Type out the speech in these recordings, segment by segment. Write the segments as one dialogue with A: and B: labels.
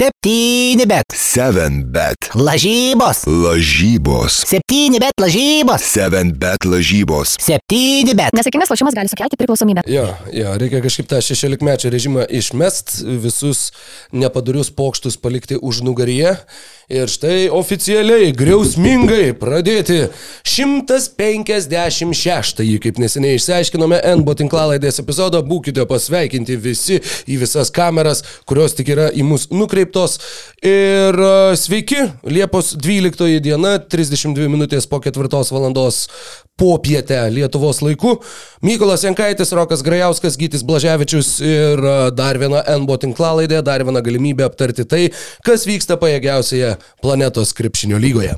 A: Septyni bet.
B: 7 bet.
A: Lažybos.
B: Lažybos.
A: Septyni bet lažybos.
B: 7 bet lažybos.
A: Septyni bet.
C: Nesėkmingas lošimas gali sukelti priklausomybę.
D: Jo, jo, reikia kažkaip tą 16 mečio režimą išmest, visus nepadarius pokštus palikti už nugaryje. Ir štai oficialiai, griausmingai pradėti 156-ąjį, kaip neseniai išsiaiškinome, NBO tinklalaidės epizodą. Būkite pasveikinti visi į visas kameras, kurios tik yra į mus nukreiptos. Ir e, sveiki, Liepos 12 diena, 32 minutės po 4 valandos popietę Lietuvos laiku. Mykolas Jankaitis, Rokas Grajauskas, Gytis Blaževičius ir e, dar viena NBO tinklalaidė, dar viena galimybė aptarti tai, kas vyksta pajėgiausioje planetos krepšinio lygoje.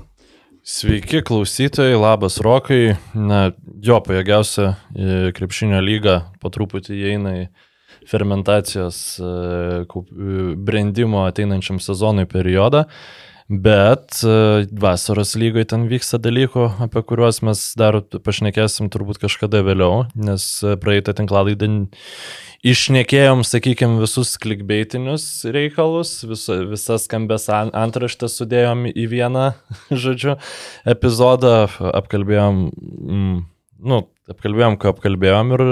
E: Sveiki klausytojai, labas Rokai. Na, jo pajėgiausia e, krepšinio lyga po truputį įeina į fermentacijos e, e, brendimo ateinančiam sezonui periodą. Bet e, vasaros lygoje ten vyksta dalykų, apie kuriuos mes dar pašnekėsim turbūt kažkada vėliau, nes praeitą tinklalaidą išnekėjom, sakykime, visus klikbeitinius reikalus, visa, visas skambės an- antraštės sudėjom į vieną, žodžiu, epizodą, apkalbėjom, mm, nu, apkalbėjom, ką apkalbėjom ir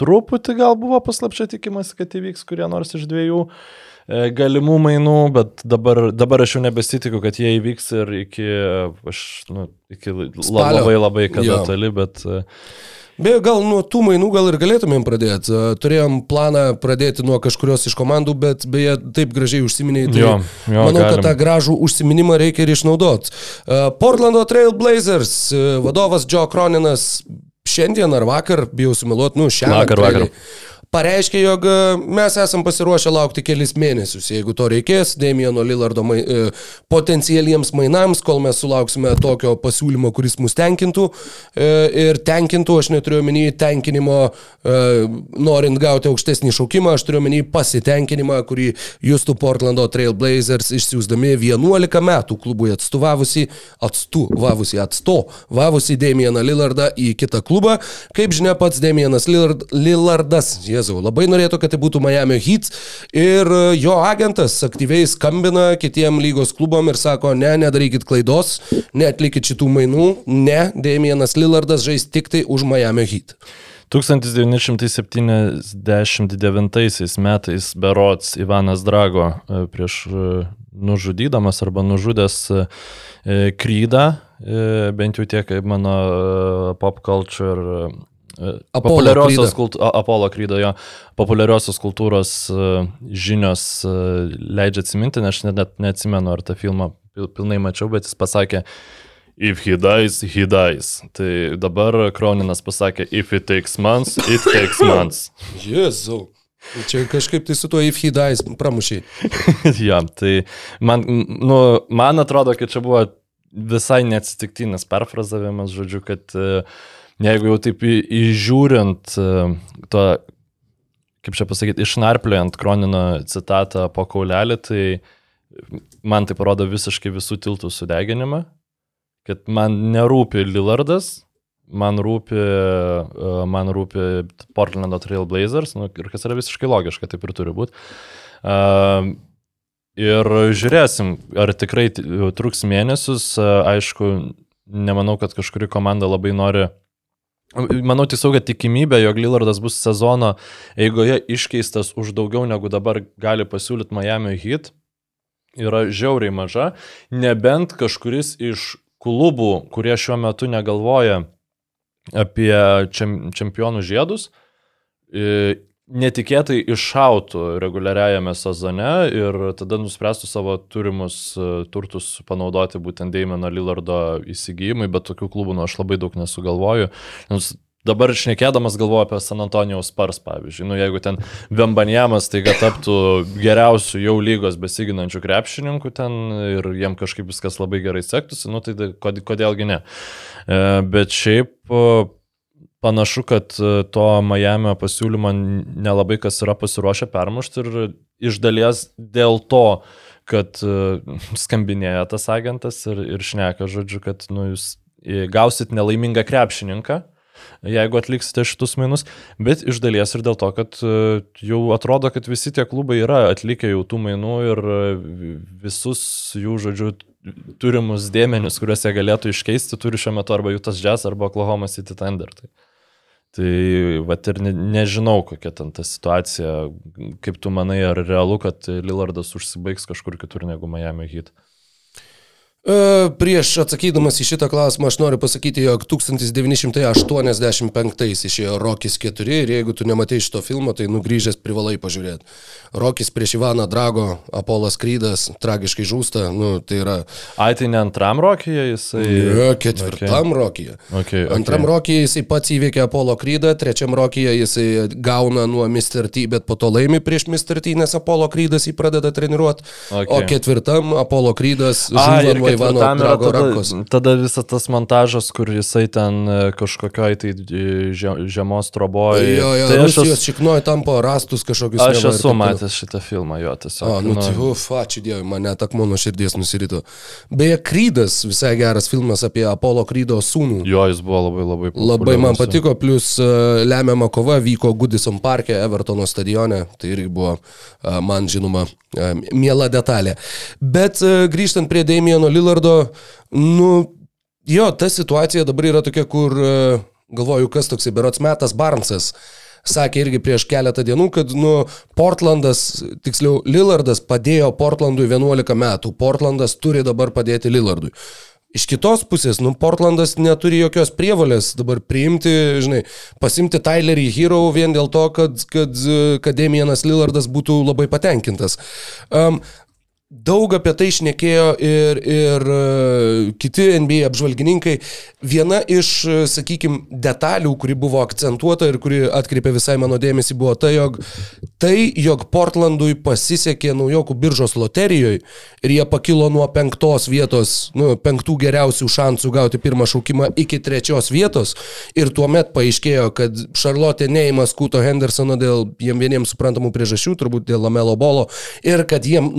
E: truputį gal buvo paslapčia tikimas, kad įvyks kurie nors iš dviejų e, galimų mainų, bet dabar, dabar aš jau nebesitikiu, kad jie įvyks ir iki, aš, nu, iki
D: Spalio.
E: labai labai kada
D: Jo.
E: toli, bet e,
D: Beje, gal nuo tų mainų gal ir galėtumėm pradėti. E, Turėjom planą pradėti nuo kažkurios iš komandų, bet beje, taip gražiai užsiminėjai. Tai
E: Jo, jo,
D: manau,
E: galim.
D: kad tą gražų užsiminimą reikia ir išnaudoti. Portlando Trail Blazers e, vadovas Joe Croninas šiandien ar vakar, bijau sumiluoti, nu šiandien.
E: Vakar, vakar.
D: Pareiškė, jog e, mes esam pasiruošę laukti kelis mėnesius, jeigu to reikės, Damieno Lillardo mai, e, potencialiems mainams, kol mes sulauksime tokio pasiūlymo, kuris mus tenkintų. E, ir tenkintų, aš neturiu omeny tenkinimo, e, norint gauti aukštesnį šaukimą, aš turiu omeny pasitenkinimą, kurį jūsų Portlando Trail Blazers išsiųsdami 11 metų klubui atstovavusi, atstovavusi, atstovavusi Damieną Lillardą į kitą klubą. Kaip žinia, pats Damienas Lillard, Lillardas, Jėzau, labai norėtų, kad tai būtų Miami Heat. Ir e, jo agentas aktyviai skambina kitiem lygos klubom ir sako, ne, nedarykit klaidos, neatlikit šitų mainų, ne, Damienas Lillardas žais tik tai už Miami Heat.
E: 1979 metais Berots Ivanas Drago e, prieš e, nužudydamas arba nužudęs Krydą, bent jau tiek mano pop culture
D: Apollo
E: populiariosios kultūros, Apollo krydo jo, populiariosios kultūros e, žinios e, leidžia atsiminti, nes aš net, net neatsimenu, ar tą filmą pil- pilnai mačiau, bet jis pasakė, if he dies, he dies. Tai dabar Kroninas pasakė, if it takes months, it takes months.
D: Jėzau. Čia kažkaip tai su tuo if he dies pramušiai.
E: ja, tai man, nu, man atrodo, kad čia buvo visai neatsitiktinis perfrazavimas, žodžiu, kad e, jeigu jau taip įžiūrint e, to, kaip čia pasakyti, išnarpliojant Kronino citatą po kaulelį, tai man tai parodo visiškai visų tiltų sudeginimą, kad man nerūpi Lillardas, man rūpi, e, man rūpi Portlando Trail Blazers, nu, ir kas yra visiškai logiška, taip ir turi būti. Uh, ir žiūrėsim, ar tikrai truks mėnesius. Uh, aišku, nemanau, kad kažkuri komanda labai nori. Manau tiesiog, kad tikimybė, jog Lillardas bus sezono eigoje iškeistas už daugiau negu dabar gali pasiūlyti Miami Heat, yra žiauriai maža, nebent kažkuris iš klubų, kurie šiuo metu negalvoja apie čem, čempionų žiedus, netikėtai iššautų reguliariajame sezone ir tada nuspręstų savo turimus e, turtus panaudoti būtent Deimeno Lillardo įsigijimui, bet tokių klubų nu, aš labai daug nesugalvoju. Nes Dabar šnekėdamas galvoju apie San Antonijaus Spars, pavyzdžiui. Nu, jeigu ten Vembanjamas taiga taptų geriausių jau lygos besiginančių krepšininkų ten ir jiem kažkaip viskas labai gerai sektųsi, nu, tai kodėlgi ne. E, Bet šiaip panašu, kad e, to Miami pasiūlymo nelabai kas yra pasiruošę permušti ir iš dalies dėl to, kad e, skambinėja tas agentas ir, ir šneka, žodžiu, kad nu, jūs e, gausit nelaimingą krepšininką, jeigu atliksite šitus mainus, bet iš dalies ir dėl to, kad jau atrodo, kad visi tie klubai yra atlikę jau tų mainų ir visus jų, žodžiu, turimus dėmenius, kuriuos jie galėtų iškeisti, turi šiuo metu arba Jutas Jazz, arba Oklahoma City Thunder. Tai, tai va ir ne, nežinau, kokia ten ta situacija, kaip tu manai, ar realu, kad Lillardas užsibaigs kažkur kitur negu Miami Heat.
D: E, Prieš atsakydamas į šitą klausimą aš noriu pasakyti, jog 1985 išėjo Rokis 4 ir jeigu tu nematai šito filmo, tai nugrįžęs privalai pažiūrėti. Rokis prieš Ivaną Drago, Apolas Krydas, tragiškai žūsta, nu tai yra...
E: Ai, tai ne antram rokyje jisai.
D: Ne, ketvirtam okay. Rokyje.
E: Okay, okay.
D: Antram Rokyje jisai pats įveikia Apolo Krydą, trečiam Rokyje jisai gauna nuo Mr. T, bet po to laimi prieš Mr. T, nes Apolo Krydas jį pradeda treniruoti.
E: Okay.
D: O ketvirtam Apolo Krydas
E: A,
D: žūva
E: ir
D: nuo Ivano
E: ketvirtam yra
D: Drago
E: tada,
D: rankos.
E: tada visas tas montažas, kur jisai ten e, kažkokioj tai e, žie- žiemos troboje.
D: Jo, jo,
E: tai aš
D: Rusijos
E: esu,
D: šiknoje tampo rastus kažkokius.
E: aš
D: neva
E: esu matęs šitą filmą, jo tiesiog.
D: O, nu, tai, uf, ačiū Dievui, mane tak mano širdies nusirito. Beje, Krydas, visai geras filmas apie Apolo Krydo sūnų.
E: Jo, jis buvo labai labai
D: Labai man
E: populiarus.
D: patiko, plus uh, lemiama kova vyko Goodison parke, Evertono stadione, tai irgi buvo man žinoma miela detalė. Bet grįžtant prie Damieno Lillardo, nu, jo, ta situacija dabar yra tokia, kur, uh, galvoju, kas toksai, berots metas Barnsas. Sakė irgi prieš keletą dienų, kad, nu, Portlandas, tiksliau, Lillardas padėjo Portlandui 11 metų. Portlandas turi dabar padėti Lillardui. Iš kitos pusės, nu, Portlandas neturi jokios prievalės dabar priimti, žinai, pasimti Tylerį Hero vien dėl to, kad, kad, kad Damienas Lillardas būtų labai patenkintas. Um, Daug apie tai išnekėjo ir, ir e, kiti NBA apžvalgininkai. Viena iš, sakykime, detalių, kuri buvo akcentuota ir kuri atkreipė visai mano dėmesį, buvo tai, jog, tai, jog Portlandui pasisekė naujokų biržos loterijoje ir jie pakilo nuo penktos vietos, nu, penktų geriausių šansų gauti pirmą šaukimą iki trečios vietos. Ir tuomet paaiškėjo, kad Charlotte neįma Skuto Hendersono dėl jiem vieniems suprantamų priežasčių, turbūt dėl Lamelo bolo, ir kad jiem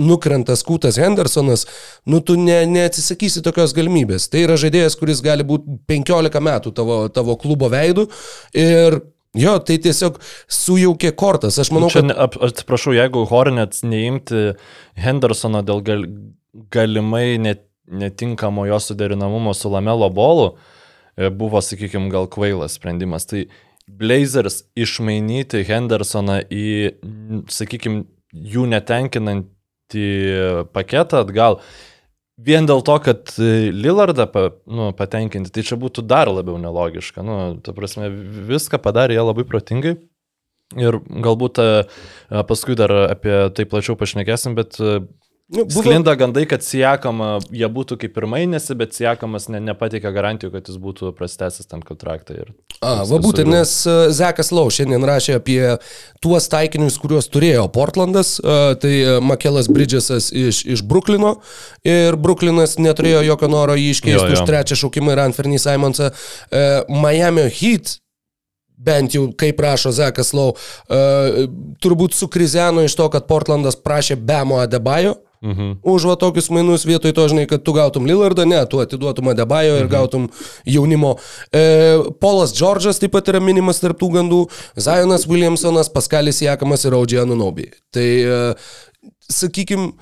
D: nukrenta Skutas Hendersonas, nu tu ne, neatsisakysi tokios galimybės. Tai yra žaidėjas, kuris gali būti 15 metų tavo, tavo klubo veidų ir jo, tai tiesiog sujaukė kortas. Aš manau,
E: Čia,
D: kad...
E: atsiprašau, jeigu Hornets neimti Hendersono dėl gal, galimai net, netinkamo jo suderinamumo su Lamelo bolu, e, buvo, sakykime, gal kvailas sprendimas. Tai Blazers išmainyti Hendersoną į, sakykime, jų netenkinantį paketą atgal. Vien dėl to, kad e, Lillardą pa, nu, patenkinti, tai čia būtų dar labiau nelogiška. Nu, ta prasme, viską padarė jie labai protingai. Ir galbūt e, paskui dar apie tai plačiau pašnekėsim, bet e,
D: Nu, buvo-
E: sklinda gandai, kad siekama, jie būtų kaip ir mainėsi, bet siekamas ne, nepatikė garantijų, kad jis būtų prastesęs tam kontraktą. Ir
D: A, va būtent, nes uh, Zekas Lau šiandien rašė apie tuos taikinius, kuriuos turėjo Portlandas, uh, tai uh, Makelas Bridgesas iš, iš Bruklino ir Bruklinas neturėjo jokio noro jį
E: Jo,
D: iškeisti
E: jo.
D: už trečią šaukimą ir Anthony Simonsą. Miami Heat bent jau kaip rašo Zekas Lau, uh, turbūt sukrizeno iš to, kad Portlandas prašė Bemo Adebayo.
E: Mhm.
D: Už va tokius mainus vietoj to, žinai, kad tu gautum Lillardą, ne, tu atiduotum Adebayo ir gautum jaunimo. E, Polas Džordžas taip pat yra minimas tarptų gandų, Zionas Williamsonas, Paskalis Jakamas ir Audžija Nunobi. Tai, e, sakykime,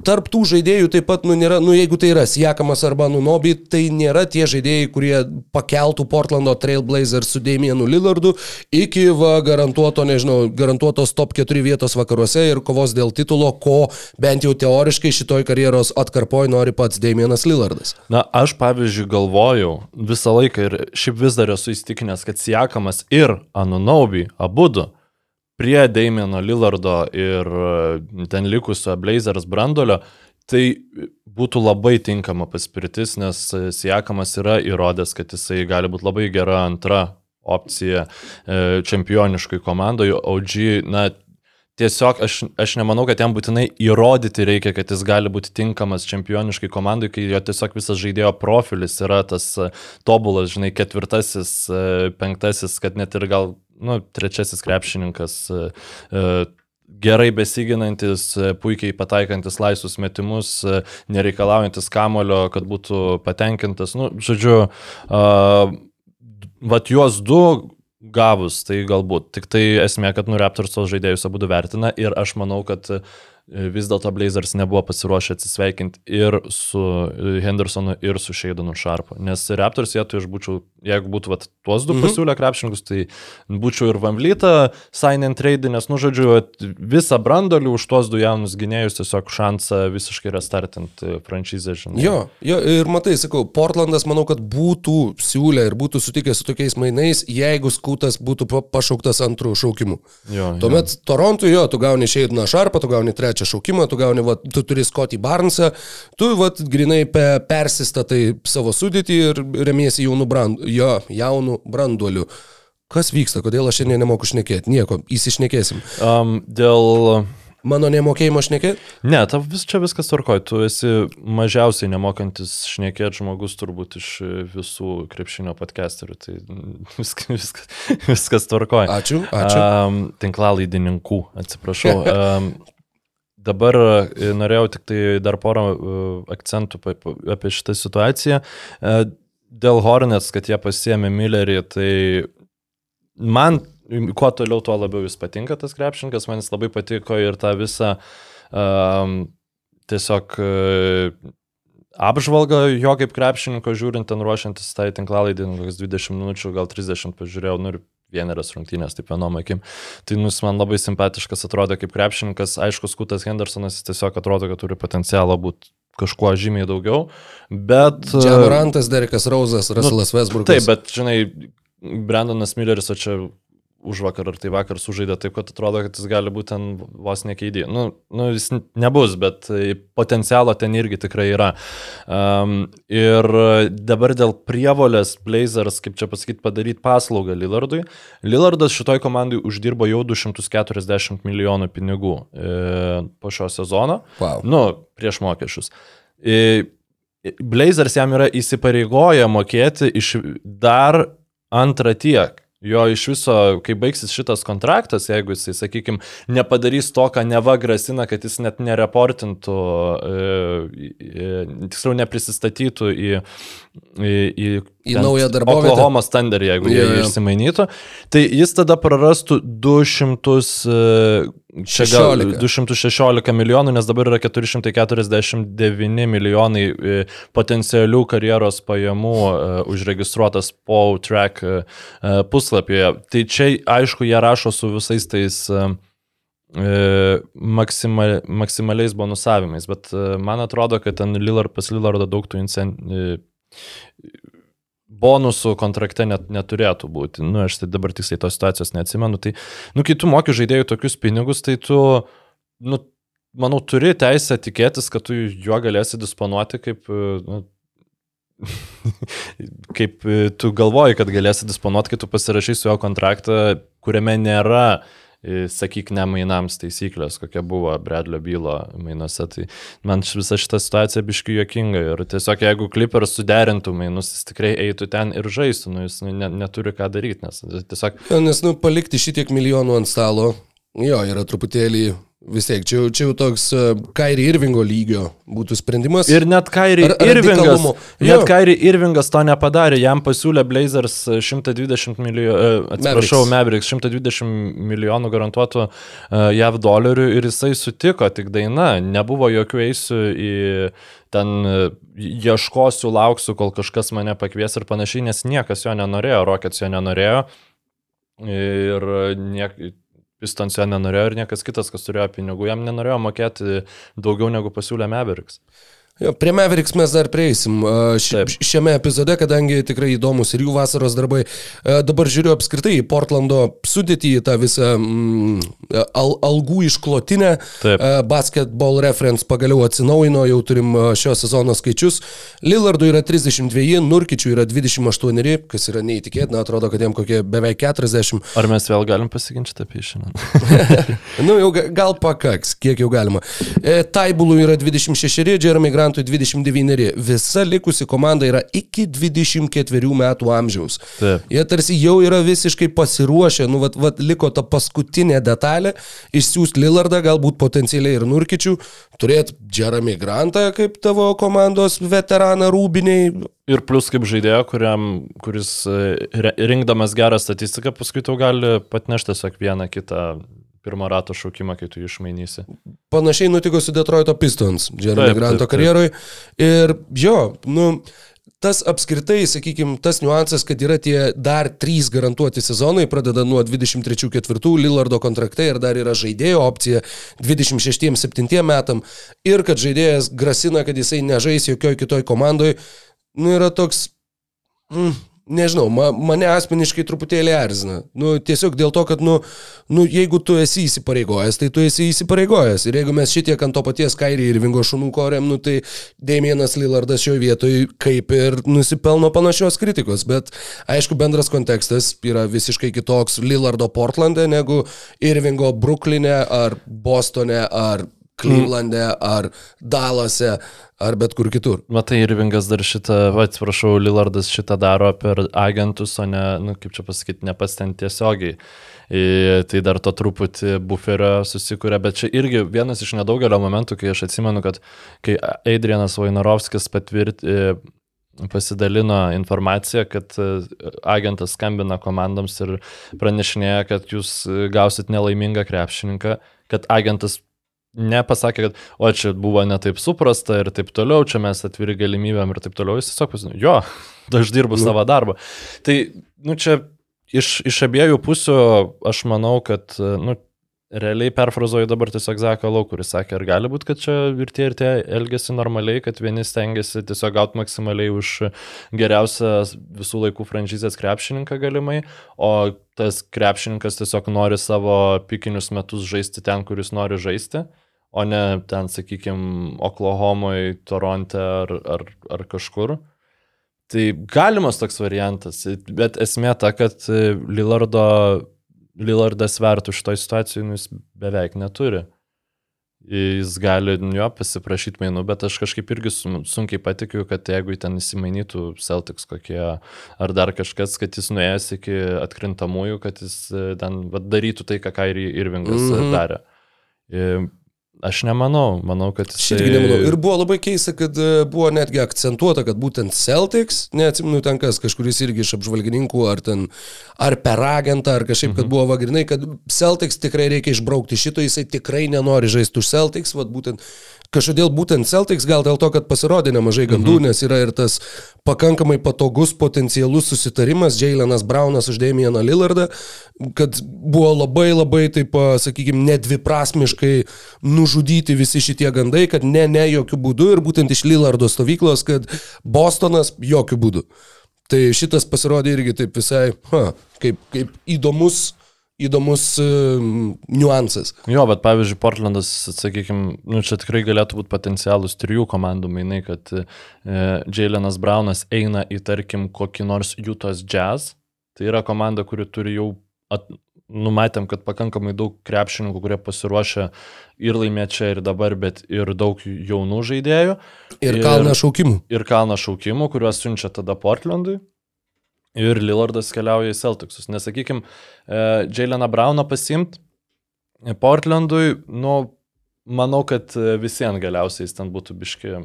D: Tarp tų žaidėjų taip pat, nu, nėra, nu, jeigu tai yra Siekamas arba Nunobi, tai nėra tie žaidėjai, kurie pakeltų Portlando Trailblazers su Damienu Lillardu iki, va, garantuoto, nežinau, garantuotos top 4 vietos vakaruose ir kovos dėl titulo, ko bent jau teoriškai šitoj karjeros atkarpoj nori pats Damienas Lillardas.
E: Na, aš pavyzdžiui galvojau visą laiką ir šiaip vis dar esu įstikinęs, kad Siekamas ir Anunaubi abu du prie Damieno Lillardo ir e, ten likusio Blazers brandolio, tai būtų labai tinkama paspirtis, nes e, Siekamas yra įrodęs, kad jisai gali būti labai gera antra opcija e, čempioniškai komandoje, OG, na, tiesiog aš, aš nemanau, kad jam būtinai įrodyti reikia, kad jis gali būti tinkamas čempioniškai komandai, kai jo tiesiog visas žaidėjo profilis yra tas tobulas, žinai, ketvirtasis, penktasis, kad net ir gal, nu, trečiasis krepšininkas. e, Gerai besiginantis, e, puikiai pataikantis laisvus metimus, nereikalaujantis kamulio, kad būtų patenkintas. Nu, žodžiu, uh, vat juos du gavus, tai galbūt. Tik tai esmė, kad nu Raptors tos žaidėjus abu vertina ir aš manau, kad vis dėlto Blazers nebuvo pasiruošę atsisveikinti ir su e, Hendersonu, ir su Sheidonu Sharpu. Nes Raptors vietoj aš būčiau, jeigu būtų vat, tuos du
D: Mhm.
E: pasiūlę krepšininkus, tai būčiau ir Vamlytą sign and trade, nes, nu, žodžiu, visą brandolį už tuos du jaunus gynėjus tiesiog šansą visiškai restartinti franšizę, žinai.
D: Jo, jo, ir matai, sakau, Portlandas manau, kad būtų siūlę ir būtų sutikęs su tokiais mainais, jeigu skutas būtų pa- pašauktas antrų šaukimų.
E: jo, jo.
D: Tuomet Torontui jo, tu gauni Šeidiną Šarpą, tu gauni trečią šaukimą, tu gauni, va, tu turi Scotty Barnesą, tu va, grinai pe, persistatai savo sudėtį ir remiesi jaunų, brand, jo, jaunų branduolių. Kas vyksta, kodėl aš šiandien nemoku šnekėti? Nieko, įsišnekėsim.
E: Um, dėl...
D: Mano nemokėjimo šnekėti?
E: Ne, tau vis čia viskas tvarkoj, tu esi mažiausiai nemokantis šnekėti žmogus turbūt iš visų krepšinio podcasterių, tai viskas, viskas, viskas tvarkoj.
D: Ačiū, ačiū.
E: Um, tinklalaidininkų, atsiprašau. Um, dabar e, norėjau tik tai dar porą uh, akcentų apie šitą situaciją. Uh, dėl Hornets, kad jie pasiemė Millerį, tai man kuo toliau, tuo labiau jis patinka tas krepšininkas, man jis labai patiko ir tą visą um, tiesiog uh, apžvalgą jo kaip krepšininko žiūrint, ten ruošiantis tai tinklalaidį, kokias 20 minučių, gal 30 pažiūrėjau, nu ir vieneras rungtynės, taip vienom akim. Tai nus man labai simpatiškas atrodo kaip krepšininkas, aišku, Skutas Hendersonas jis tiesiog atrodo, kad turi potencialą būti kažkuo žymiai daugiau, bet...
D: Džamorantas, Derekas Rauzas, Russellas Westbrook.
E: Taip, bet žinai, Brandonas Milleris, o čia už vakar ar tai vakar sužaidė taip, kad atrodo, kad jis gali būti ten vos nekeidį. Nu, nu, jis nebus, bet e, potencialo ten irgi tikrai yra. Um, ir dabar dėl prievolės Blazers, kaip čia pasakyti, padaryti paslaugą Lillardui. Lillardas šitoj komandai uždirbo jau 240 milijonų pinigų e, po šio sezono.
D: Wow.
E: Nu, prieš mokesčius. E, Blazers jam yra įsipareigoję mokėti iš dar antrą tiek. Jo iš viso, kai baigsis šitas kontraktas, jeigu jisai, sakykime, nepadarys to, ką neva grasina, kad jis net nereportintų, e, e, tiksliau neprisistatytų į, į, į,
D: Į naują darbovietę.
E: Oklahoma standard, jeigu
D: Jo,
E: jie
D: jo.
E: išsimainytų, tai jis tada prarastų 200, e, čia gal
D: 16.
E: 216 milijonų, nes dabar yra 449 milijonai e, potencialių karjeros pajamų e, užregistruotas po track e, puslapyje. Tai čia, aišku, jie rašo su visais tais maksimal, maksimaliais bonusavimais, bet man atrodo, kad ten Lillard, pas Lillardą daug tų incen, e, bonusų kontrakte net neturėtų būti. Nu, aš tai dabar tiksliai tos situacijos neatsimenu. Tai, nu, kai tu moki žaidėjų tokius pinigus, tai tu, nu, manau, turi teisę tikėtis, kad tu juo galėsi disponuoti kaip, nu, kaip tu galvoji, kad galėsi disponuoti, kai tu pasirašai su jo kontraktą, kuriame nėra e, sakyk, ne mainams taisyklės, kokia buvo Bredlio bylo mainuose. Tai man visa šita situacija biški jokinga ir tiesiog jeigu Clippers suderintų mainus, jis tikrai eitų ten ir žaistų, nu, jis ne, neturi ką daryti, nes tiesiog
D: Jo, Nes, nu, palikti šitiek milijonų ant stalo, jo, yra truputėlį vis tiek, čia, jau- čia jau toks uh, Kairi Irvingo lygio būtų sprendimas.
E: Ir net Kairi Irvingas, net Kairi Irvingas to nepadarė, jam pasiūlė Blazers 120 milijonų, atsiprašau, Mavericks. 120 milijonų garantuotų JAV dolerių ir jisai sutiko, tik daina, nebuvo jokių eisių į ten e, ieškosiu, lauksiu, kol kažkas mane pakvies ir panašiai, nes niekas jo nenorėjo, Rockets jo nenorėjo. Ir niek, Pistons jo nenorėjo ir niekas kitas, kas turėjo pinigų, jam nenorėjo mokėti daugiau negu pasiūlė Mavericks.
D: Jo, prie Mavericks mes dar prieisim ši,
E: Taip.
D: šiame epizode, kadangi tikrai įdomus ir jų vasaros darbai. Dabar žiūriu apskritai į Portlando sudėtį, tą visą mm, al, algų išklotinę.
E: Taip.
D: Basketball reference pagaliau atsinaujino, jau turim šio sezono skaičius. Lillardui yra 32, Nurkičiui yra 28, kas yra neįtikėtina, atrodo, kad jam kokie beveik 40.
E: Ar mes vėl galim pasiginčyti apie šiandien?
D: Nu, jau ga- gal pakaks, kiek jau galima. E, Taibulų yra 26, Jeremy Grant Grantui 29. Visa likusi komanda yra iki 24 metų amžiaus.
E: Taip.
D: Jie tarsi jau yra visiškai pasiruošę, nu, vat, vat, liko ta paskutinė detalė, išsiųsti Lillardą, galbūt potencialiai ir Nurkičių, turėti Jeremy Grantą kaip tavo komandos veteraną rūbiniai.
E: Ir plus kaip žaidėjo, kuriam, kuris e, rinkdamas gerą statistiką, paskui tau gali patnešti tiesiog vieną kitą pirmo rato šaukimą, kai tu jį išmainysi.
D: Panašiai nutiko su Detroito Pistons, Jeremy Granto karjeroj. Ir jo, nu, tas apskritai, sakykime, tas niuansas, kad yra tie dar trys garantuoti sezonai, pradeda nuo 23-4 Lillardo kontraktai ir dar yra žaidėjo opcija 26-7 metam ir kad žaidėjas grasina, kad jisai nežais jokioj kitoj komandoj, nu yra toks, mm, nežinau, ma, mane asmeniškai truputėlį erzina. Nu, tiesiog dėl to, kad, nu, nu, jeigu tu esi įsipareigojęs, tai tu esi įsipareigojęs. Ir jeigu mes šitiek ant to paties Kairį ir Vingo šunų korėm, nu, tai Damienas Lillardas šioje vietoje kaip ir nusipelno panašios kritikos. Bet aišku, bendras kontekstas yra visiškai kitoks Lillardo Portlande negu Irvingo Bruklinė ar Bostone ar Cleveland'e ar Dallase ar bet kur kitur.
E: Matai, Irvingas dar šitą, va, atsiprašau, Lillardas šitą daro per agentus, o ne, nu, kaip čia pasakyti, ne pas ten tiesiogiai. I, tai dar to truputį buferio susikūrė, bet čia irgi vienas iš nedaugelio momentų, kai aš atsimenu, kad kai Adrianas Vainorovskis patvirt, pasidalino informaciją, kad e, agentas skambina komandoms ir pranešinėja, kad jūs gausit nelaimingą krepšininką, kad agentas nepasakė, kad o čia buvo netaip suprasta ir taip toliau, čia mes atviri galimybėm ir taip toliau, jis tiesiog pasakė, jo, aš dirbu nu. savo darbą. Tai, nu čia iš, iš abiejų pusių aš manau, kad, nu, realiai perfrazuoju dabar tiesiog Zaką Lau, kuris sakė, ar gali būti, kad čia ir tie ir tie elgesi normaliai, kad vieni stengiasi tiesiog gauti maksimaliai už geriausią visų laikų franšizės krepšininką galimai, o tas krepšininkas tiesiog nori savo pikinius metus žaisti ten, kuris nori žaisti o ne ten, sakykime, Oklahomoje, Toronte ar, ar, ar kažkur. Tai galimas toks variantas, bet esmė ta, kad Lillardo, Lillardas svertų šitoje situacijoje nu, jis beveik neturi. Jis gali jo pasiprašyti mainų, bet aš kažkaip irgi sun- sunkiai patikiu, kad jeigu ten įsimainytų Celtics kokie ar dar kažkas, kad jis nuėjęs iki atkrintamųjų, kad jis e, ten vat, darytų tai, ką Kairi Irvingas mm. -hmm. darė. Aš nemanau, manau, kad jis...
D: Irgi nemanau. Ir buvo labai keista, kad e, buvo netgi akcentuota, kad būtent Celtics, neatsimenu ten kas, kažkuris irgi iš apžvalgininkų, ar ten, ar per agentą, ar kažkaip, kad buvo vagrinai, kad Celtics tikrai reikia išbraukti šito, jisai tikrai nenori žaisti už Celtics, vad būtent Kažkodėl būtent Celtics, gal dėl to, kad pasirodė nemažai gandų, mhm. nes yra ir tas pakankamai patogus potencialus susitarimas, Jailenas Braunas už Damieną Lillardą, kad buvo labai labai, taip, sakykime, nedviprasmiškai nužudyti visi šitie gandai, kad ne, ne, jokių būdų ir būtent iš Lillardo stovyklos, kad Bostonas jokių būdų. Tai šitas pasirodė irgi taip visai, ha, kaip, kaip įdomus įdomus uh, niuansas.
E: Jo, bet pavyzdžiui, Portlandas, sakykime, nu, čia tikrai galėtų būti potencialus trijų komandų mainai, kad e, Jailenas Braunas eina į, tarkim, kokį nors Jutos Jazz. Tai yra komanda, kuri turi jau, at, numatėm, kad pakankamai daug krepšininkų, kurie pasiruošę ir laimėti čia ir dabar, bet ir daug jaunų žaidėjų.
D: Ir, ir kalną šaukimų.
E: Ir kalną šaukimų, kuriuos siunčia tada Portlandui. Ir Lillardas keliauja į Celticsus. Nesakykime, Jaileną Brauną pasimt Portlandui, nu, manau, kad visiems galiausiai jis ten būtų biški e,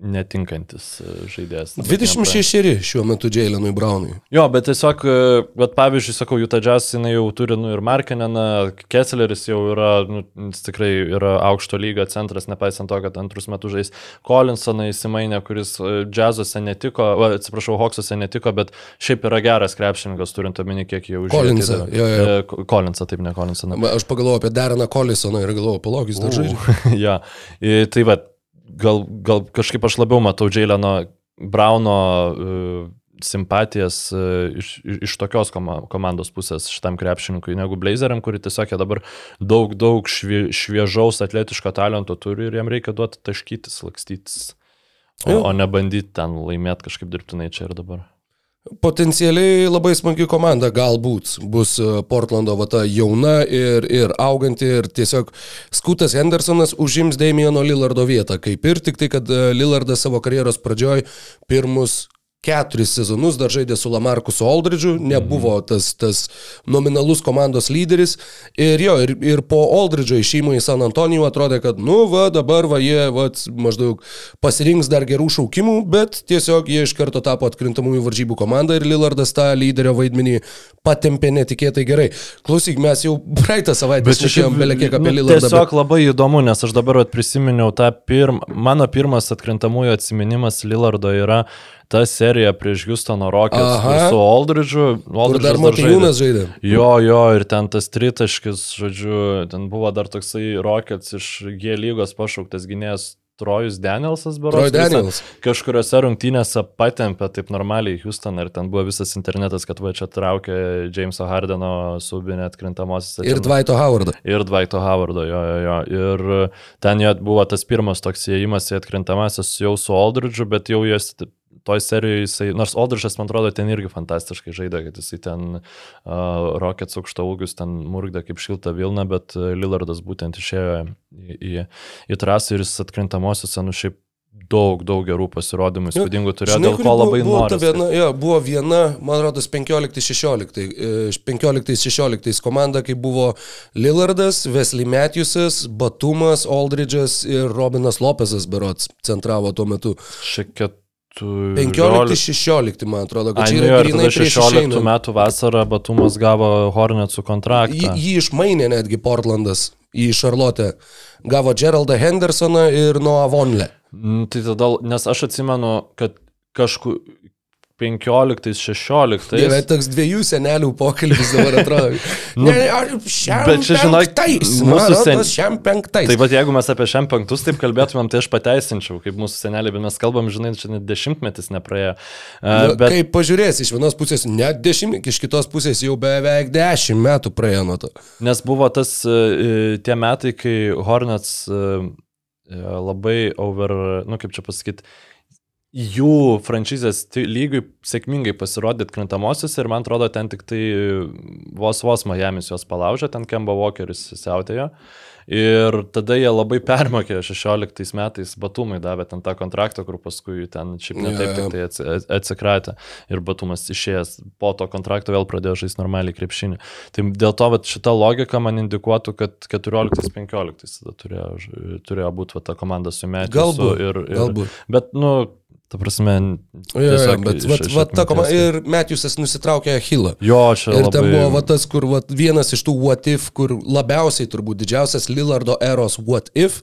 E: netinkantis e, žaidėjas.
D: 26 šiuo metu Jailenui Braunui.
E: Jo, bet tiesiog, e, bet pavyzdžiui, sakau, Utah Jazz jinai jau turi, nu, ir Markineną, Kessleris jau yra, nu, tikrai yra aukšto lygio centras, nepaisant to, kad antrus metus žais Collinsoną įsimainė, kuris e, Jazzuose netiko, va, atsiprašau, Hawksuose netiko, bet šiaip yra geras krepšininkas, turint omeny, kiek jau užėjo.
D: Collinsą, jo.
E: Collinsą, taip, ne Collinsoną.
D: Aš pagalvojau apie Deraną Collisoną ir galvojau, palauk, jis dar žaidžia.
E: ja, tai va, gal, gal kažkaip aš labiau matau Jaileno Brauno uh, simpatijas uh, iš, iš tokios koma, komandos pusės šitam krepšininkui negu Blazeriam, kuri tiesiog dabar daug, daug švie, šviežaus atletiško talento turi ir jam reikia duoti taškytis, lakstytis, o, o ne bandyti ten laimėti kažkaip dirbtinai čia ir dabar.
D: Potencialiai labai smagi komanda galbūt bus e, Portlando vata jauna ir, ir auganti ir tiesiog Skutas Hendersonas užims Damieno Lillardo vietą, kaip ir tik tai, kad e, Lillardas savo karjeros pradžioj pirmus keturis sezonus dar žaidė su Lamarkusu Aldridžiu, nebuvo tas, tas nominalus komandos lyderis ir jo, ir, ir po Aldridžio išėjimo į San Antonijų atrodė, kad nu va, dabar va jie va, maždaug pasirinks dar gerų šaukimų, bet tiesiog jie iš karto tapo atkrintamųjų varžybų komanda ir Lillardas tą lyderio vaidmenį patempė netikėtai gerai. Klausyk, mes jau praeitą savaitę šnekėjom belekiek apie
E: nu,
D: Lillardą.
E: Tiesiog labai įdomu, nes aš dabar prisiminiau tą pirmą, mano pirmas atkrintamųjų atsiminimas Lillardo yra ta serija prieš Houstono Rockets su Aldridge'u.
D: Kur
E: Aldridge'as
D: dar Matijūnas žaidė.
E: Jo, jo, ir ten tas tritaškis, žodžiu, ten buvo dar toksai Rockets iš G lygos pašauktas gynėjas Trojus Danielsas, berodas.
D: Daniels.
E: Kažkuriuose rungtynėse patempė taip normaliai Houstoną ir ten buvo visas internetas, kad va čia traukia Jameso Hardeno subinę atkrintamosios.
D: Ir Dvaito Howardą.
E: Ir Dvaito Howardo, jo, jo, jo. Ir ten jo buvo tas pirmas toks įėjimas į atkrintamasis jau su Aldridge'u, bet jau jas toj serijoje jisai, nors Aldridge'as, man atrodo, ten irgi fantastiškai žaidė, kad jisai ten uh, Rockets aukšto ūgius ten murgdė kaip šilta Vilna, bet Lillardas būtent išėjo į, į, į trasą ir jis atkrintamosiose, nu šiaip daug, daug gerų pasirodymų, įspūdingų turėjo,
D: Žinai,
E: dėl ko labai
D: buvo
E: noriu.
D: Viena, jo, buvo viena, man rodos, 15-16. e, 15-16 komanda, kai buvo Lillardas, Wesley Matthewsas, Batumas, Aldridge'as ir Robinas Lopezas berots centravo tuo metu.
E: Šiek tiek
D: 15-16, man atrodo, kad
E: Ai,
D: čia
E: nu
D: yra
E: ir
D: grinai prieš
E: 16
D: išeinant.
E: metų vasarą Batumas gavo Hornetsų
D: Jį,
E: kontraktą.
D: jį išmainė netgi Portlandas į Šarlotę. Gavo Geraldą Hendersoną ir Noah Vonle.
E: Mm, Tai tada, nes aš atsimenu, kad kažkur 15-16.
D: Dieve, toks dviejų senelių pokalbis dabar atrodo. ne, ne, ar šiam
E: bet čia,
D: penktais,
E: mūsų
D: mūsų
E: sen-
D: sen... šiam penktais.
E: Tai vad jeigu mes apie šiam penktus taip kalbėtumėm, tai aš pateisinčiau, kaip mūsų seneliai, bet mes kalbam, žinai, čia net dešimtmetis nepraėjo. Uh,
D: Nu,
E: bet
D: Kaip pažiūrės, iš vienos pusės net dešimt, iš kitos pusės jau beveik dešimt metų praėjo nuo to.
E: Nes buvo tas e, tie metai, kai Hornets e, labai over, nu kaip čia pasakyti, jų franšizės lygiui sėkmingai pasirodė atkrintamosios ir man atrodo ten tik tai vos vos Miami's juos palaužė, ten Kemba Walkeris siautėjo. Ir tada jie labai permokė 16 metais Batumai davė ten tą kontraktą, kur paskui ten šiaip ne taip
D: Jo, jo.
E: tik tai atsi- atsikratė. Ir Batumas išėjęs po to kontrakto vėl pradėjo žaisti normaliai krepšinį. Tai dėl to vat, šita logika man indikuotų, kad 14-15 tada turėjo, turėjo būti ta komanda su Metu.
D: Galbūt,
E: Ir, ir,
D: galbūt.
E: Bet, nu, ta prasme, tiesiog
D: bet vat,
E: iš
D: vat, ta koma,
E: atminties.
D: ir Matthewsas nusitraukė Achilą.
E: Jo, čia
D: Ir
E: labai...
D: ten buvo va, tas, kur va, vienas iš tų what if, kur labiausiai turbūt didžiausias Lillardo eros what if.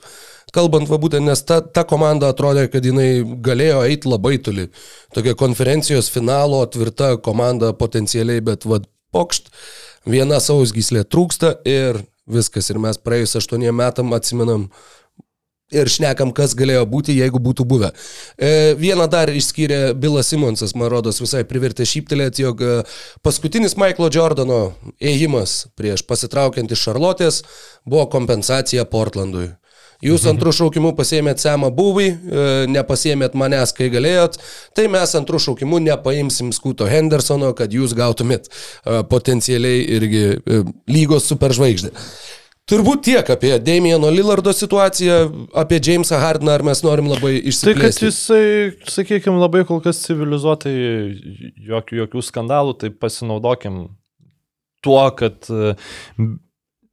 D: Kalbant, va būtent, nes ta, ta komanda atrodė, kad jinai galėjo eiti labai toli. Tokia konferencijos finalo tvirta komanda potencialiai, bet va, pokšt, viena sausgyslė trūksta ir viskas. Ir mes praėjus aštuoniem metam atsimenam ir šnekam, kas galėjo būti, jeigu būtų buvę. E, vieną dar išskyrė Bilas Simonsas, man rodos, visai privertė šyptelėti, jog e, paskutinis Michaelo Jordano ėjimas prieš pasitraukiant iš Šarlotės buvo kompensacija Portlandui. Jūs antrų šaukimų pasėmėt Semą Buvį, e, nepasėmėt manęs, kai galėjot, tai mes antrų šaukimų nepaimsim Skuto Hendersono, kad jūs gautumėt e, potencialiai irgi lygos superžvaigždę. Turbūt tiek apie Damieno Lillardo situaciją, apie Jamesą Hardiną, ar mes norim labai
E: Tai kad jisai, sakykime, labai kol kas civilizuotai, jokių, jokių skandalų, tai pasinaudokim tuo, kad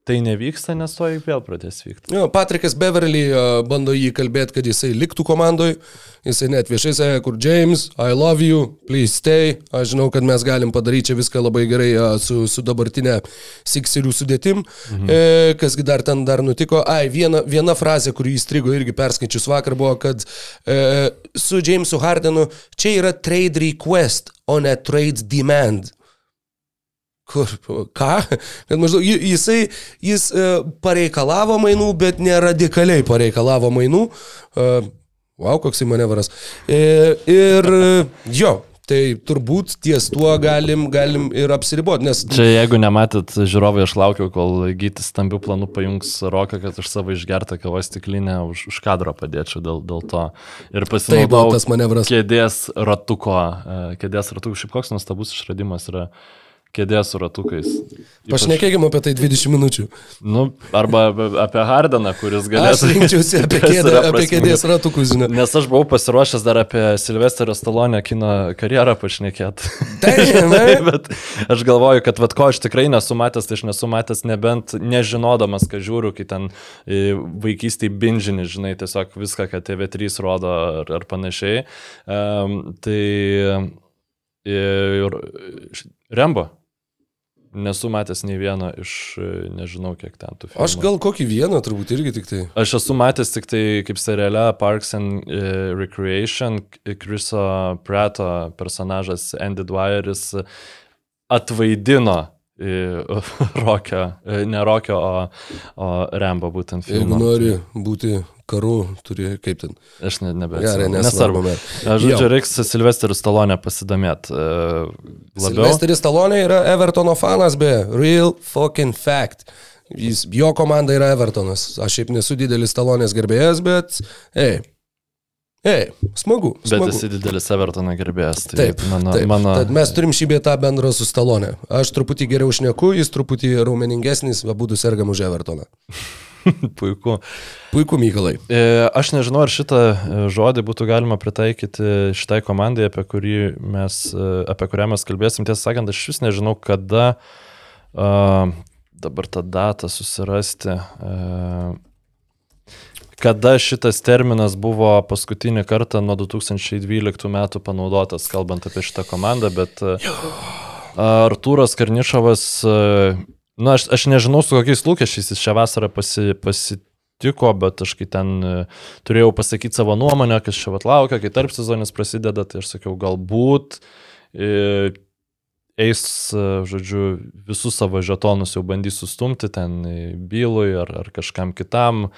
E: tai nevyksta, nes to vėl pradės vykti.
D: Jo, Patrikas Beverly e, bando jį kalbėti, kad jisai liktų komandoje. Jisai net viešai sakė, kur James, I love you, please stay. Aš žinau, kad mes galim padaryti čia viską labai gerai e, su, su dabartinė Sixerių sudėtim. Mhm. E, kasgi dar ten dar nutiko? Ai, viena, viena frazė, kuri įstrigo irgi perskaičius vakar buvo, kad e, su Jamesu Hardenu čia yra trade request, o ne trade demand. Kur, ką? Kad maždaug ji- jisai, jis e, pareikalavo mainų, bet neradikaliai pareikalavo mainų. E, wow, koks į manevras. E, ir jo, Tai turbūt ties tuo galim, galim ir apsiriboti, nes
E: Čia jeigu nematėt žiūrovai, aš laukiu, kol gyti stambių planų pajungs roką, kad aš savo išgertą kavos stiklinę už, už kadro padėčiau dėl, dėl to. Ir pasinaudojau
D: tas manevras.
E: kėdės ratuko. Kėdės ratuko, šiaip koks nuostabus išradimas yra kėdės su ratukais. Ypač-
D: Pašnekėkime apie tai 20 minučių.
E: Nu, arba apie- Hardeną, kuris
D: Aš
E: galėtų.
D: rinkčiausi apie, kėdę, apie kėdės ratukus, žinai.
E: Nes aš buvau pasiruošęs dar apie Silvesterio Stalonę kino karjerą pašnekėti.
D: Taip, ne?
E: Bet aš galvoju, kad vad ko aš tikrai nesu matęs, tai aš nesu matęs nebent nežinodamas, ką žiūriu, kai ten e, vaikystėje binžinį, žinai, tiesiog viską, kad TV3 rodo ar, ar panašiai. Um, tai e, ir Rembo. Nesu matęs nei vieno iš, e, nežinau, kiek ten tų filmų.
D: Aš gal kokį vieną turbūt irgi tik tai.
E: Aš esu matęs tik tai kaip seriale Parks and uh, Recreation, Kriso Prato personažas Andy Dwyeris atvaidino Rokio, uh, ne Rokio, o, o Rembo būtent
D: Jeigu
E: filmą.
D: nori būti karu, turi kaip ten.
E: Aš ne, nebeatsimenu.
D: nesvarbu.
E: Žodžiu, reiks Silvesterius Stalonę pasidomėti. Uh, labiau.
D: Silvesteris Talonė yra Evertono fanas, be real fucking fact. Jis, jo komanda yra Evertonas. Aš šiaip nesu didelis Talonės gerbėjas, bet, ei, ei, smagu.
E: Bet
D: smagu.
E: esi didelis Evertono gerbėjas. Tai
D: Taip,
E: mano,
D: taip.
E: mano...
D: Tad mes turim šį vietą bendrą su Stalonė. Aš truputį geriau šneku, jis truputį raumeningesnis, abu du sergam už Evertoną.
E: Puiku.
D: Puiku, Mykolai.
E: E, Aš nežinau, ar šitą e, žodį būtų galima pritaikyti šitai komandai, apie, mes, e, apie kurią mes kalbėsim. Tiesą sakant, aš vis nežinau, kada uh, dabar tą datą susirasti. Uh, Kada šitas terminas buvo paskutinį kartą nuo 2012 metų panaudotas, kalbant apie šitą komandą, bet e, Artūras Karnišovas, e, na, aš, aš nežinau, su kokiais lūkesčiais jis šią vasarą pasi, pasitiko, bet aš kai ten e, turėjau pasakyti savo nuomonę, kas čia vat laukia, kai tarp sezonis prasideda, tai aš sakiau, galbūt eis, e, žodžiu, visus savo žetonus jau bandys sustumti ten bylui ar, ar kažkam kitam,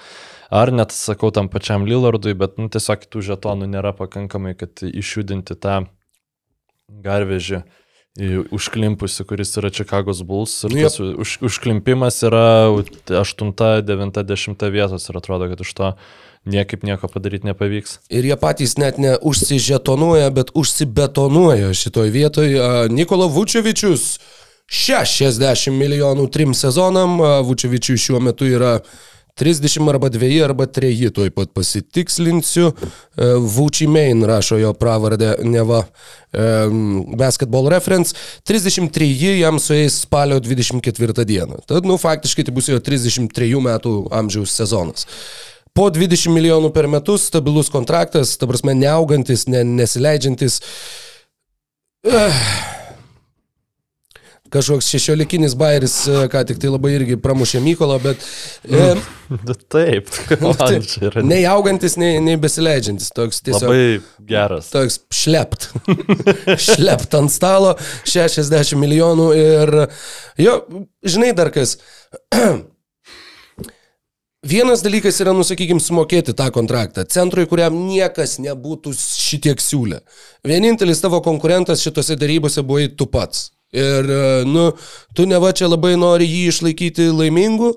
E: ar net, sakau, tam pačiam Lillardui, bet nu, tiesiog tų žetonų nėra pakankamai, kad išjudinti tą garvežį užklimpusi, kuris yra Chicago's Bulls. Ir
D: Nu,
E: tas už, užklimpimas yra 8-90 vietos ir atrodo, kad iš to niekaip nieko padaryti nepavyks.
D: Ir jie patys net ne užsižetonuoja, bet užsibetonuoja šitoj vietoj. A, Nikola Vučevičius 60 milijonų trim sezonam. A, Vučevičiui šiuo metu yra 30 arba 2 arba 3, tuoj pat pasitikslinsiu. Vuči Main rašo jo pravardę, neva basketball reference. 33 jam sueis spalio 24 dieną. Tad, nu, faktiškai tai bus jo 33 metų amžiaus sezonas. Po 20 milijonų per metus stabilus kontraktas, ta prasme, neaugantis, ne, nesileidžiantis. Eh. Kažkoks šešiolikinis bairis, e, ką tik tai labai irgi pramušė Mykolą, bet e,
E: Taip, man
D: tai, nei augantis, nei, nei besileidžiantis. Toks tiesiog
E: labai geras.
D: toks šlept. šlept ant stalo 60 milijonų ir jo, žinai dar kas. Vienas dalykas yra, nusakykime, sumokėti tą kontraktą. Centrui, kuriam niekas nebūtų šitiek siūlę. Vienintelis tavo konkurentas šitose darybose buvo tu pats. Ir, e, nu, tu ne va čia labai nori jį išlaikyti laimingu.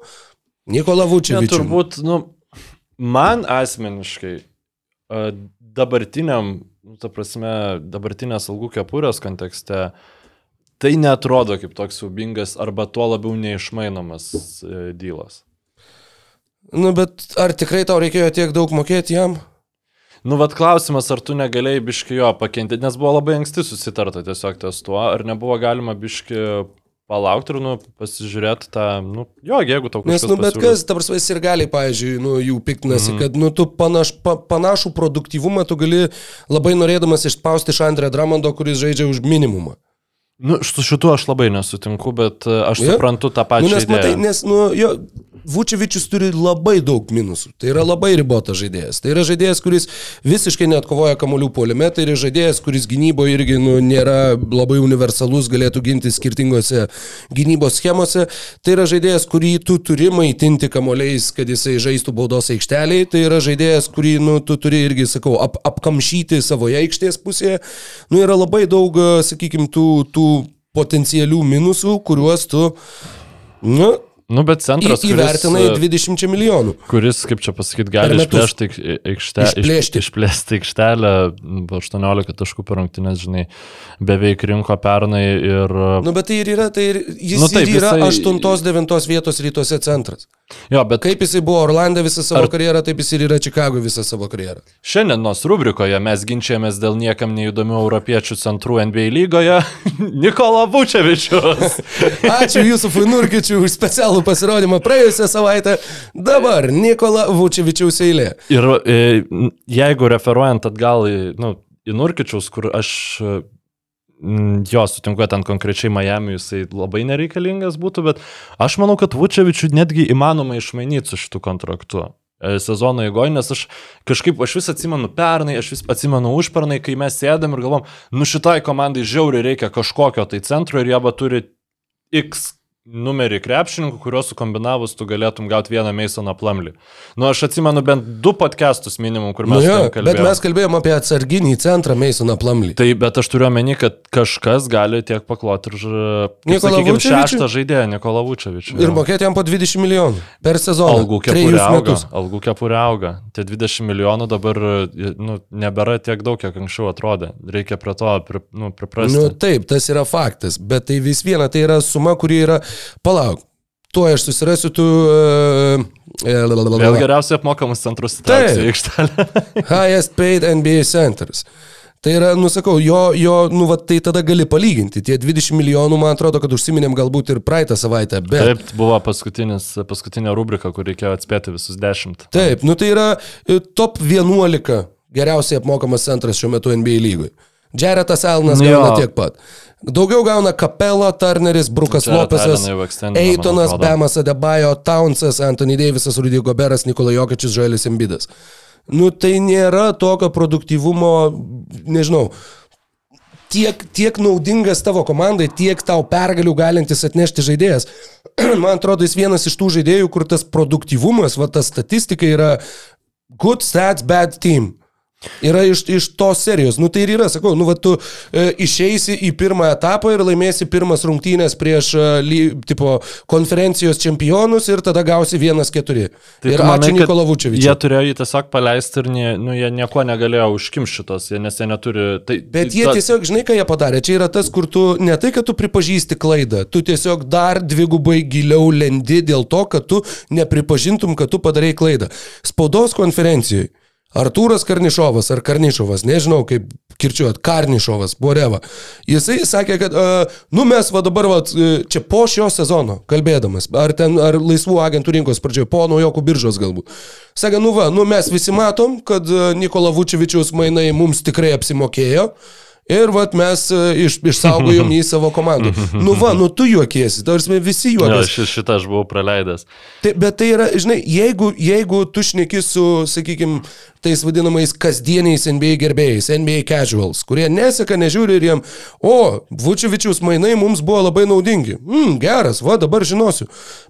D: Nikola
E: Ne,
D: Vučevičius.
E: turbūt, nu, man asmeniškai a, dabartiniam, nu, ta prasme, dabartinės algų kepurės kontekste, tai netrodo kaip toks siubingas arba tuo labiau neišmainomas e, dylas.
D: Nu, bet ar tikrai tau reikėjo tiek daug mokėti jam?
E: Nu, vad klausimas, ar tu negalėjai biški jo pakenti, nes buvo labai anksti susitarta tiesiog ties tuo, ar nebuvo galima biški palaukti ir, nu, pasižiūrėti tą, nu, jo, jeigu tau
D: Nes,
E: kažkas
D: nu, bet
E: pasiūlys.
D: kas, ta prasme, ir gali, pavyzdžiui, nu, jų piktinasi, mm -hmm. kad, nu, tu panaš, pa, panašų produktyvumą tu gali labai norėdamas išspausti iš Andrė Dramondo, kuris žaidžia už minimumą.
E: Nu, su šituo aš labai nesutinku, bet e, aš
D: Jo.
E: suprantu tą
D: Nu,
E: pačią
D: nes,
E: idėją.
D: matai, nes, nu, jo, Vučevičius turi labai daug minusų. Tai yra labai ribotas žaidėjas. Tai yra žaidėjas, kuris visiškai net kovoja kamolių polime. Tai yra žaidėjas, kuris gynyboje irgi nu, nėra labai universalus, galėtų ginti skirtingose gynybos schemose. Tai yra žaidėjas, kurį tu turi maitinti kamoliais, kad jisai žaistų baudos aikšteliai. Tai yra žaidėjas, kurį nu, tu turi irgi, sakau, ap, apkamšyti savoje aikštės pusėje. Nu, yra labai daug, sakykime, tų, tų potencialių minusų, kuriuos tu, nu,
E: Nu, bet
D: Į,
E: centras,
D: įvertinai
E: kuris,
D: 20 milijonų.
E: kuris, kaip čia pasakyti, gali išplėšti aik- aikšte, iš,
D: Išplėšti.
E: išplėsti aikštelę, nu, 18 taškų per rungtynės, žinai, beveik rinko pernai ir...
D: Nu, bet tai ir yra, tai ir, jis
E: Nu,
D: nu,
E: taip,
D: taip, yra
E: jisai-
D: 8-9 vietos rytuose centras.
E: Jo, bet
D: Kaip jisai buvo Orlande visą savo
E: Ar-
D: Ar... karjerą, taip jis ir yra Čikagoje visą savo karjerą.
E: Šiandienos rubrikoje mes ginčiamės dėl niekam neįdomių europiečių centrų NBA lygoje. Nikola Vučevičius.
D: Ačiū Jūsufui Nurkičiui už specialų pasirodymą praėjusią savaitę. Dabar Nikola Vučevičiaus eilė.
E: Ir e, jeigu referuojant atgal į, nu, į Nurkičiaus, kur aš e, jo sutinku, ten konkrečiai Miami jisai labai nereikalingas būtų, bet aš manau, kad Vučevičių netgi įmanoma išmainyti su šitų kontraktu. e, Sezono eigoje, nes aš kažkaip, aš vis atsimenu pernai, aš vis atsimenu užpernai, kai mes sėdam ir galvom, nu šitai komandai žiauriai reikia kažkokio tai centro ir jie va turi X numerį krepšininkų, kuriuos sukombinavus tu galėtum gauti vieną Masoną Plumlį. Nu, aš atsimenu bent du podcastus minimum, kur
D: Nu
E: mes
D: jo,
E: ten
D: bet
E: kalbėjome.
D: mes kalbėjome apie atsarginį centrą Meisoną Plamlį.
E: Tai bet aš turiu omeny, kad kažkas gali tiek pakloti ir, sakykime, šeštą žaidėją Nikolą Vučevičių.
D: Ir mokėti jam po 20 milijonų per sezoną.
E: Algų kepurė auga. Algų kepurė auga. Tie 20 milijonų dabar nu, nebėra tiek daug, kiek anksčiau atrodė. Reikia prie to pri, nu, priprasti.
D: Nu taip, tas yra faktas, bet tai vis viena, tai yra suma, kuri yra, palauk, tuo aš susirasiu tu... Uh,
E: Vėl geriausiai apmokamus centrus įtraukti į aikštelę.
D: Highest paid NBA centers. Tai yra, nusakau, jo, jo, nu, va, tai tada gali palyginti. Tie 20 milijonų, man atrodo, kad užsiminėm galbūt ir praeitą savaitę, bet...
E: Taip, buvo paskutinis, paskutinė rubrika, kur reikėjo atspėti visus dešimt.
D: Taip, nu tai yra top 11 geriausiai apmokamas centras šiuo metu NBA lygui. Jaretas Alnas
E: Nu jo.
D: gauna tiek pat. Daugiau gauna Kapela, Turneris, Brukas
E: Jared
D: Lopesas,
E: man
D: Eitonas. Bemas Adebayo, Townsas, Anthony Davisas, Rudy Goberas, Nikola Jokičius, Žoelis Embidas. Nu tai nėra tokio produktyvumo, nežinau, tiek, tiek naudingas tavo komandai, tiek tau pergalių galintis atnešti žaidėjas. Man atrodo, jis vienas iš tų žaidėjų, kur tas produktyvumas, va ta statistika yra good stats, bad team. Yra iš, iš tos serijos. Nu tai ir yra, sakau, nu va tu e, išeisi į pirmą etapą ir laimėsi pirmas rungtynės prieš e, ly, tipo, konferencijos čempionus ir tada gausi vienas keturi.
E: Tai
D: ir
E: manai,
D: ačiū Nikola
E: Jie
D: Vučevičiui.
E: turėjo jį tiesiog paleisti ir nie, nu, jie nieko negalėjo užkimšti šitos, jie- nes jie neturi... Tai,
D: Bet jie tiesiog, žinai, ką jie padarė, čia yra tas, kur tu ne tai, kad tu pripažįsti klaidą, tu tiesiog dar dvigubai giliau lendi dėl to, kad tu nepripažintum, kad tu padarai klaidą. Spaudos konferencijoje Artūras Karnišovas ar Karnišovas, nežinau kaip kirčiuot, Karnišovas, Boreva. Jisai sakė, kad, uh, nu mes va dabar, va, čia po šio sezono, kalbėdamas, ar ten, ar laisvų agentų rinkos pradžioje, po naujokų biržos galbūt. Sakė, nu va, nu mes visi matom, kad uh, Nikola Vučevičiaus mainai mums tikrai apsimokėjo. Ir vat mes e, iš, išsaugojom jį savo komandų. Nu va, nu tu juokiesi, tarsi visi juokiasi.
E: ši, šitą aš buvau praleidęs.
D: Tai, bet tai yra, žinai, jeigu, jeigu tu šneki su, sakykime, tais vadinamais kasdieniais NBA gerbėjais, NBA casuals, kurie neseka, nežiūri ir jiem, o, Vučevičius mainai mums buvo labai naudingi. Mm, geras, va dabar žinosiu.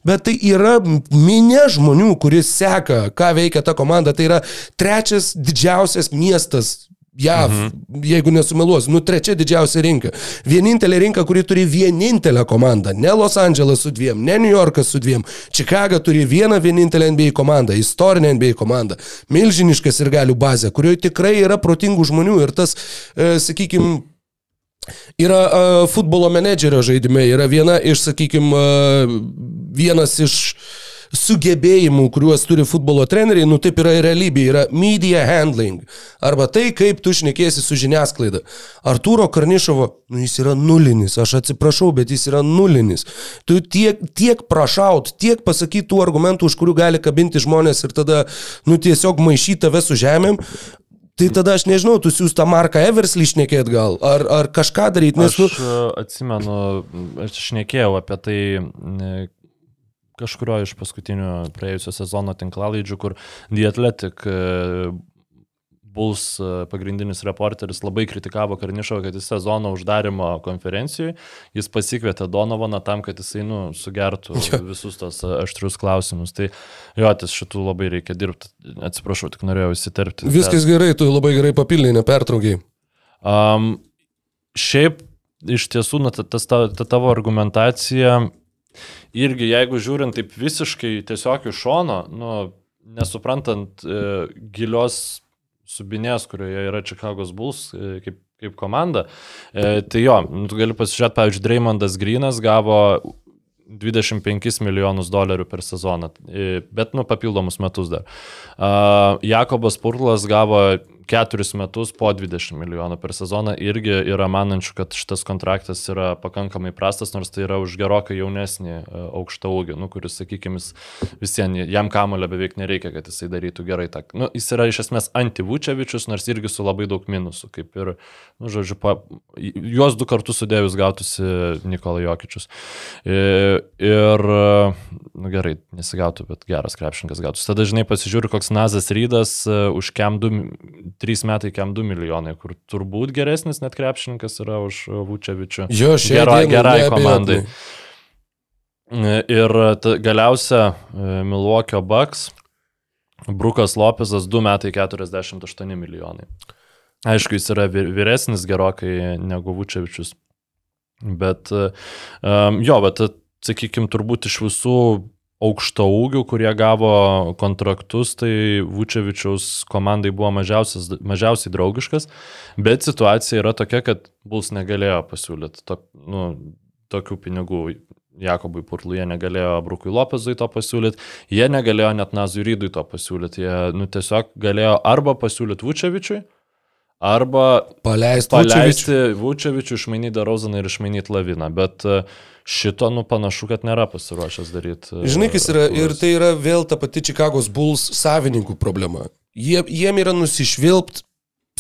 D: Bet tai yra minė žmonių, kuris seka, ką veikia ta komanda. Tai yra trečias didžiausias miestas JAV, mhm. jeigu nesumeluosiu, nu trečia didžiausia rinka. Vienintelė rinka, kuri turi vienintelę komandą. Ne Los Andželas su dviem, ne New Yorkas su dviem. Čikaga turi vieną vienintelę NBA komandą, istorinę NBA komandą. Milžiniškas ir galių bazė, kurioje tikrai yra protingų žmonių ir tas, e, sakykime, Yra uh, futbolo menedžerio žaidime, yra viena iš, sakykime, uh, vienas iš sugebėjimų, kuriuos turi futbolo treneriai, nu taip yra ir realybė, yra media handling. Arba tai, kaip tu šnekėsi su žiniasklaida. Arturo Karnišovo, nu jis yra nulinis, aš atsiprašau, bet jis yra nulinis. Tu tiek, tiek prašaut, tiek pasakyti tų argumentų, už kurių gali kabinti žmonės ir tada, nu tiesiog maišyti tave su žemėm. Tai tada aš nežinau, tu siūs tą Marką Everslį išnekėt gal, ar, ar kažką daryti, nes,
E: Aš
D: nu,
E: atsimenu, aš šnekėjau apie tai kažkurio iš paskutinių praėjusio sezono tinklalaidžių, kur The Athletic e, Bulls e, pagrindinis reporteris labai kritikavo Karnišovą, kad jis sezono uždarimo konferencijoje, jis pasikvietė Donovaną tam, kad jisai, nu, sugertų visus tos aštrius klausimus. Tai jo, ties šitų labai reikia dirbti. Atsiprašau, tik norėjau įsiterpti.
D: viskas gerai, tu labai gerai papildai, nepertraukiai.
E: Um, šiaip iš tiesų, na, ta, ta, ta tavo argumentacija, irgi jeigu žiūrint taip visiškai tiesiog iš šono, nu, nesuprantant e, gilios subinės, kurioje yra Chicago's Bulls e, kaip, kaip komanda, e, tai jo, nu, tu gali pasižiūrėti, pavyzdžiui, Dreymondas Grinas gavo 25 milijonus dolerių per sezoną, e, bet, nu, papildomus metus dar. Jakobas Purlas gavo keturis metus po 20 milijonų per sezoną irgi yra manančių, kad šitas kontraktas yra pakankamai prastas, nors tai yra už gerokai jaunesnį uh, aukštą ūgį, nu, kuris, sakykime, visiems, jam kamulio beveik nereikia, kad jisai darytų gerai. Ta, nu, jis yra iš esmės antivučiavičius, nors irgi su labai daug minusų, kaip ir, nu, žodžiu, pa, juos du kartus sudėjus gautųsi Nikola Jokičius. Ir, ir, nu gerai, nesigautų, bet geras krepšininkas gautųsi. Tada, žinai, pasižiūriu, koks Nazas Rydas uh, už kem 2, 3 metai kem 2 milijonai, kur turbūt geresnis net krepšininkas yra už Vučevičių.
D: Jo, šiai
E: gerai
D: neabejotinai.
E: komandai. Ir ta, galiausia e, Milwaukee Bucks, Brukas Lopezas 2 metai 48 milijonai. Aišku, jis yra vyr- vyresnis gerokai negu Vučevičius. Bet um, jo, bet sakykime, turbūt iš visų aukšto ūgių, kurie gavo kontraktus, tai Vučevičiaus komandai buvo mažiausiai draugiškas, bet situacija yra tokia, kad Bulls negalėjo pasiūlyti to, nu, tokių pinigų. Jakobui Purlui jie negalėjo Brukui Lopezui to pasiūlyti, jie negalėjo net Nazui Rydui to pasiūlyti, jie nu, tiesiog galėjo arba pasiūlyti Vučevičiui, arba
D: Paleisti Vučevičių.
E: paleisti Vučevičių, išmainyti Darozaną ir išmainyti Laviną, bet e, šito, nu, panašu, kad nėra pasiruošęs daryti.
D: Žinai, kas yra, ir tai yra vėl ta pati Čikagos Bulls savininkų problema. Jie, jiem yra nusišvilpt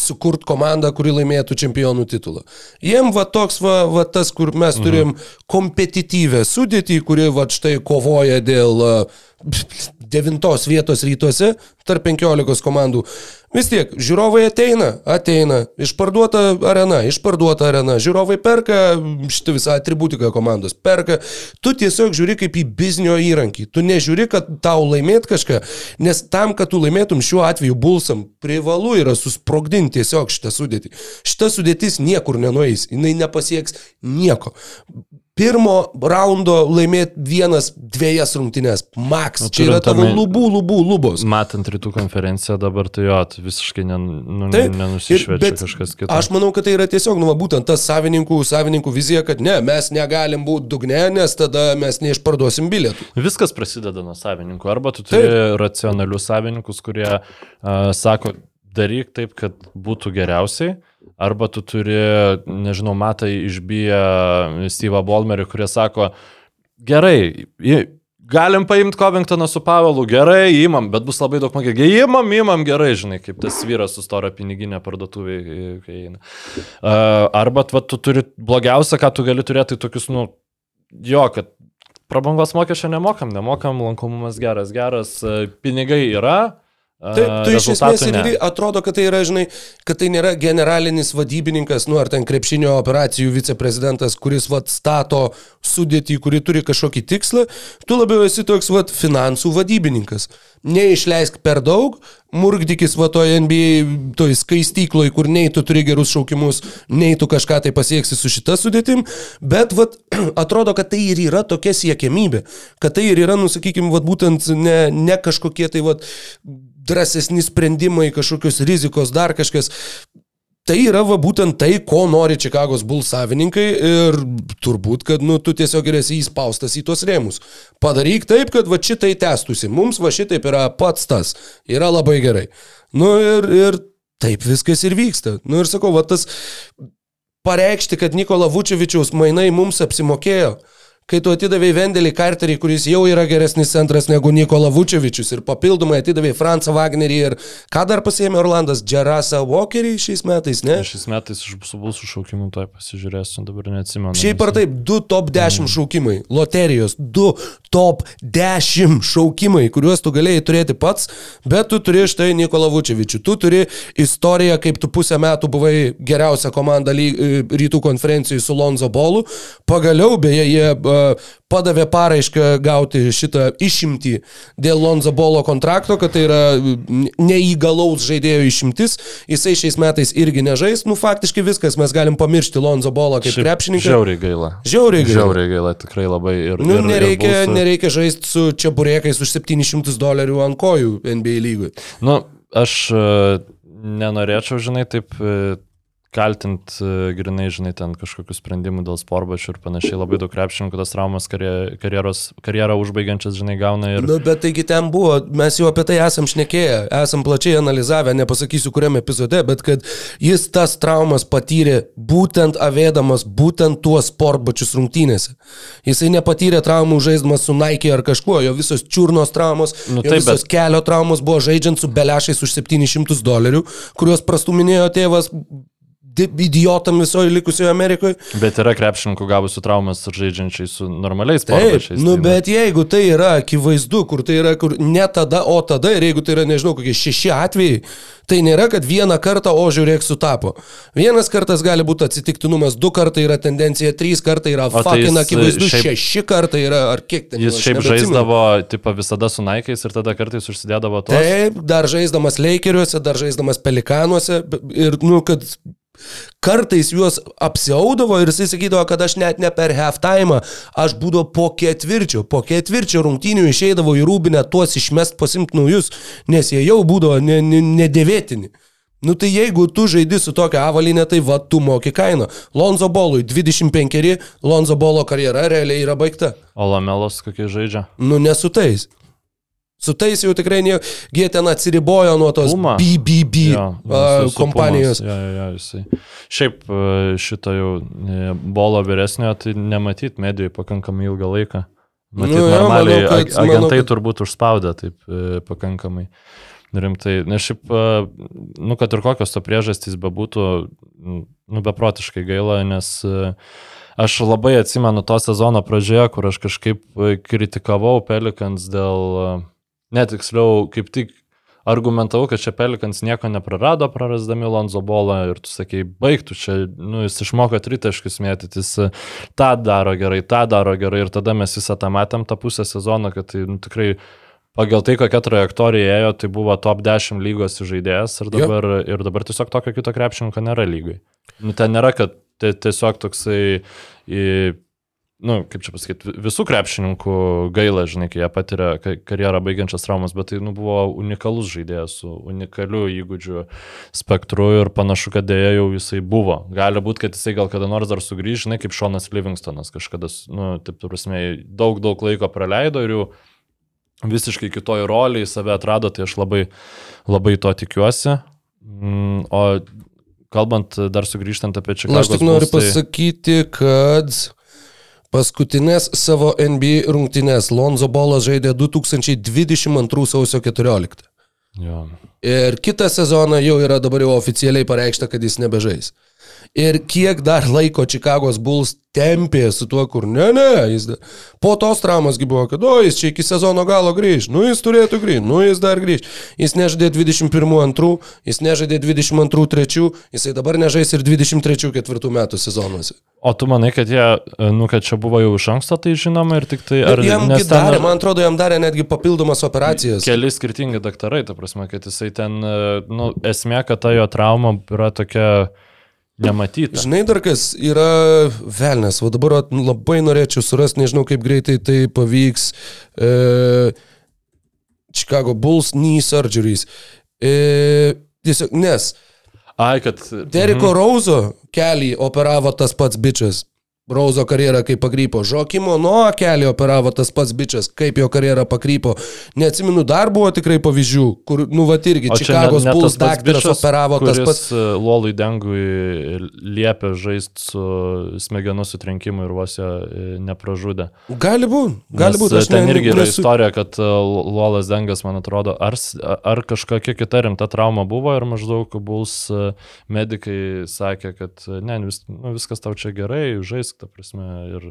D: sukurt komandą, kuri laimėtų čempionų titulą. Jiem va toks va, va tas, kur mes
E: Mhm.
D: turim kompetityvę sudėtį, kuri va štai kovoja dėl a, devintos vietos rytuose tarp penkiolikos komandų. Vis tiek, žiūrovai ateina, ateina, išparduota arena, išparduota arena, žiūrovai perka šitą visą atributiką komandos, perka, tu tiesiog žiūri kaip į biznio įrankį, tu nežiūri, kad tau laimėt kažką, nes tam, kad tu laimėtum šiuo atveju bulsam, privalu yra susprogdinti tiesiog šitą sudėtį. Šita sudėtis niekur nenueis, jinai nepasieks nieko. Pirmo raundo laimėti vienas, dviejas rungtynės, max. Čia yra tavo lubų, lubų, lubos.
E: Matant rytų konferenciją dabar, tai jo, tai visiškai nen, nu,
D: Taip,
E: nenusišvečia
D: ir-
E: kažkas kitas.
D: Aš manau, kad tai yra tiesiog, nu, va, būtent tas savininkų, savininkų vizija, kad ne, mes negalim būti dugne, nes tada mes neišparduosim bilietų.
E: Viskas prasideda nuo savininkų. Arba tu turi Taip. racionalius savininkus, kurie uh, sako, daryk taip, kad būtų geriausiai. Arba tu turi, nežinau, matai išbiję Steve'ą Bolmerį, kurie sako, gerai, galim paimti Covingtoną su Pavelu, gerai, įmam, bet bus labai daug mokėti. Įmam, įmam, gerai, žinai, kaip tas vyras su stora piniginė parduotuvėje, kai eina. Arba va, tu turi blogiausia, ką tu gali turėti, tai tokius, nu, jo, kad prabangos mokesčio nemokam, nemokam, lankomumas geras, geras, pinigai yra.
D: Taip, tu iš esmės ir
E: ne.
D: atrodo, kad tai yra, žinai, kad tai nėra generalinis vadybininkas, nu ar ten krepšinio operacijų viceprezidentas, kuris vat stato sudėtį, kuri turi kažkokį tikslą, tu labiau esi toks vat finansų vadybininkas. Neišleisk per daug, murgdykis va toje NBA, toj skaistykloj, kur nei tu turi gerus šaukimus, nei tu kažką tai pasieksi su šita sudėtim, bet vat, atrodo, kad tai ir yra tokia siekiamybė, kad tai ir yra, nusakykime, vat, būtent ne, ne kažkokie tai vat, drąsesni sprendimai, kažkokios rizikos, dar kažkas. Tai yra va būtent tai, ko nori Čikagos Bulls savininkai ir turbūt, kad nu, tu tiesiog esi įspaustas į tuos rėmus. Padaryk taip, kad va šitai tęstusi. Mums va šitaip yra pats tas. Yra labai gerai. Nu ir, ir taip viskas ir vyksta. Nu ir sakau, va tas pareikšti, kad Nikola Vučevičiaus mainai mums apsimokėjo kai tu atidavai Vendelį Carterį, kuris jau yra geresnis centras negu Nikola Vučevičius ir papildomai atidavai Fransą Wagnerį ir ką dar pasėmė Orlandas, Džerasą Walkerį šiais metais, ne?
E: Šiais metais iš su bus šaukimu to pasižiūrėsiu, dabar neatsimenu.
D: Šiaip ar taip, du top 10 šaukimai, loterijos, du top 10 šaukimai, kuriuos tu galėjai turėti pats, bet tu turi štai Nikola Vučevičių. Tu turi istoriją, kaip tu pusę metų buvai geriausia komanda rytų konferencijai su Lonzo Bolu. Pagaliau, beje, jie padavė paraišką gauti šitą išimtį dėl Lonzo Bolo kontrakto, kad tai yra neįgalaus žaidėjo išimtis. Jisai šiais metais irgi nežais. Nu, faktiškai viskas, mes galim pamiršti Lonzo Bolą kaip krepšininką.
E: Žiauriai gaila.
D: Žiauriai gaila.
E: Žiauriai gaila, tikrai labai. Ir,
D: Nu,
E: ir,
D: nereikia,
E: ir Bullsų-
D: nereikia žaisti su čia burėkais už 700 dolerių ant kojų NBA lygui.
E: Nu, aš e, nenorėčiau, žinai, taip e, kaltint, e, grinai, žinai, ten kažkokių sprendimų dėl sporbačių ir panašiai. Labai daug krepšininkų tas traumas karje- karjeros, karjerą užbaigiančias, žinai, gauna ir...
D: Nu, bet taigi ten buvo, mes jau apie tai esam šnekėję, esam plačiai analizavę, nepasakysiu kuriam epizode, bet kad jis tas traumas patyrė būtent avėdamas būtent tuos sportbačius rungtynėse. Jisai nepatyrė traumų žaiddamas su Nike ar kažkuo, jo visos čiurnos traumos,
E: Nu, taip,
D: visos
E: bet-
D: kelio traumos buvo žaidžiant su belešais už 700 dolerių, kuriuos prastuminėjo tėvas idiotam visoje likusioje Amerikoje.
E: Bet yra krepšininkų gavusių traumas žaidžiančiai su normaliais sporbačiais.
D: nu
E: tai,
D: bet jeigu tai yra akivaizdu, kur tai yra, kur ne tada, o tada, ir jeigu tai yra, nežinau, kokie šeši atvejai, tai nėra, kad vieną kartą, o žiūrėk, sutapo. Vienas kartas gali būti atsitiktinumas, du kartai yra tendencija, trys kartai yra
E: tai
D: fucking
E: jis,
D: akivaizdu,
E: šiaip-
D: šeši kartai yra, ar kiek ten.
E: Jis
D: aš
E: šiaip žaisdavo, tipo, visada su Nike'ais ir tada kartais užsidėdavo tos.
D: Taip, dar žaisdamas Lakeriuose, dar žaisdamas Pelikanuose ir, nu, kad kartais juos apsiaudavo ir jisai sakydavo, kad aš net ne per halftime, aš būdavo po ketvirčio, po ketvirčio rungtynių išeidavo į rūbinę tuos išmest pasimti naujus, nes jie jau būdavo ne- ne- nedėvėtini. Nu tai jeigu tu žaidi su tokia avalinė, tai va, tu moki kainą. Lonzo Bolui 25, Lonzo Bolo karjera realiai yra baigta.
E: O Lamelos kokie žaidžia?
D: Nu, nesu tais. Su tais jau tikrai ne, jie ten atsiribojo nuo tos
E: Puma.
D: BBB
E: Jo,
D: a,
E: su- su
D: kompanijos.
E: Jo, jo, jisai. Šiaip e, šito jau e, bolo vyresnio, tai nematyt medijoje pakankamai ilgą laiką. Matyt,
D: Nu, jo,
E: normaliai
D: manau, kad-
E: agentai
D: manau,
E: kad... turbūt užspaudė taip e, pakankamai rimtai. Nes šiaip, nu, kad ir kokios to priežastys bebūtų, nu, beprotiškai gaila, nes aš labai atsimenu to sezono pradžioje, kur aš kažkaip kritikavau Pelikans dėl, netiksliau, kaip tik argumentavau, kad čia Pelikans nieko neprarado, prarasdami Lonzo bolą ir tu sakei, baigtų čia, nu, jis išmoko tritaškius mėtyti, jis e, tą daro gerai, tą daro gerai ir tada mes visą tą matėm tą pusę sezono, kad tai nu, tikrai pagal tai, kokia trajektorija ėjo, tai buvo top 10 lygos žaidėjas ir dabar, ir dabar tiesiog tokio kito krepšininko nėra lygai. Nu, ten nėra, kad tai tiesiog toksai, į, nu, kaip čia pasakyti, visų krepšininkų gaila, žinai, kai jie patiria ka- karjerą baigiančias traumas, bet tai nu, buvo unikalus žaidėjas su unikaliu įgūdžiu spektru ir panašu, kad dėja jau jisai buvo. Gali būti, kad jisai gal kada nors dar sugrįž, žinai, kaip Šonas Livingstonas kažkada, nu, taip prasme, daug, daug laiko praleido ir jau visiškai kitoj roliai save atrado, tai aš labai, labai to tikiuosi. Mm, O kalbant dar sugrįžtant apie
D: Na,
E: Čikagos
D: aš tik noriu
E: Bulls, tai-
D: pasakyti, kad paskutinės savo NBA rungtynės Lonzo Bolas žaidė 2022 sausio 14.
E: Jo.
D: Ir kitą sezoną jau yra dabar jau oficialiai pareikšta, kad jis nebežais. Ir kiek dar laiko Čikagos Bulls tempė su tuo, kur ne, ne, jis po tos traumasgi buvo, kad o jis čia iki sezono galo grįž, nu jis turėtų grįžti, nu jis dar grįž. Jis nežaidė 21-2, jis nežaidė 22-3, jisai dabar nežais ir 23-4 metų sezonuose.
E: O tu manai, kad jie, nu, kad čia buvo jau iš anksto tai žinoma ir tik tai... Ar,
D: Jam
E: ten
D: darė, man atrodo, jam darė netgi papildomas operacijas.
E: Keli skirtingi daktarai, ta prasme, kad jisai ten, e, nu, esmė, kad ta jo trauma yra tokia nematyta.
D: Žinai, dar kas yra velnės, o dabar labai norėčiau surasti, nežinau kaip greitai tai pavyks. E, Chicago Bulls knee surgeries. E, tiesiog, nes
E: Ai, kad...
D: Deriko Rauzo kelį operavo tas pats bičias. Rauzo karjerą kaip pakrypo. Žokimo nuo kelio operavo tas pats bičias, kaip jo karjerą pakrypo. Neatsimenu, dar buvo tikrai pavyzdžių, kur, nu, va irgi, Čikagos
E: pats
D: daktaras operavo tas pats.
E: e, Lolui Dengui liepė žaisti su smegenų sutrenkimu ir vos jo e, nepražudė.
D: Gali būti, gali būti.
E: ten
D: ne,
E: irgi yra
D: nesu-
E: istorija, kad e, Lolas Dengas, man atrodo, ar, ar kažkokia kita rimta trauma buvo ir maždaug Bulls e, medikai sakė, kad ne, vis, nu, viskas tau čia gerai, žaisk, ta prasme, ir,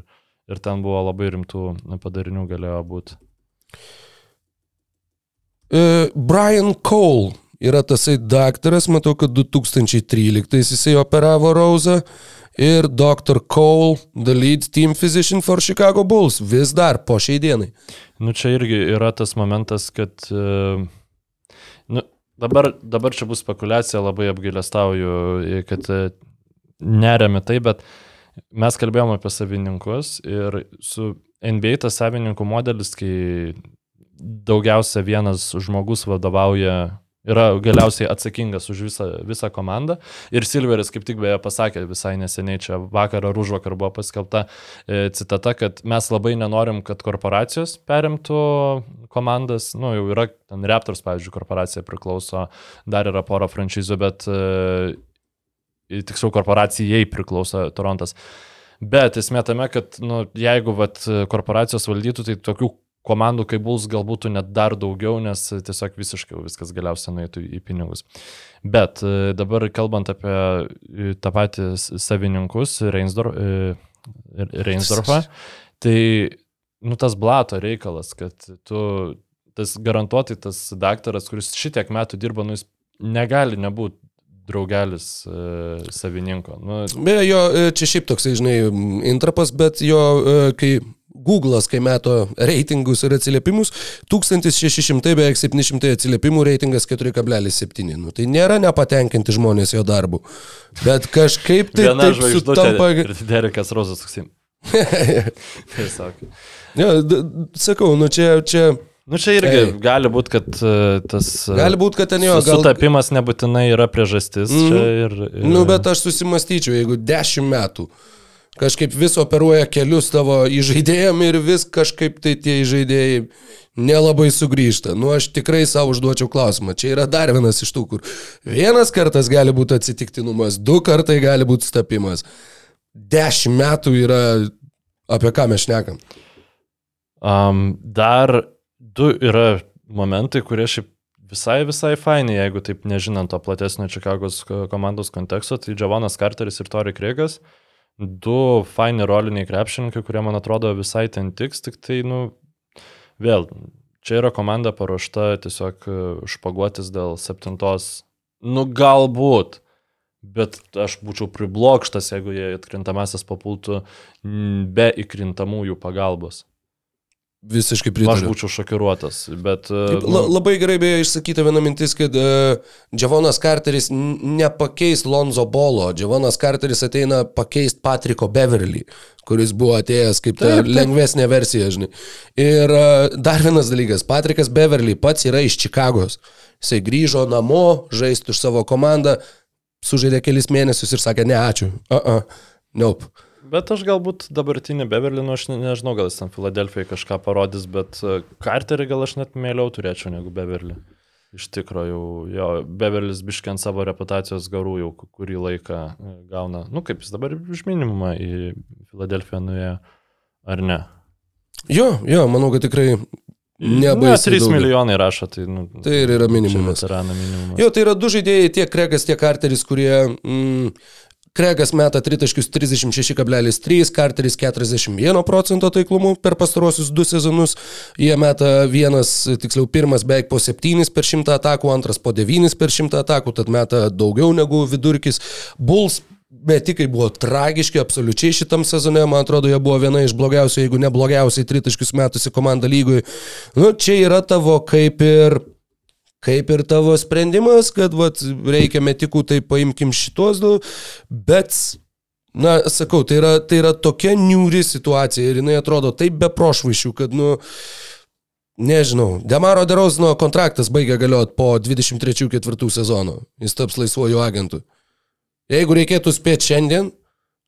E: ir ten buvo labai rimtų padarinių galėjo būti.
D: E, Brian Cole yra tasai daktaras, matau, kad 2013 jisai operavo Rauzą. Ir Dr. Cole, the lead team physician for Chicago Bulls, vis dar po šiai dienai.
E: Nu čia irgi yra tas momentas, kad e, nu, dabar, dabar čia bus spekulacija, labai apgailestauju, kad e, neremi tai, bet mes kalbėjome apie savininkus ir su NBA tas savininkų modelis, kai daugiausia vienas žmogus vadovauja, yra galiausiai atsakingas už visą, visą komandą. Ir Silveris kaip tik beje pasakė visai neseniai, čia vakar ar už vakar buvo paskelbta e, citata, kad mes labai nenorim, kad korporacijos perimtų komandas. Nu, jau yra, ten Raptors, pavyzdžiui, korporacija priklauso, dar yra pora franšizų, bet e, tiksliau korporacijai priklauso Torontas. Bet esmė tame, kad nu, jeigu vat, korporacijos valdytų, tai tokių komandų kaip Bulls gal būtų net dar daugiau, nes tiesiog visiškai viskas galiausiai nueitų į pinigus. Bet e, dabar kalbant apie e, tą patį savininkus, e, Reinsdorfą, tai nu, tas blato reikalas, kad tu, tas garantuotai tas daktaras, kuris šitiek metų dirba, nu, jis negali nebūti draugelis e, savininko. Nu,
D: Beje, jo e, čia šiaip toksai, žinai, intrapas, bet jo, e, kai Google'as, kai meto reitingus ir atsiliepimus, 1600, beveik 700 atsiliepimų, reitingas 4,7. Nu, tai nėra nepatenkinti žmonės jo darbu. Bet kažkaip tai
E: Viena žvaigždutė
D: sutampa.
E: ir Derekas Rozas toksai. Tiesiog.
D: Ja, sakau, nu čia, čia
E: Nu čia irgi
D: Ei.
E: gali būti, kad e, tas e,
D: gali būti, kad ten jo, gal...
E: sutapimas nebūtinai yra priežastis. Čia Ir, ir,
D: Nu, bet aš susimastyčiau, jeigu 10 metų kažkaip vis operuoja kelius tavo įžaidėjim ir vis kažkaip tai tie įžaidėjai nelabai sugrįžta. Nu, aš tikrai savo užduočiau klausimą. Čia yra dar vienas iš tų, kur vienas kartas gali būti atsitiktinumas, du kartai gali būti stapimas. Dešimt metų yra apie ką mes šnekam.
E: Um, dar du yra momentai, kurie šiaip visai, visai faini, jeigu taip nežinant to platesnio Čikagos ko- komandos konteksto, tai Džavonas Carteris ir Tori Kriegas, du faini roliniai krepšininkai, kurie man atrodo visai ten tiks, tik tai, nu, vėl, čia yra komanda paruošta tiesiog e, špaguotis dėl septintos, nu, galbūt. Bet aš būčiau priblokštas, jeigu jie atkrintamasis papultų be įkrintamųjų pagalbos.
D: Visiškai
E: Aš
D: pritariu.
E: būčiau šokiruotas, bet... e,
D: Taip, La, labai gerai beje išsakyta viena mintis, kad uh, Džavonas Carteris nepakeis Lonzo Bolo. Džavonas Carteris ateina pakeisti Patriko Beverly, kuris buvo atėjęs kaip ta
E: Taip, taip.
D: lengvesnė versija, žinai. Ir uh, dar vienas dalykas, Patrikas Beverly pats yra iš Čikagos. Jisai grįžo namo, žaisti už savo komandą, sužaidė kelis mėnesius ir sakė, ne, ačiū. Uh -uh. Nope.
E: Bet aš galbūt dabartinį Beverly, nu aš ne, nežinau, gal jis ten Filadelfijai kažką parodys, bet e, Carterį gal aš net mieliau turėčiau negu Beverly. Iš tikrųjų, jo, Beverlis biškiant savo reputacijos garų jau ku- kurį laiką e, gauna, nu kaip jis dabar iš minimumą į Filadelfiją nuėjo, ar ne?
D: Jo, jo, manau, kad tikrai
E: Ne,
D: nebaisiai.
E: 3
D: daug.
E: milijonai rašo, tai... Nu,
D: Tai ir yra minimumas.
E: Minimumas.
D: Jo, tai yra du žaidėjai, tiek Kregas, tiek Carteris, kurie... Mm, Kregas meta tritaškius 36,3, Carteris 41 procento taiklumu per pastarosius du sezonus. Jie meta vienas, tiksliau pirmas beveik po 7 per 100 atakų, antras po 9 per 100 atakų, tad meta daugiau negu vidurkis. Bulls metikai buvo tragiški absoliučiai šitam sezone, man atrodo, jie buvo viena iš blogiausių, jeigu ne blogiausiai tritaškius metusi komanda lygoj. Nu, čia yra tavo kaip ir kaip ir tavo sprendimas, kad vat, reikia metikų, tai paimkim šitos du, bet, na, sakau, tai yra, tai yra tokia niūri situacija ir jinai atrodo taip be prošvaišių, kad, nu, nežinau, Demaro Derozino kontraktas baigia galioti po 23-4 sezono, jis taps laisvuoju agentu. Jeigu reikėtų spėti šiandien,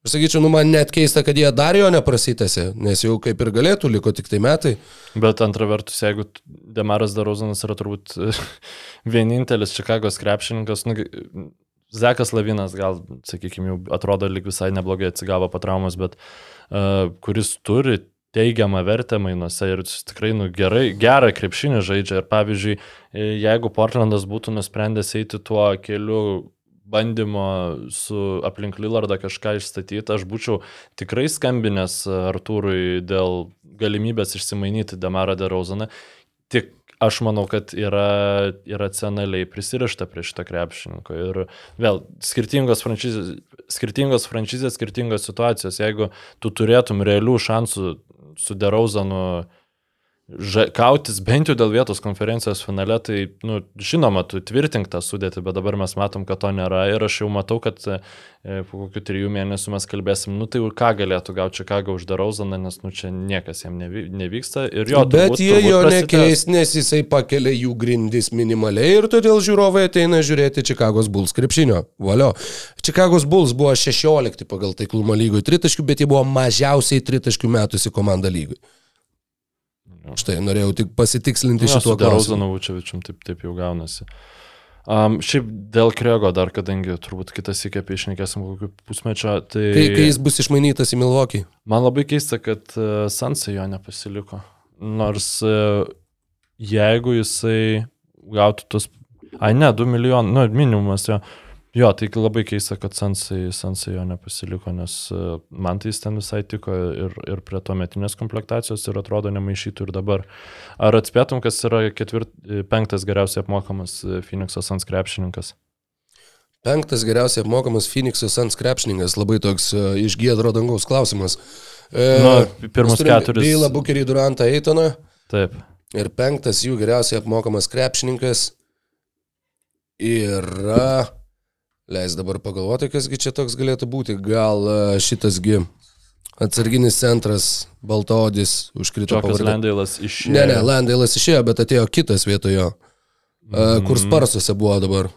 D: Aš sakyčiau, nu man net keista, kad jie dar jo neprasitėsi, nes jau kaip ir galėtų, liko tik tai metai.
E: Bet antra vertus, jeigu Demaras Darozanas yra turbūt vienintelis Čikagos krepšininkas, nu, Zekas Lavinas gal, sakykime, jau atrodo lyg visai neblogai atsigavo po traumos, bet uh, kuris turi teigiamą vertę mainuose ir tikrai nu, gerai, gerą krepšinį žaidžia. Ir pavyzdžiui, e, jeigu Portlandas būtų nusprendęs eiti tuo keliu bandymo su aplink Lillardą kažką išstatyti, aš būčiau tikrai skambinęs Artūrui dėl galimybės išsimainyti Demarą Derauzaną. Tik aš manau, kad yra iracionaliai prisirišta prie šito krepšininko. Ir vėl, skirtingos franšizės, skirtingos, franšizės, skirtingos situacijos. Jeigu tu turėtum realių šansų su Derauzanu ža- kautis bent jau dėl vietos konferencijos finale, tai, nu, žinoma, tu tvirtink tą sudėtį, bet dabar mes matom, kad to nėra ir aš jau matau, kad e, po kokių trijų mėnesių mes kalbėsim, nu tai ką galėtų gauti Čikagą už Derauzaną, nes, nu, čia niekas jam nevy, nevyksta ir jo.
D: Bet
E: turbūt-
D: jie
E: turbūt
D: jo
E: prasitęs.
D: nekeis, nes jisai pakelia jų grindis minimaliai ir todėl žiūrovai ateina žiūrėti Čikagos Bulls krepšinio. Valio. Čikagos Bulls buvo 16 pagal taiklumo lygoj tritaškių, bet jie buvo mažiausiai tritaškių metusi komanda lygoj. Štai norėjau tik pasitikslinti
E: Jo,
D: šituo klausimu.
E: Derauzanu Vučevičium taip, taip jau gaunasi. Um, šiaip dėl Krego dar, kadangi turbūt kitas iki apie išnekėsim kokiu pusmečio, tai
D: Kai, kai jis bus išmainytas į Milvokį.
E: man labai keista, kad uh, Sansai jo nepasiliko. Nors uh, jeigu jisai gautų tos... Ai ne, 2 milijonai, nu, minimumas jo. Jo, tai labai keista, kad Sansai, Sansai jo nepasiliko, nes uh, man tai jis ten visai tiko ir, ir prie to metinės komplektacijos ir atrodo nemaišytų ir dabar. Ar atspėtum, kas yra ketvirt, penktas geriausiai apmokamas e, Phoenix'o Sans krepšininkas?
D: Penktas geriausiai apmokamas Phoenix'o Suns krepšininkas, labai toks iš giedro dangaus klausimas. E,
E: Nu, pirmus keturis-
D: Bylą Bukerį Durantą Eitoną.
E: Taip.
D: Ir penktas jų geriausiai apmokamas krepšininkas yra... Leis dabar pagalvoti, kasgi čia toks galėtų būti. Gal e, šitasgi atsarginis centras, Baltodis, užkrito pavardė.
E: Landailas iš...
D: Ne, ne, Landailas išėjo, bet atėjo kitas vietojo. Mm. Kur Sparsuose buvo dabar.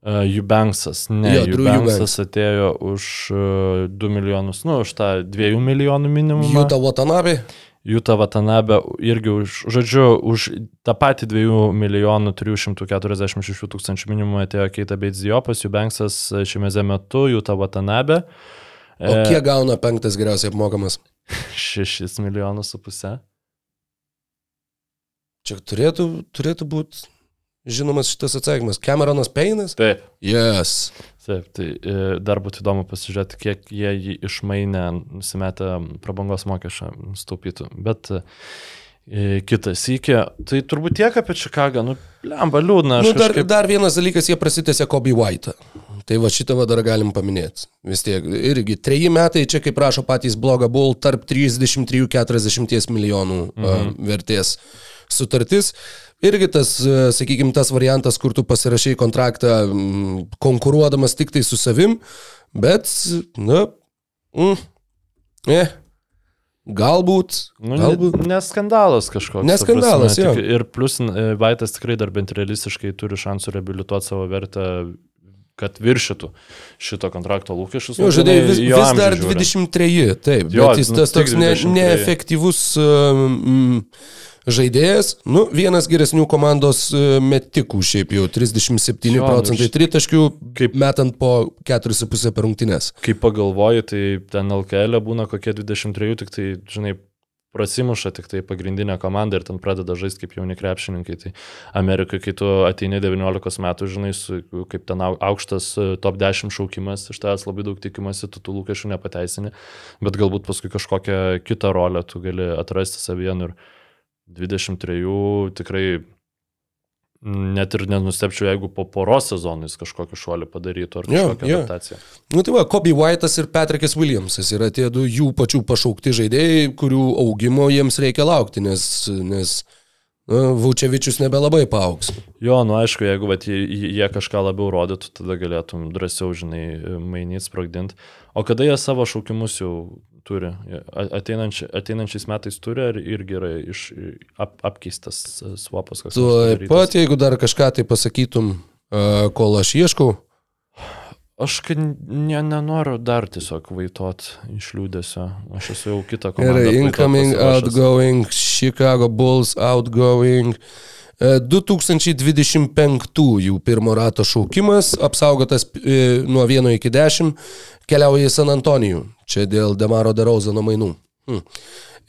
E: Uh, Jubanksas. Ne,
D: Jo, Drew
E: Jubanksas atėjo už uh, 2 milijonus, nu, už tą 2 milijonų minimumą.
D: Juta Watanabe.
E: Juta Vatanabe irgi už, žodžiu, už tą patį 2 milijonų 346 tūkstančių minimumą atėjo Keita Beitzijopas, Jubanksas šiame metu, Juta Vatanabe.
D: O kiek gauna penktas geriausiai apmokamas?
E: 6 milijonus su pusė.
D: Čia turėtų, turėtų būti žinomas šitas atsakymas. Cameronas Peinas?
E: Taip.
D: Yes.
E: Taip, tai e, dar būtų įdomu pasižiūrėti, kiek jie jį išmainę, nusimetę prabangos mokesčio staupytų. Bet e, kitas įkė, tai turbūt tiek apie Čikagą, nu, lemba liūdna.
D: Nu, dar,
E: kažkaip...
D: dar vienas dalykas, jie prasitėse Kobe White. Tai va šitą va dar galim paminėti. Vis tiek, irgi treji metai, čia kaip rašo patys blogą buvo, tarp 33-40 milijonų mhm. uh, vertės sutartis. Irgi tas, sakykime, tas variantas, kur tu pasirašai kontraktą mm, konkuruodamas tik tai su savim, bet, na, mm, ne, galbūt,
E: Nu,
D: galbūt.
E: ne, ne skandalas kažkoks.
D: Ne
E: ta
D: skandalas,
E: prasme,
D: jo.
E: tik- Ir plus e, Vaitas tikrai dar bent realistiškai turi šansų reabilituoti savo vertę, kad viršytų šito kontrakto lūkesčius.
D: Jo,
E: nu,
D: žadėjai, vis, vis dar
E: žiūrint.
D: 23, taip,
E: Jo,
D: bet jis
E: nu,
D: tas toks ne,
E: 23.
D: neefektyvus um, žaidėjas, nu, vienas geresnių komandos uh, metikų, šiaip jau 37
E: Jo, nu,
D: procentai
E: iš-
D: tritaškių,
E: kaip-
D: metant po 4,5 per rungtynes.
E: Kai pagalvoji, tai ten LKL būna kokie 23, tik tai, žinai, prasimuša tik tai pagrindinė komanda ir ten pradeda žaisti kaip jauni krepšininkai. Tai Amerikai, kai tu ateini 19 metų, žinai, su, kaip ten au- aukštas e, top 10 šaukimas, iš tavęs labai daug tikimasi, tu tų lūkesčių nepateisini, bet galbūt paskui kažkokią kitą rolę tu gali atrasti savyje nu ir 23 tikrai net ir nenustepčiau, jeigu po poros sezonų jis kažkokį šuolį padarytų ar kažkokią
D: jo.
E: adaptaciją.
D: Nu tai va, Kobe White'as ir Patrickas Williamsas yra tie du jų pačių pašaukti žaidėjai, kurių augimo jiems reikia laukti, nes, nes nu, Vučevičius nebelabai paaugs.
E: Jo, nu aišku, jeigu vat, jie, jie kažką labiau rodytų, tada galėtum drąsiau, žinai, mainyti, sprogdinti. O kada jie savo šaukimus jau turi? Ateinanči, ateinančiais metais turi ar irgi yra iš, ap, apkeistas e, swapas?
D: Tuo
E: padarytas?
D: pat, jeigu dar kažką tai pasakytum, uh, kol aš ieškau,
E: Aš ne, nenoriu dar tiesiog vaitot iš liūdėsio. Aš esu jau kitą komandą.
D: Gerai, incoming, outgoing, Chicago Bulls, outgoing. E, 2025 pirmo rato šaukimas, apsaugotas e, nuo 1 iki 10, keliauja į San Antonijų. Čia dėl Demaro Derauzano mainų. Hm.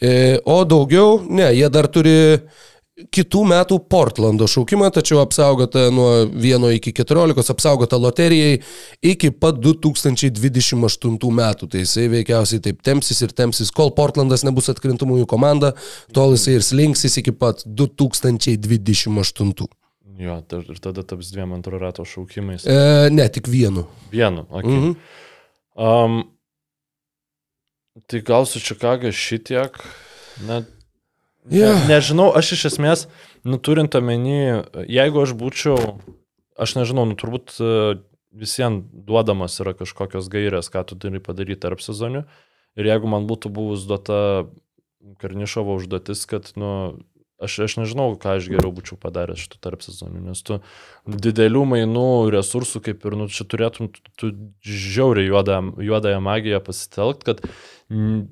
D: E, O daugiau, ne, jie dar turi kitų metų Portlando šaukimą, tačiau apsaugota nuo 1 iki 14, apsaugota loterijai iki pat 2028 metų. Tai jisai veikiausiai taip tempsis ir tempsis, kol Portlandas nebus atkrintamųjų komanda, tol jisai ir slinksis iki pat 2028.
E: Jo, ir tada taps dviem antro rato šaukimais.
D: E, ne, tik vienu.
E: Vienu, okay.
D: Mhm.
E: Um, tai gal su Čikaga šitiek, net
D: Jo.
E: Ne, nežinau, aš iš esmės, nu, turint omeny, jeigu aš būčiau, aš nežinau, nu, turbūt e, visiems duodamas yra kažkokios gairės, ką tu turi padaryti tarp sezonių. Ir jeigu man būtų buvus duota Karnišovo užduotis, kad, nu, aš, aš nežinau, ką aš geriau būčiau padaręs šitų tarp sezonių, nes tu didelių mainų, resursų, kaip ir, nu, čia turėtum tu, tu žiauriai juodąją, juodąją magiją pasitelkt, kad mm,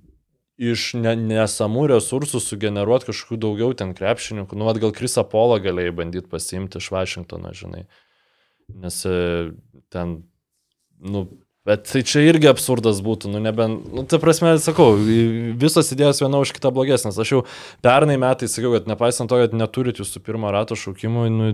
E: iš ne, nesamų resursų sugeneruoti kažkokių daugiau ten krepšininkų. Nu, vad gal Krisa Polo galėjai bandyti pasiimti iš Vašingtono, žinai. Nes e, ten, nu, bet tai čia irgi absurdas būtų, nu, nebent, nu, ta prasme, sakau, visos idėjos viena už kitą blogesnės. Aš jau pernai metais sakiau, kad nepaisant to, kad neturit jūsų pirmo rato šaukimų, nu,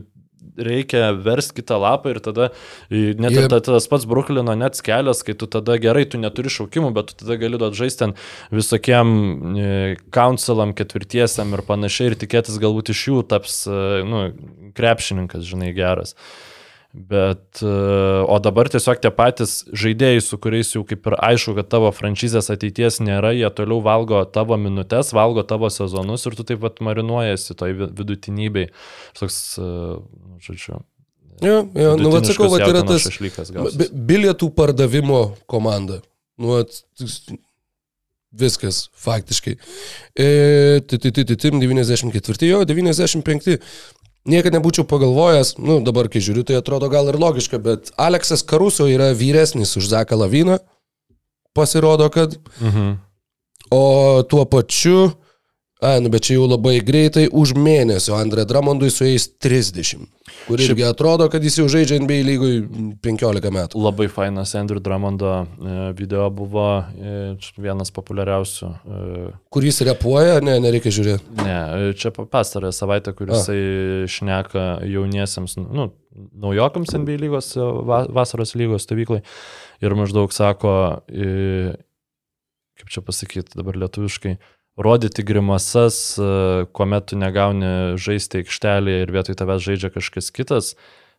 E: reikia versti kitą lapą ir tada net ir
D: Jie-
E: ta- tas pats Bruklino net kelias, kai tu tada gerai, tu neturi šaukimų, bet tu tada gali duoti žaisti ten visokiem e, counselam, ketvirtiesiam ir panašiai ir tikėtis galbūt iš jų taps, e, nu, krepšininkas, žinai, geras. Bet, e, o dabar tiesiog tie patys žaidėjai, su kuriais jau kaip ir aišku, kad tavo franšizės ateities nėra, jie toliau valgo tavo minutės, valgo tavo sezonus ir tu taip pat marinuojasi toj vi- vidutinybei. Toks, e, nu, žodžiu.
D: Jo, jo, nu, va, sakau, va, yra tas
E: gausis.
D: bilietų pardavimo komanda. Nu, vat, viskas, faktiškai. E, ti- ti- ti- ti- tim 94, jo, 95. Niekada nebūčiau pagalvojęs, nu dabar kai žiūriu, tai atrodo gal ir logiška, bet Aleksas Karuso yra vyresnis už Zaką Laviną, pasirodo, kad,
E: Mhm.
D: o tuo pačiu, a, nu bet čia jau labai greitai, už mėnesio Andrė Dramondui sueis 30, kur
E: Šiaip-
D: irgi atrodo, kad jis jau žaidžia NBA lygui 15 metų.
E: Labai fainas Andrew Drummondo e, video buvo e, vienas populiariausių. e,
D: Kuris repuoja, ne, nereikia žiūrėti.
E: Ne, čia pa- pastarąją savaitę, kuris šneka jauniesiems, nu, naujokams NBA lygos, va- vasaros lygos stovyklai ir maždaug sako, kaip čia pasakyti dabar lietuviškai, rodyti grimasas, e, kuomet tu negauni žaisti aikštelėje ir vietoj tavęs žaidžia kažkas kitas.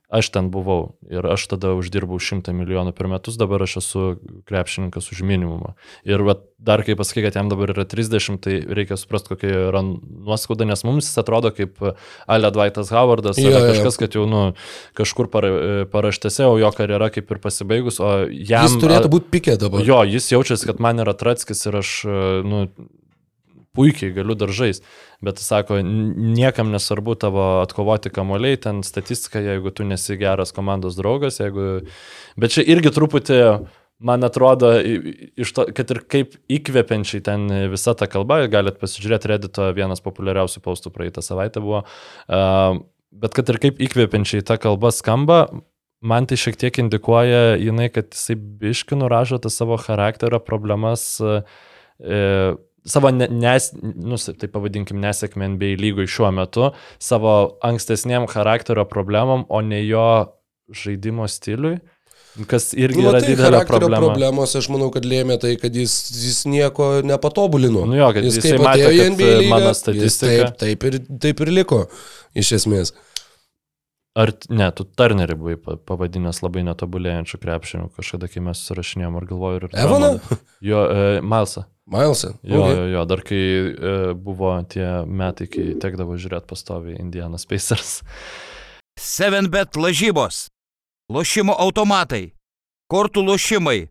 E: Aš ten buvau ir aš tada uždirbau 100 milijonų per metus, dabar aš esu krepšininkas už minimumą. Ir vat, dar kai pasakai, kad jam dabar yra 30, tai reikia suprasti, kokia yra nuoskauda, nes mums jis atrodo kaip Ale Dvaitas Howardas,
D: Jo,
E: ar
D: jo.
E: kažkas, kad jau nu, kažkur para, paraštėse, o jo karjera kaip ir pasibaigus, o jam...
D: Jis turėtų būti pikė dabar.
E: Jo, jis jaučiasi, kad man yra Tratskis ir aš, e, nu, puikiai galiu daržais, bet sako, "N- niekam nesvarbu tavo atkovoti kamoliai, ten statistika, jeigu tu nesi geras komandos draugas, jeigu... Bet čia irgi truputį, man atrodo, to, kad ir kaip įkvepiančiai ten visa ta kalba, galit pasižiūrėti Reddito vienas populiariausių paustų praeitą savaitę buvo, bet kad ir kaip įkvepiančiai ta kalba skamba, man tai šiek tiek indikuoja jinai, kad jisai biški nuražo tas savo charakterio problemas, e, savo, ne, nes, nu, tai pavadinkim, nesėkmę NBA lygoj šiuo metu, savo ankstesniem charakterio problemom, o ne jo žaidimo stiliui, kas irgi
D: Nu,
E: yra
D: tai
E: didelė problema.
D: problemos, aš manau, kad lėmė tai, kad jis, jis nieko nepatobulino.
E: Nu jo, kad
D: jis
E: jisai
D: kaip
E: matė, kad,
D: lygą,
E: mano
D: jis
E: statistika-
D: Taip, taip, ir, taip ir liko, iš esmės.
E: Ar ne, tu Turnerį buvai pa- pavadinęs labai netobulėjančių krepšinių kažkada, kai mes susirašinėjom, ar galvoju, ir...
D: Evaną?
E: Jo, e, Malsą.
D: Milesą.
E: Jo,
D: Okay.
E: jo, jo, dar kai e, buvo tie metai, kai tekdavo žiūrėti pastoviai Indianas Pacers.
F: 7bet lažybos, lošimo automatai, kortų lošimai,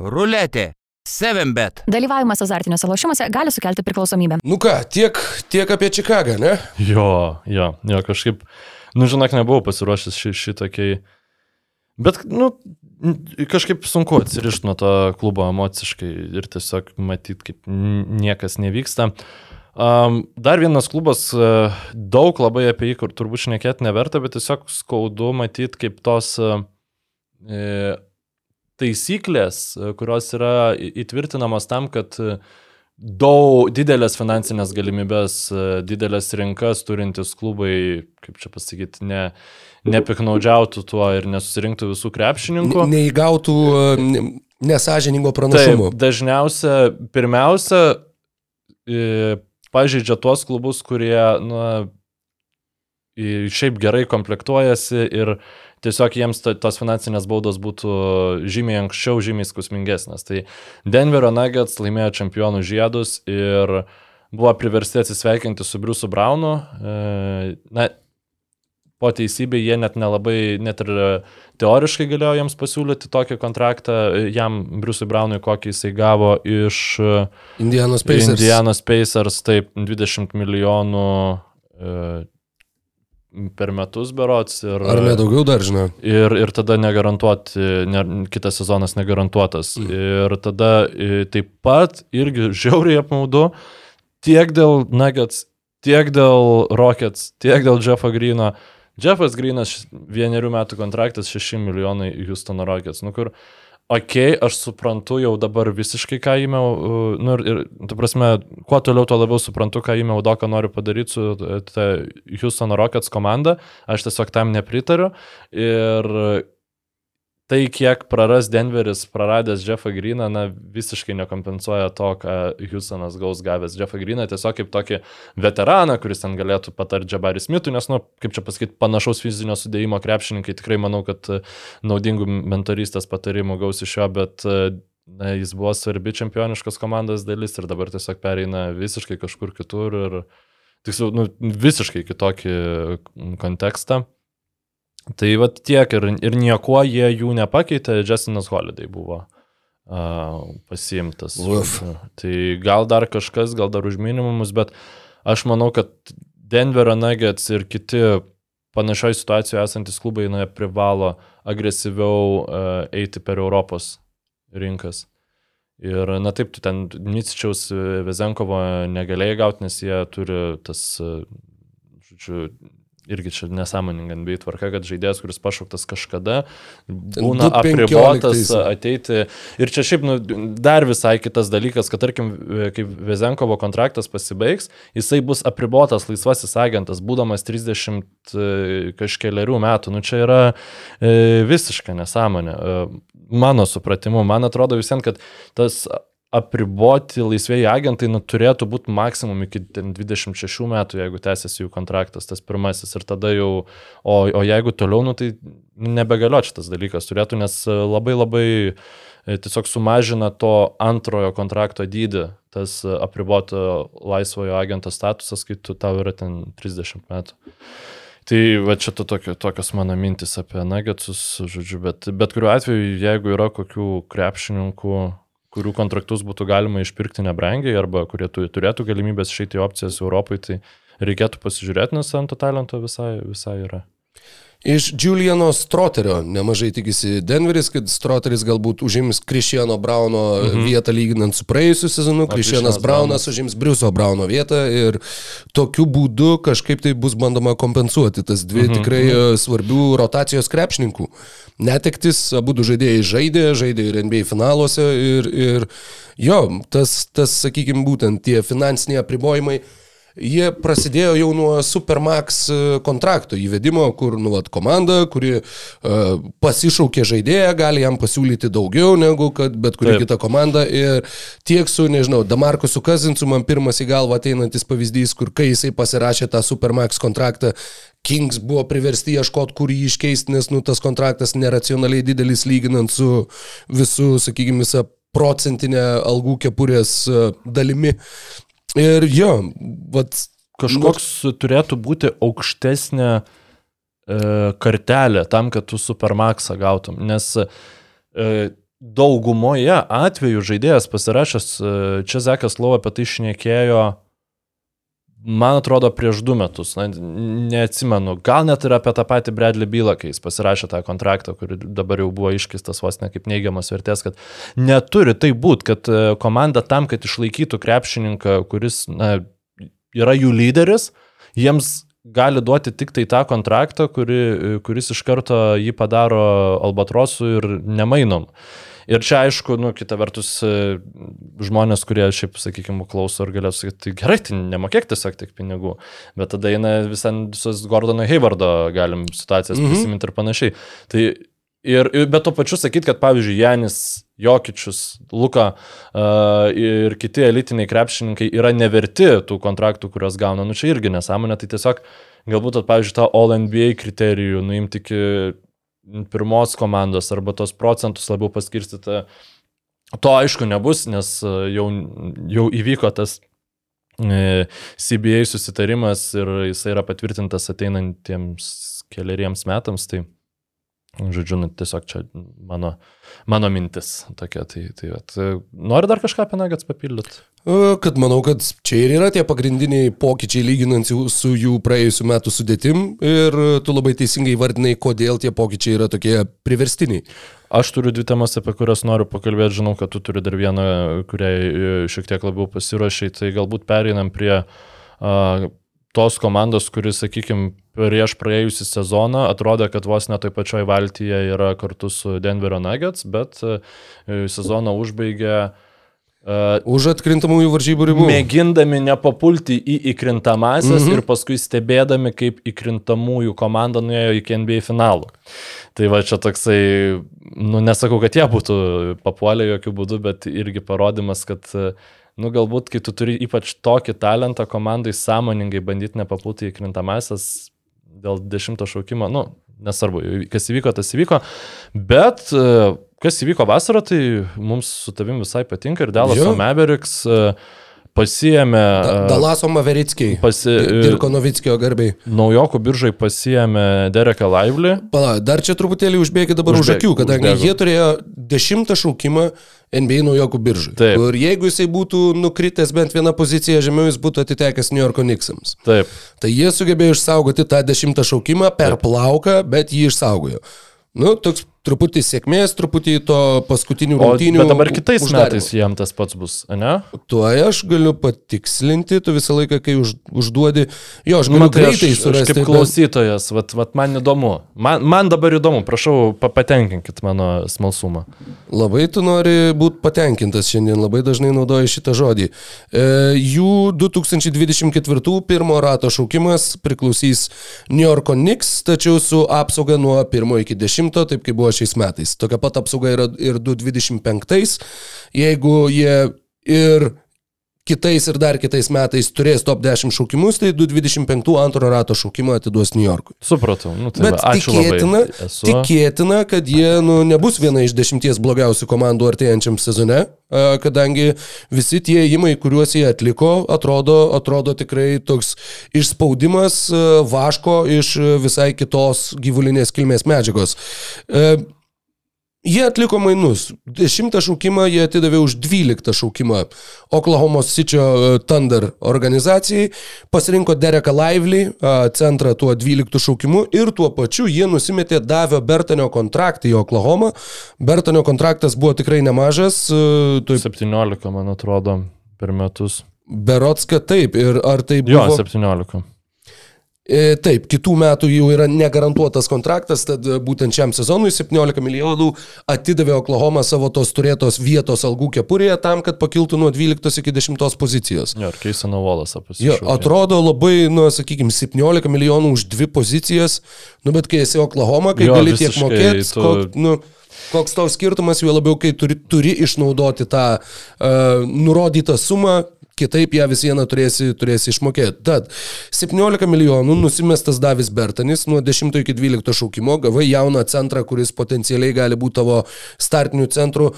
F: ruletė, 7bet.
C: Dalyvavimas azartiniuose lošimuose gali sukelti priklausomybę.
D: Nu ką, tiek, tiek apie Čikagą, ne?
E: Jo, jo, jo, kažkaip, nu žinok, nebuvau pasiruošęs ši, šitokiai. Bet, nu, kažkaip sunku atsirišti nuo to klubo emociškai ir tiesiog matyti, kaip niekas nevyksta. Um, dar vienas klubas, uh, daug labai apie jį, kur turbūt šnekėti neverta, bet tiesiog skaudu matyti, kaip tos uh, e, taisyklės, e, kurios yra įtvirtinamos tam, kad e, daug didelės finansinės galimybės, e, didelės rinkas turintis klubai, kaip čia pasakyti, ne, nepiknaudžiautų tuo ir nesusirinktų visų krepšininkų.
D: Ne- Neįgautų e, nesažiningo pranašumo.
E: Taip, dažniausia, pirmiausia, e, pažeidžia tuos klubus, kurie, na, šiaip gerai komplektuojasi ir tiesiog jiems ta- tos finansinės baudos būtų žymiai anksčiau, žymiai skausmingesnės. Tai Denverio Nuggets laimėjo čempionų žiedus ir buvo priversti atsisveikinti su Briusu Braunu. E, Na, po teisybė jie net nelabai, net ir teoriškai galėjo jiems pasiūlyti tokį kontraktą, e, jam Briusui Braunui, kokį jisai gavo iš e,
D: Indianos Pacers.
E: Indianos Pacers, taip, 20 milijonų per metus berots. Ir,
D: Ar nedaugiau dar, žinau?
E: Ir, ir tada negarantuoti, ne, kitas sezonas negarantuotas. Mm. Ir tada e, taip pat irgi žiauriai apmaudu tiek dėl Nuggets, tiek dėl Rockets, tiek dėl Jeffo Greeno. Jeffas Greenas vienerių metų kontraktas 6 milijonai Houstono Rockets. Nu, kur, okei, okay, aš suprantu jau dabar visiškai, ką įmiau, uh, nu ir, ir, tu prasme, kuo toliau, tuo labiau suprantu, ką įmiau Doką noriu padaryti su uh, ta Houstono Rockets komanda, aš tiesiog tam nepritariu. Ir tai, kiek praras Denveris, praradęs Jeffą Greeną, na, visiškai nekompensuoja to, ką Houstonas gaus gavęs Jeffą Greeną, tiesiog kaip tokį veteraną, kuris ten galėtų patarti Jabari Smithui, nes, nu, kaip čia pasakyti, panašaus fizinio sudėjimo krepšininkai tikrai manau, kad e, naudingų mentorystės patarimų gaus iš jo, bet e, na, jis buvo svarbi čempioniškos komandos dalis ir dabar tiesiog pereina visiškai kažkur kitur ir tiksliau, nu, visiškai kitokį kontekstą. Tai va tiek ir, ir niekuo jie jų nepakeitė, Justinas Holiday buvo uh, pasiimtas.
D: Uf.
E: Tai gal dar kažkas, gal dar už minimumus, bet aš manau, kad Denverio Nuggets ir kiti panašioje situacijoje esantis klubai na, privalo agresyviau uh, eiti per Europos rinkas. Ir, na taip, tu ten Nicičiaus Vezenkovo negalėjai gauti, nes jie turi tas, uh, žodžiu, irgi čia nesąmoninga NBA tvarka, kad žaidėjas, kuris pašauktas kažkada, būna
D: 2015
E: apribotas ateiti. Ir čia šiaip nu, dar visai kitas dalykas, kad tarkim, kai Vezenkovo kontraktas pasibaigs, jisai bus apribotas laisvasis agentas, būdamas 30 e, kažkeliarių metų. Nu, čia yra e, visiška nesąmonė. E, mano supratimu, man atrodo visiems, kad tas apriboti laisvėjai agentai nu, turėtų būti maksimum iki ten 26 metų, jeigu tęsiasi jų kontraktas, tas pirmasis. Ir tada jau, o, o jeigu toliau, nu, tai nebegalio šitas dalykas turėtų, nes labai labai e, tiesiog sumažina to antrojo kontrakto dydį, tas apriboto laisvojo agento statusas, kai tu tau yra ten 30 metų. Tai va čia to tokio, tokios mano mintis apie nagetsus, žodžiu, bet, bet kuriuo atveju, jeigu yra kokių krepšininkų, kurių kontraktus būtų galima išpirkti nebrangiai arba kurie tu, turėtų galimybės išeiti į opcijas Europai, tai reikėtų pasižiūrėti, nes ant to talento visai, visai yra.
D: Iš Juliano Stroterio nemažai tikisi Denveris, kad Stroteris galbūt užims Krišiano Brauno mhm. vietą lyginant su praėjusiu sezonu. Krišianas Braunas užims Briuso Brauno vietą ir tokiu būdu kažkaip tai bus bandoma kompensuoti tas dvi mhm. tikrai mhm. svarbių rotacijos krepšininkų. Netektis, abu du žaidėjai žaidė, žaidė ir NBA finaluose ir, ir jo, tas, tas sakykime, būtent tie finansiniai apribojimai jie prasidėjo jau nuo Supermax e, kontrakto įvedimo, kur, nu, vat, komanda, kuri uh, pasišaukė žaidėją, gali jam pasiūlyti daugiau negu kad bet kuri Taip. kita komanda. Ir tiek su, nežinau, Damarkusu Kazinsu, man pirmas į galvą ateinantis pavyzdys, kur kai jisai pasirašė tą Supermax kontraktą, Kings buvo priversti ieškoti, kur jį iškeisti, nes, nu, tas kontraktas neracionaliai didelis lyginant su visų, sakykime, visą procentinę algų kepurės e, dalimi. Ir jo, vat,
E: kažkoks nors... turėtų būti aukštesnė e, kartelė tam, kad tu Supermaxą gautum. Nes e, daugumoje atvejų žaidėjas pasirašęs, e, čia Zekas Lau apie tai šnekėjo man atrodo, prieš du metus, na, neatsimenu, gal net ir apie tą patį Bradley Bylą, kai jis pasirašė tą kontraktą, kurį dabar jau buvo iškistas vos ne kaip neigiamas vertės, kad neturi tai būti, kad e, komanda tam, kad išlaikytų krepšininką, kuris na, yra jų lyderis, jiems gali duoti tik tai tą kontraktą, kuri, kuris iš karto jį padaro albatrosu ir nemainom. Ir čia aišku, nu, kita vertus, e, žmonės, kurie šiaip, sakykime, klauso ir galėtų sakyti, tai gerai, tai nemokėk tiesiog tiek pinigų. Bet tada eina visos Gordono Haywardo galim situacijas -hmm. prisiminti ir panašiai. Tai ir, ir bet to pačiu sakyti, kad pavyzdžiui, Janis Jokičius, Luka uh, ir kiti elitiniai krepšininkai yra neverti tų kontraktų, kuriuos gauna, nu čia irgi nesąmonė, tai tiesiog galbūt, at, pavyzdžiui, tą All NBA kriterijų nuimti iki pirmos komandos arba tos procentus labiau paskirstyti. To aišku nebus, nes e, jau, jau įvyko tas e, CBA susitarimas ir jisai yra patvirtintas ateinantiems keliariems metams. Tai Žodžiu, nu, tiesiog čia mano, mano mintis tokia. Tai, tai at, nori dar kažką apie Nagats papildyti?
D: Kad manau, kad čia ir yra tie pagrindiniai pokyčiai lyginant su jų praėjusiu metu sudėtim ir tu labai teisingai vardinai, kodėl tie pokyčiai yra tokie priverstiniai.
E: Aš turiu dvi temas, apie kurias noriu pakalbėti, žinau, kad tu turi dar vieną, kuriai e, šiek tiek labiau pasirašai, tai galbūt pereinam prie uh, tos komandos, kuris, sakykime, prieš praėjusią sezoną atrodė, kad vos netoj pačioj valtyje yra kartu su Denverio Nuggets, bet e, sezoną užbaigė
D: Uh, Už atkrintamųjų varžybų ribų.
E: Mėgindami nepapulti į įkrintamasias mm -hmm. ir paskui stebėdami, kaip įkrintamųjų komanda nuėjo iki NBA finalų. Tai va čia toksai, nu nesakau, kad jie būtų papuolę jokių būdų, bet irgi parodimas, kad uh, nu galbūt, kai tu turi ypač tokį talentą komandai sąmoningai bandyti nepapulti į krintamasias dėl dešimto šaukimo, nu, nesvarbu, kas įvyko, tas įvyko, bet e, kas įvyko vasarą, tai mums su tavim visai patinka ir Dallas Mavericks uh, Pasijėmė. Da,
D: e, Dalaso Maverickiai.
E: Pasi,
D: Dirko Novickio garbiai.
E: Naujokų biržai pasijėmė Dereką Lively.
D: Pala, dar čia truputėlį užbėgi dabar Užbėg, už akių, kadangi užbėgu. jie turėjo dešimtą šaukimą NBA naujokų biržai. Taip. Ir jeigu jisai būtų nukritęs bent vieną poziciją žemiau, jis būtų atitekęs New Yorko Knicksams.
E: Taip.
D: Tai jie sugebėjo išsaugoti tą dešimtą šaukimą per Taip. plauką, bet jį išsaugojo. Nu, toks truputį sėkmės, truputį to paskutinių rungtynių.
E: Bet dabar kitais uždarimo. metais jam tas pats bus, ne?
D: Tuo aš galiu patikslinti, tu visą laiką, kai už, užduodi, jo, aš galiu nu, tai greitai
E: aš, surasti. Aš kaip klausytojas, vat, vat man įdomu, man, man dabar įdomu, prašau, patenkinkit mano smalsumą.
D: Labai tu nori būti patenkintas šiandien, labai dažnai naudoji šitą žodį. E, jų 2024 pirmo rato šaukimas priklausys New Yorko Knicks, tačiau su apsauga nuo 1 iki 10, taip kaip buvo šiais metais. Tokia pat apsauga yra ir 2025. Jeigu jie ir kitais ir dar kitais metais turės top 10 šaukimus, tai 2025 antro rato šaukimą atiduos New Yorkui.
E: Supratau. Nu, tai
D: Bet va, tikėtina, tikėtina, kad jie nu, nebus viena iš dešimties blogiausių komandų artėjančiam sezone, kadangi visi tie įimai, kuriuos jie atliko, atrodo, atrodo tikrai toks išspaudimas vaško iš visai kitos gyvulinės kilmės medžiagos. Jie atliko mainus. Dešimtą šaukimą jie atidavė už dvyliktą šaukimą Oklahomos City e, Thunder organizacijai, pasirinko Dereką Lively, e, centrą tuo dvyliktų šaukimu ir tuo pačiu jie nusimetė Davio Bertanio kontraktą į Oklahomą. Bertanio kontraktas buvo tikrai nemažas.
E: E, tu... 17, man atrodo, per metus.
D: Berotska taip, ir ar tai buvo...
E: Jo, 17.
D: E, taip, kitų metų jau yra negarantuotas kontraktas, tad e, būtent šiam sezonui 17 milijonų atidavė Oklahoma savo tos turėtos vietos algų kepurėje tam, kad pakiltų nuo 12 iki 10 pozicijos.
E: Jo, ir Keisano Volas
D: apasišė. Atrodo labai, nu, sakykime, 17 milijonų už dvi pozicijas, nu, bet kai esi Oklahoma, kai jo, gali tiek mokėti, tu... kok, nu, koks tau skirtumas, juo labiau, kai turi, turi išnaudoti tą uh, nurodytą sumą, kitaip ją vis vieną turėsi, turėsi išmokėti. Tad 17 milijonų nusimestas Davis Bertanis nuo 10 iki 12 šaukimo, gavai jauną centrą, kuris potencialiai gali būti tavo startiniu centru.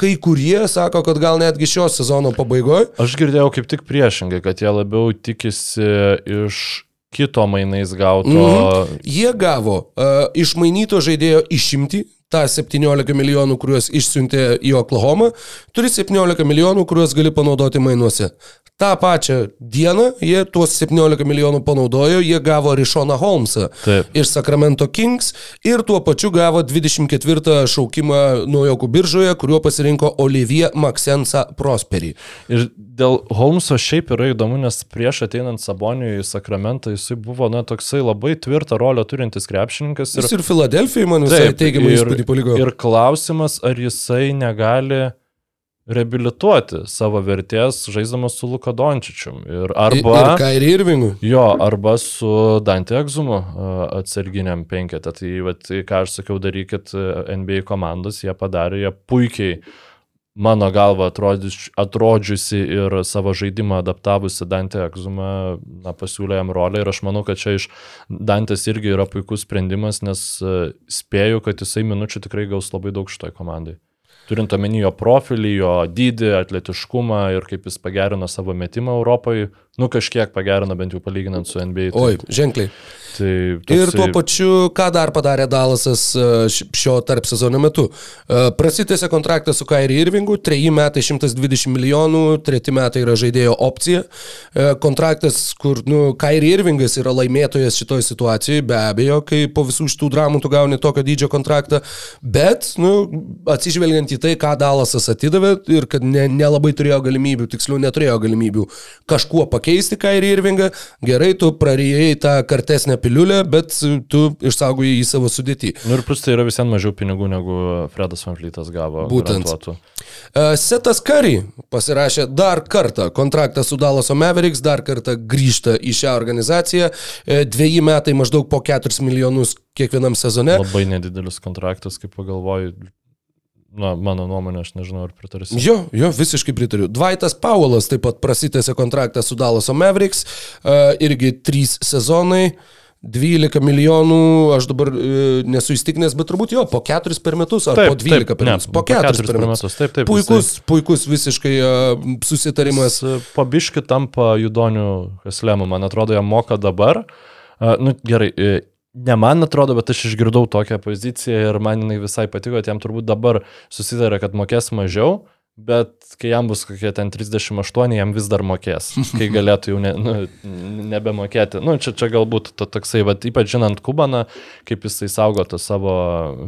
D: Kai kurie sako, kad gal netgi šios sezono pabaigoje.
E: Aš girdėjau kaip tik priešingai, kad jie labiau tikisi iš kito mainais gauto. Mm.
D: Jie gavo uh, išmainyto žaidėjo išimti, tą 17 milijonų, kuriuos išsiuntė į Oklahomą, turi 17 milijonų, kuriuos gali panaudoti mainuose. Ta pačią dieną jie tuos 17 milijonų panaudojo, jie gavo Rišoną Holmesą
E: Taip.
D: iš Sacramento Kings ir tuo pačiu gavo 24 šaukimą naujokų biržoje, kuriuo pasirinko Olivier Maxensa Prosperi.
E: Ir dėl Holmeso šiaip yra įdomu, nes prieš ateinant Saboniui į Sakramentą jisai buvo, na, toksai labai tvirtą rolę turintis krepšininkas.
D: Jis ir Filadelfijai man visai teigiamą
E: ir,
D: įspūdį paliko.
E: ir klausimas, ar jisai negali reabilituoti savo vertės žaisdamas su Luka Dončičium. Ir arba...
D: Ir Kairi Irvingu.
E: Jo, arba su Dante Egzumu atsarginiam penketą. Tai, vat, ką aš sakiau, darykit NBA komandos, jie padarė, jie puikiai, mano galva, atrodys- atrodžiusi ir savo žaidimą adaptavusi Dante Egzumą, na, pasiūlė jam rolę ir aš manau, kad čia iš Dantės irgi yra puikus sprendimas, nes a, spėju, kad jisai minučių tikrai gaus labai daug šitoj komandai. Turint omeny jo profilį, jo dydį, atletiškumą ir kaip jis pagerino savo metimą Europoje, nu kažkiek pagerino bent jau palyginant su NBA. Tai,
D: Oi, ženkliai.
E: tai
D: Ir tuo
E: toksai-
D: pačiu, ką dar padarė Dalasas e, šio tarp sezono metu. E, Prasitėsi kontraktą su Kairi Irvingu, treji metai 120 milijonų, treti metai yra žaidėjo opcija. E, Kontraktas, kur, nu, Kairi Irvingas yra laimėtojas šitoje situacijoje, be abejo, kai po visų šitų dramų tu gauni tokio dydžio kontraktą, bet, nu, atsižvelgiant į tai, ką Dalasas atidavė ir kad ne- nelabai turėjo galimybių, tiksliau neturėjo galimybių kažkuo pakeisti Kairi Irvingą, gerai, tu prarijai tą kartesnę piliulę, bet tu išsaugojai į savo sudėtį.
E: Nu ir plus tai yra visiems mažiau pinigų negu Fredas Van Fleetas gavo.
D: Būtent.
E: garantuotų.
D: E, Setas Curry pasirašė dar kartą kontraktą su Dallaso Mavericks, dar kartą grįžta į šią organizaciją. E, Dveji metai maždaug po 4 milijonus kiekvienam sezone.
E: Labai nedidelis kontraktas, kaip pagalvoju. Na, mano nuomonė, aš nežinau, ar pritarsi.
D: Jo, jo, visiškai pritariu. Dvaitas Paulas taip pat prasitėsi kontraktą su Dallaso Mavericks, uh, irgi 3 sezonai. 12 milijonų, aš dabar e, nesu įstikinęs, bet turbūt jo, po 4 per metus ar
E: Taip,
D: po 12
E: taip,
D: per metus. Po 4 per metus.
E: Taip, taip.
D: Puikus, puikus visiškai uh, susitarimas.
E: Jis pabiški tampa judonių haslemu, man atrodo, jam moka dabar. Uh, nu, gerai, e, ne man atrodo, bet aš išgirdau tokią poziciją ir man jinai visai patiko, jam turbūt dabar susidarė, kad mokės mažiau, bet kai jam bus kokie ten 38, jam vis dar mokės, kai galėtų jau ne, nu, nebemokėti. Nu, čia, čia galbūt to toksai, bet ypač žinant Kubaną, kaip jisai saugo tos savo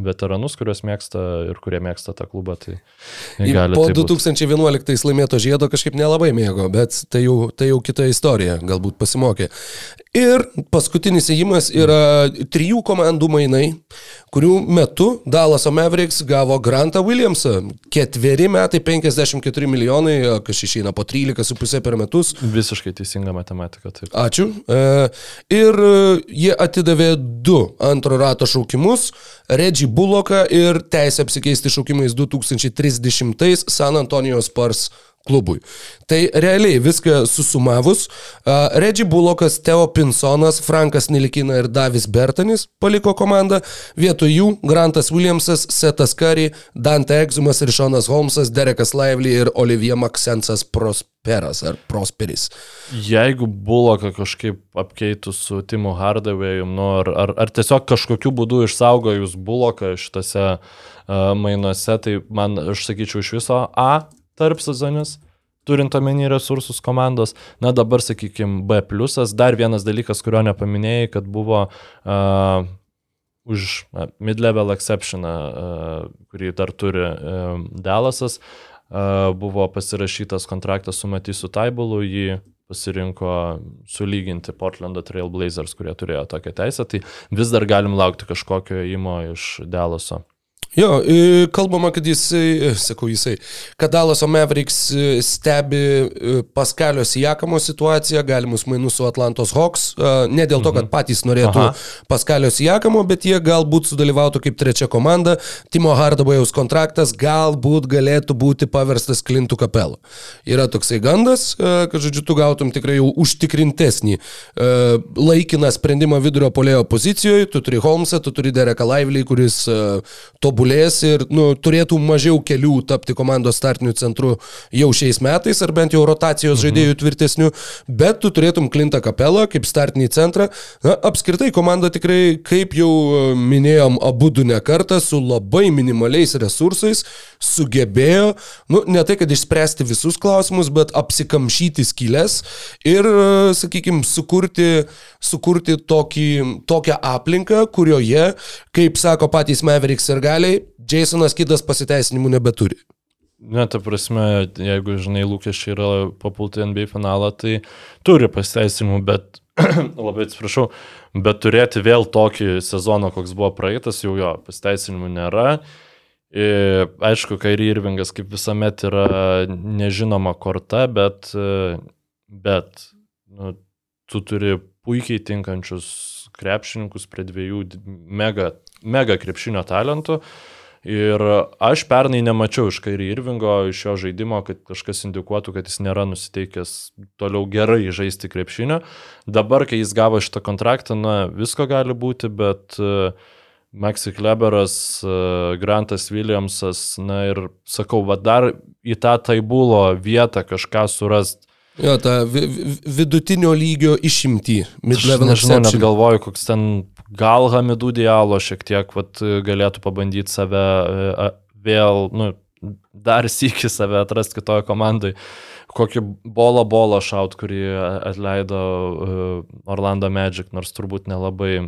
E: veteranus, kuriuos mėgsta ir kurie mėgsta tą klubą, tai gali
D: po
E: tai būt.
D: 2011 laimėto žiedo kažkaip nelabai mėgo, bet tai jau, tai jau kita istorija, galbūt pasimokė. Ir paskutinis įėjimas yra trijų komandų mainai, kurių metu Dallaso Mavericks gavo Grantą Williamsą. Ketveri metai 54 milijonai, kas išeina po 13,5 per metus.
E: Visiškai teisinga matematika, taip.
D: Ačiū. E, Ir e, jie atidavė du antro rato šaukimus - Reggie Bullocką ir teisę apsikeisti šaukimais 2030 San Antonijos Spurs klubui. Tai realiai viską susumavus, uh, Reggie Bullockas, Teo Pinsonas, Frankas Nilikina ir Davis Bertanis paliko komandą, vietoj jų Grantas Williamsas, Setas Curry, Dante Egzumas ir Šonas Holmesas, Derekas Lively ir Olivier Maxensas Prosperas ar Prosperis.
E: Jeigu Buloką kažkaip apkeitų su Timu Hardaway'um, nu, ar, ar, ar tiesiog kažkokiu būdu išsaugojus Buloką šitose uh, mainuose, tai man, aš sakyčiau, iš viso A tarp sezonis, turint omeny resursus komandos. Na dabar, sakykime, B. Dar vienas dalykas, kurio nepaminėjai, kad buvo uh, už uh, mid-level exceptioną, uh, kurį dar turi uh, Dallasas, uh, buvo pasirašytas kontraktas su Matysu Taibulu, jį pasirinko sulyginti Portlando Trail Blazers, kurie turėjo tokią teisę, tai vis dar galim laukti kažkokio įmo iš Dallaso.
D: Jo, kalbama, kad jisai, e, sakau jisai, kad Dalaso Mavericks e, stebi e, Paskalio Sijakamo situaciją, galimus mainus su Atlantos Hawks, ne dėl to, kad patys norėtų
E: Aha.
D: Paskalio Sijakamo, bet jie galbūt sudalyvautų kaip trečia komanda. Timo Hardabojaus kontraktas galbūt galėtų būti paverstas Klintų kapelu. Yra toksai gandas, kad, žodžiu, tu gautum tikrai jau užtikrintesnį laikiną sprendimą vidurio polėjo pozicijoje, tu turi Holmesą, tu turi Dereką Lively, kuris e, tobulės ir nu, turėtų mažiau kelių tapti komandos startiniu centru jau šiais metais, ar bent jau rotacijos žaidėjų tvirtesnių, bet tu turėtum Klintą Kapelą kaip startinį centrą. Na, apskritai komanda tikrai, kaip jau e, minėjom, abu du ne kartą, su labai minimaliais resursais sugebėjo, nu, ne tai, kad išspręsti visus klausimus, bet apsikamšyti skylės ir, sakykime, sukurti, sukurti tokį, tokią aplinką, kurioje, kaip sako patys Mavericks ir galiai, Jasonas Kidas pasiteisinimų nebeturi.
E: Ne, ta prasme, jeigu, žinai, lūkesčiai yra papulti NBA finalą, tai turi pasiteisinimų, bet labai atsiprašau, bet turėti vėl tokį sezoną, koks buvo praeitas, jau jo pasiteisinimų nėra. Ir, aišku, Kairi Irvingas kaip visuomet yra nežinoma korta, bet, bet nu, tu turi puikiai tinkančius krepšininkus prie dviejų mega, mega krepšinio talentų. Ir aš pernai nemačiau iš Kairi Irvingo, iš jo žaidimo, kad kažkas indikuotų, kad jis nėra nusiteikęs toliau gerai žaisti krepšinio. Dabar, kai jis gavo šitą kontraktą, na, visko gali būti, bet uh, Maxi Kleberas, e, Grantas Williamsas, na ir sakau, va dar į tą taibulo vietą kažką surasti.
D: Jo, tą vi vidutinio lygio išimtį.
E: Aš nežinau, net galvoju, koks ten gal Hamidų dialo šiek tiek vat, galėtų pabandyti save e, vėl, nu, dar sėki save atrasti kitoje komandai. Kokį bolo bolo šaut, kurį atleido e, Orlando Magic, nors turbūt nelabai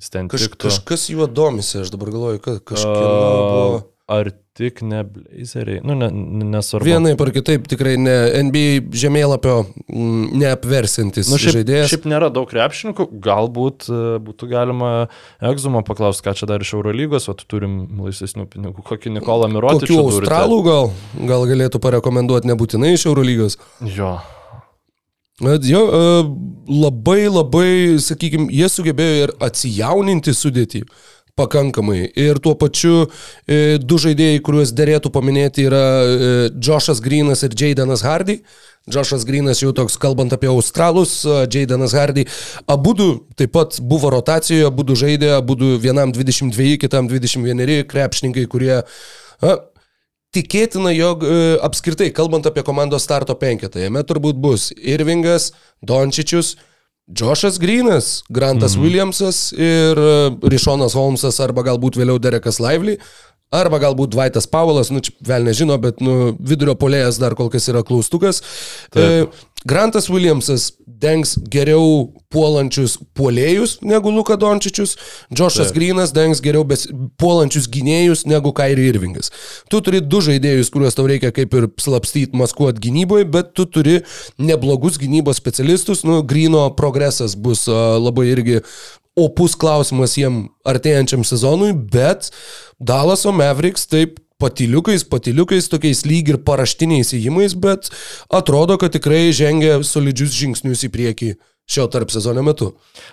E: Jis ten
D: Kaž,
E: tiktų.
D: kažkas juo domisi, aš dabar galvoju, kad kažkieno buvo.
E: Ar tik ne blazeriai? Nu, ne, nesvarbu.
D: Vienai par kitaip tikrai ne NBA žemėlapio mm, neapversintis
E: Nu, šiaip,
D: žaidėjas.
E: šiaip nėra daug krepšininkų, galbūt e, būtų galima egzumą paklausti, ką čia dar iš Eurolygos, o tu turim laisvesnių pinigų. Kokį Nikolą Mirotičių.
D: Kokių australų gal, gal galėtų parekomenduoti nebūtinai iš Eurolygos.
E: Jo.
D: Jo, e, labai labai, sakykime, jie sugebėjo ir atsijauninti sudėtį pakankamai. Ir tuo pačiu e, du žaidėjai, kuriuos dėrėtų paminėti, yra e, Joshas Greenas ir Jaydanas Hardy. Joshas Greenas jau toks, kalbant apie Australus, Jaydanas Hardy. Abu du taip pat buvo rotacijoje, abu du žaidė, abu du vienam 22, kitam 21 krepšininkai, kurie a, tikėtina, jog e, apskritai, kalbant apie komandos starto penketą, jame turbūt bus Irvingas, Dončičius, Džošas Grinas, Grantas mm. Williamsas ir e, Rišonas Holmsas arba galbūt vėliau Derekas Lively. Arba galbūt Dvaitas Paulas, nu čia vėl nežino, bet nu, vidurio polėjas dar kol kas yra klaustukas. E, Grantas Williamsas dengs geriau puolančius puolėjus negu Luka Dončičius, Džošas Grinas dengs geriau bes, puolančius gynėjus negu Kairi Irvingas. Tu turi du žaidėjus, kuriuos tau reikia kaip ir slapstyti, maskuoti gynyboje, bet tu turi neblogus gynybos specialistus, nu, Grino progresas bus labai irgi opus klausimas jiem artėjančiam sezonui, bet Dalaso Mavericks taip patiliukais, patiliukais, tokiais lyg ir paraštiniais įjimais, bet atrodo, kad tikrai žengia solidžius žingsnius į priekį šio tarp sezono metu.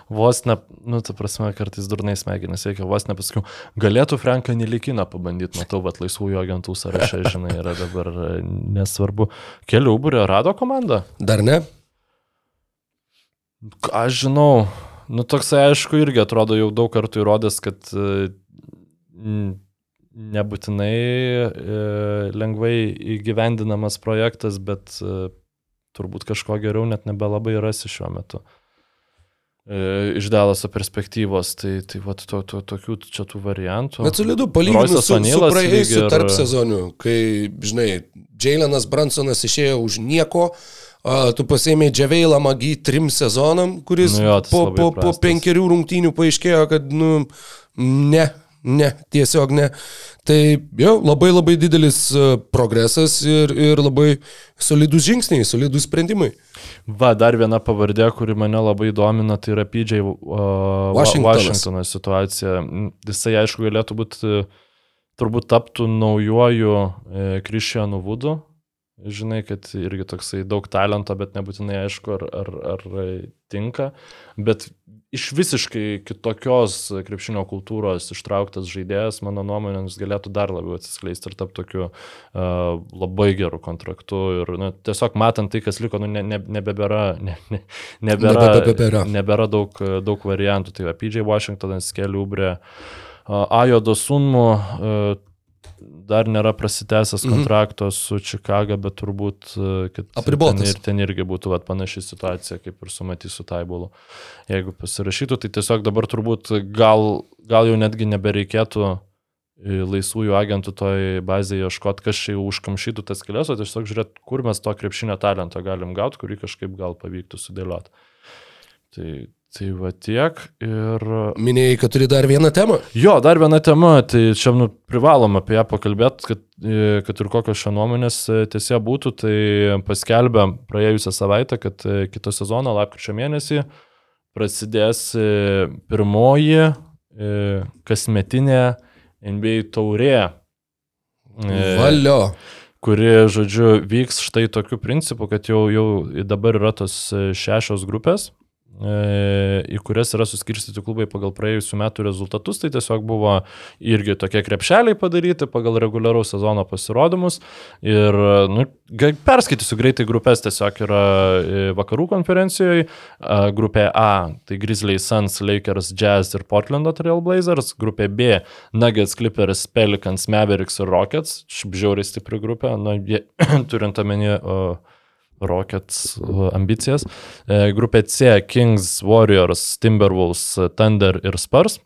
E: Vos ne, nu, ta prasme, kartais durnai smegenis reikia, vos nepasakiau, galėtų Franką Nelikiną pabandyti, matau, bet laisvųjų agentų sąraše, žinai, yra dabar e, nesvarbu. Kelių būrio rado komanda?
D: Dar ne?
E: Aš žinau, nu toksai aišku irgi atrodo jau daug kartų įrodęs, kad e, nebūtinai e, lengvai įgyvendinamas projektas, bet e, turbūt kažko geriau net nebelabai rasi šiuo metu. Iš Dalaso perspektyvos, tai, tai vat, to, to, tokių čia tų variantų.
D: Bet solidu, palyginus su, su praėjusiu ir... tarp sezoniu, kai, žinai, Jailenas Bransonas išėjo už nieko, Uh, tu pasėmėjai Džaveilą Magį trim sezonam, kuris nu jo, po, po, po penkerių rungtynių paaiškėjo, kad, nu, ne, ne, tiesiog ne. Tai jau labai labai didelis progresas ir, ir labai solidus žingsniai, solidus sprendimai.
E: Va, dar viena pavardė, kuri mane labai domina, tai yra PJ uh, Washingtono situacija. Jisai, aišku, galėtų būti, turbūt taptų naujoju Krišianu e, Vudu, žinai, kad irgi toksai daug talento, bet nebūtinai aišku, ar, ar, ar tinka. Bet iš visiškai kitokios krepšinio kultūros ištrauktas žaidėjas, mano nuomonė, jis galėtų dar labiau atsiskleisti ir tapti tokiu uh, labai geru kontraktu. Ir nu, tiesiog matant tai, kas liko, nu, ne, ne, nebebėra, ne, ne, nebėra, nebebėra. nebėra daug, daug variantų. Tai va, PJ Washingtonas, Keliubrė. Uh, Ajo Dosunmu, dar nėra prasitęsęs
D: Mhm.
E: kontrakto su Čikaga, bet turbūt, e, kad
D: Apribotas.
E: ten, ir ten irgi būtų vat, panaši situacija, kaip ir su Matysu Taibulu. Jeigu pasirašytų, tai tiesiog dabar turbūt gal, gal jau netgi nebereikėtų e, laisvųjų agentų toj bazėje ieškoti, kas čia užkamšytų tas kelias, o tiesiog žiūrėti, kur mes to krepšinio talento galim gauti, kurį kažkaip gal pavyktų sudėlioti. Tai, tai va tiek ir...
D: Minėjai, kad turi dar vieną temą.
E: Jo, dar viena tema, tai čia nu, privalom apie ją pakalbėti, kad, e, kad ir kokios šio nuomonės e, tiesa būtų, tai paskelbė praėjusią savaitę, kad e, kito sezono, lapkričio mėnesį, prasidės pirmoji kasmetinė NBA taurė.
D: Valio.
E: kuri, žodžiu, vyks štai tokiu principu, kad jau, jau dabar yra tos šešios grupės, į kurias yra suskirstyti klubai pagal praėjusių metų rezultatus, tai tiesiog buvo irgi tokie krepšeliai padaryti pagal reguliaraus sezono pasirodymus. Ir, nu, perskaitysiu greitai grupės, tiesiog yra e, vakarų konferencijoje, a, grupė A, tai Grizzly Suns, Lakers, Jazz ir Portlando Trail Blazers, grupė B, Nuggets, Clippers, Pelicans, Mavericks ir Rockets, šiaip žiauriai stipri grupė, nu, jie, turint omenyje uh, Rockets uh, ambicijas. E, grupė C - Kings, Warriors, Timberwolves, Thunder ir Spurs.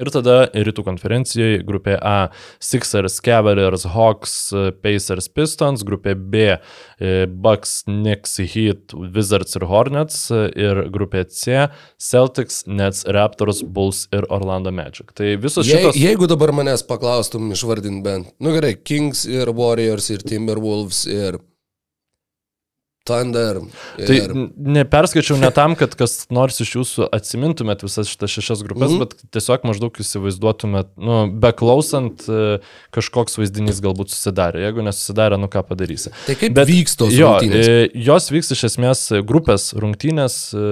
E: Ir tada rytų konferencijoje grupė A - Sixers, Cavaliers, Hawks, Pacers, Pistons, grupė B e, - Bucks, Knicks, Heat, Wizards ir Hornets ir grupė C - Celtics, Nets, Raptors, Bulls ir Orlando Magic. Tai visos
D: Je,
E: šitos...
D: jeigu dabar manęs paklaustum išvardinti bent, nu gerai, Kings ir Warriors ir Timberwolves ir Thunder.
E: Tai
D: Ir...
E: n- neperskaičiau ne tam, kad kas nors iš jūsų atsimintumėt visas šitas šešias grupės, mm. bet tiesiog maždaug įsivaizduotumėt, nu, beklausant, e, kažkoks vaizdinys galbūt susidarė. Jeigu nesusidarė, nu ką padarysi.
D: Tai kaip
E: Bet
D: vyks tos
E: Jo,
D: rungtynės?
E: e, jos vyks iš esmės grupės rungtynės, e,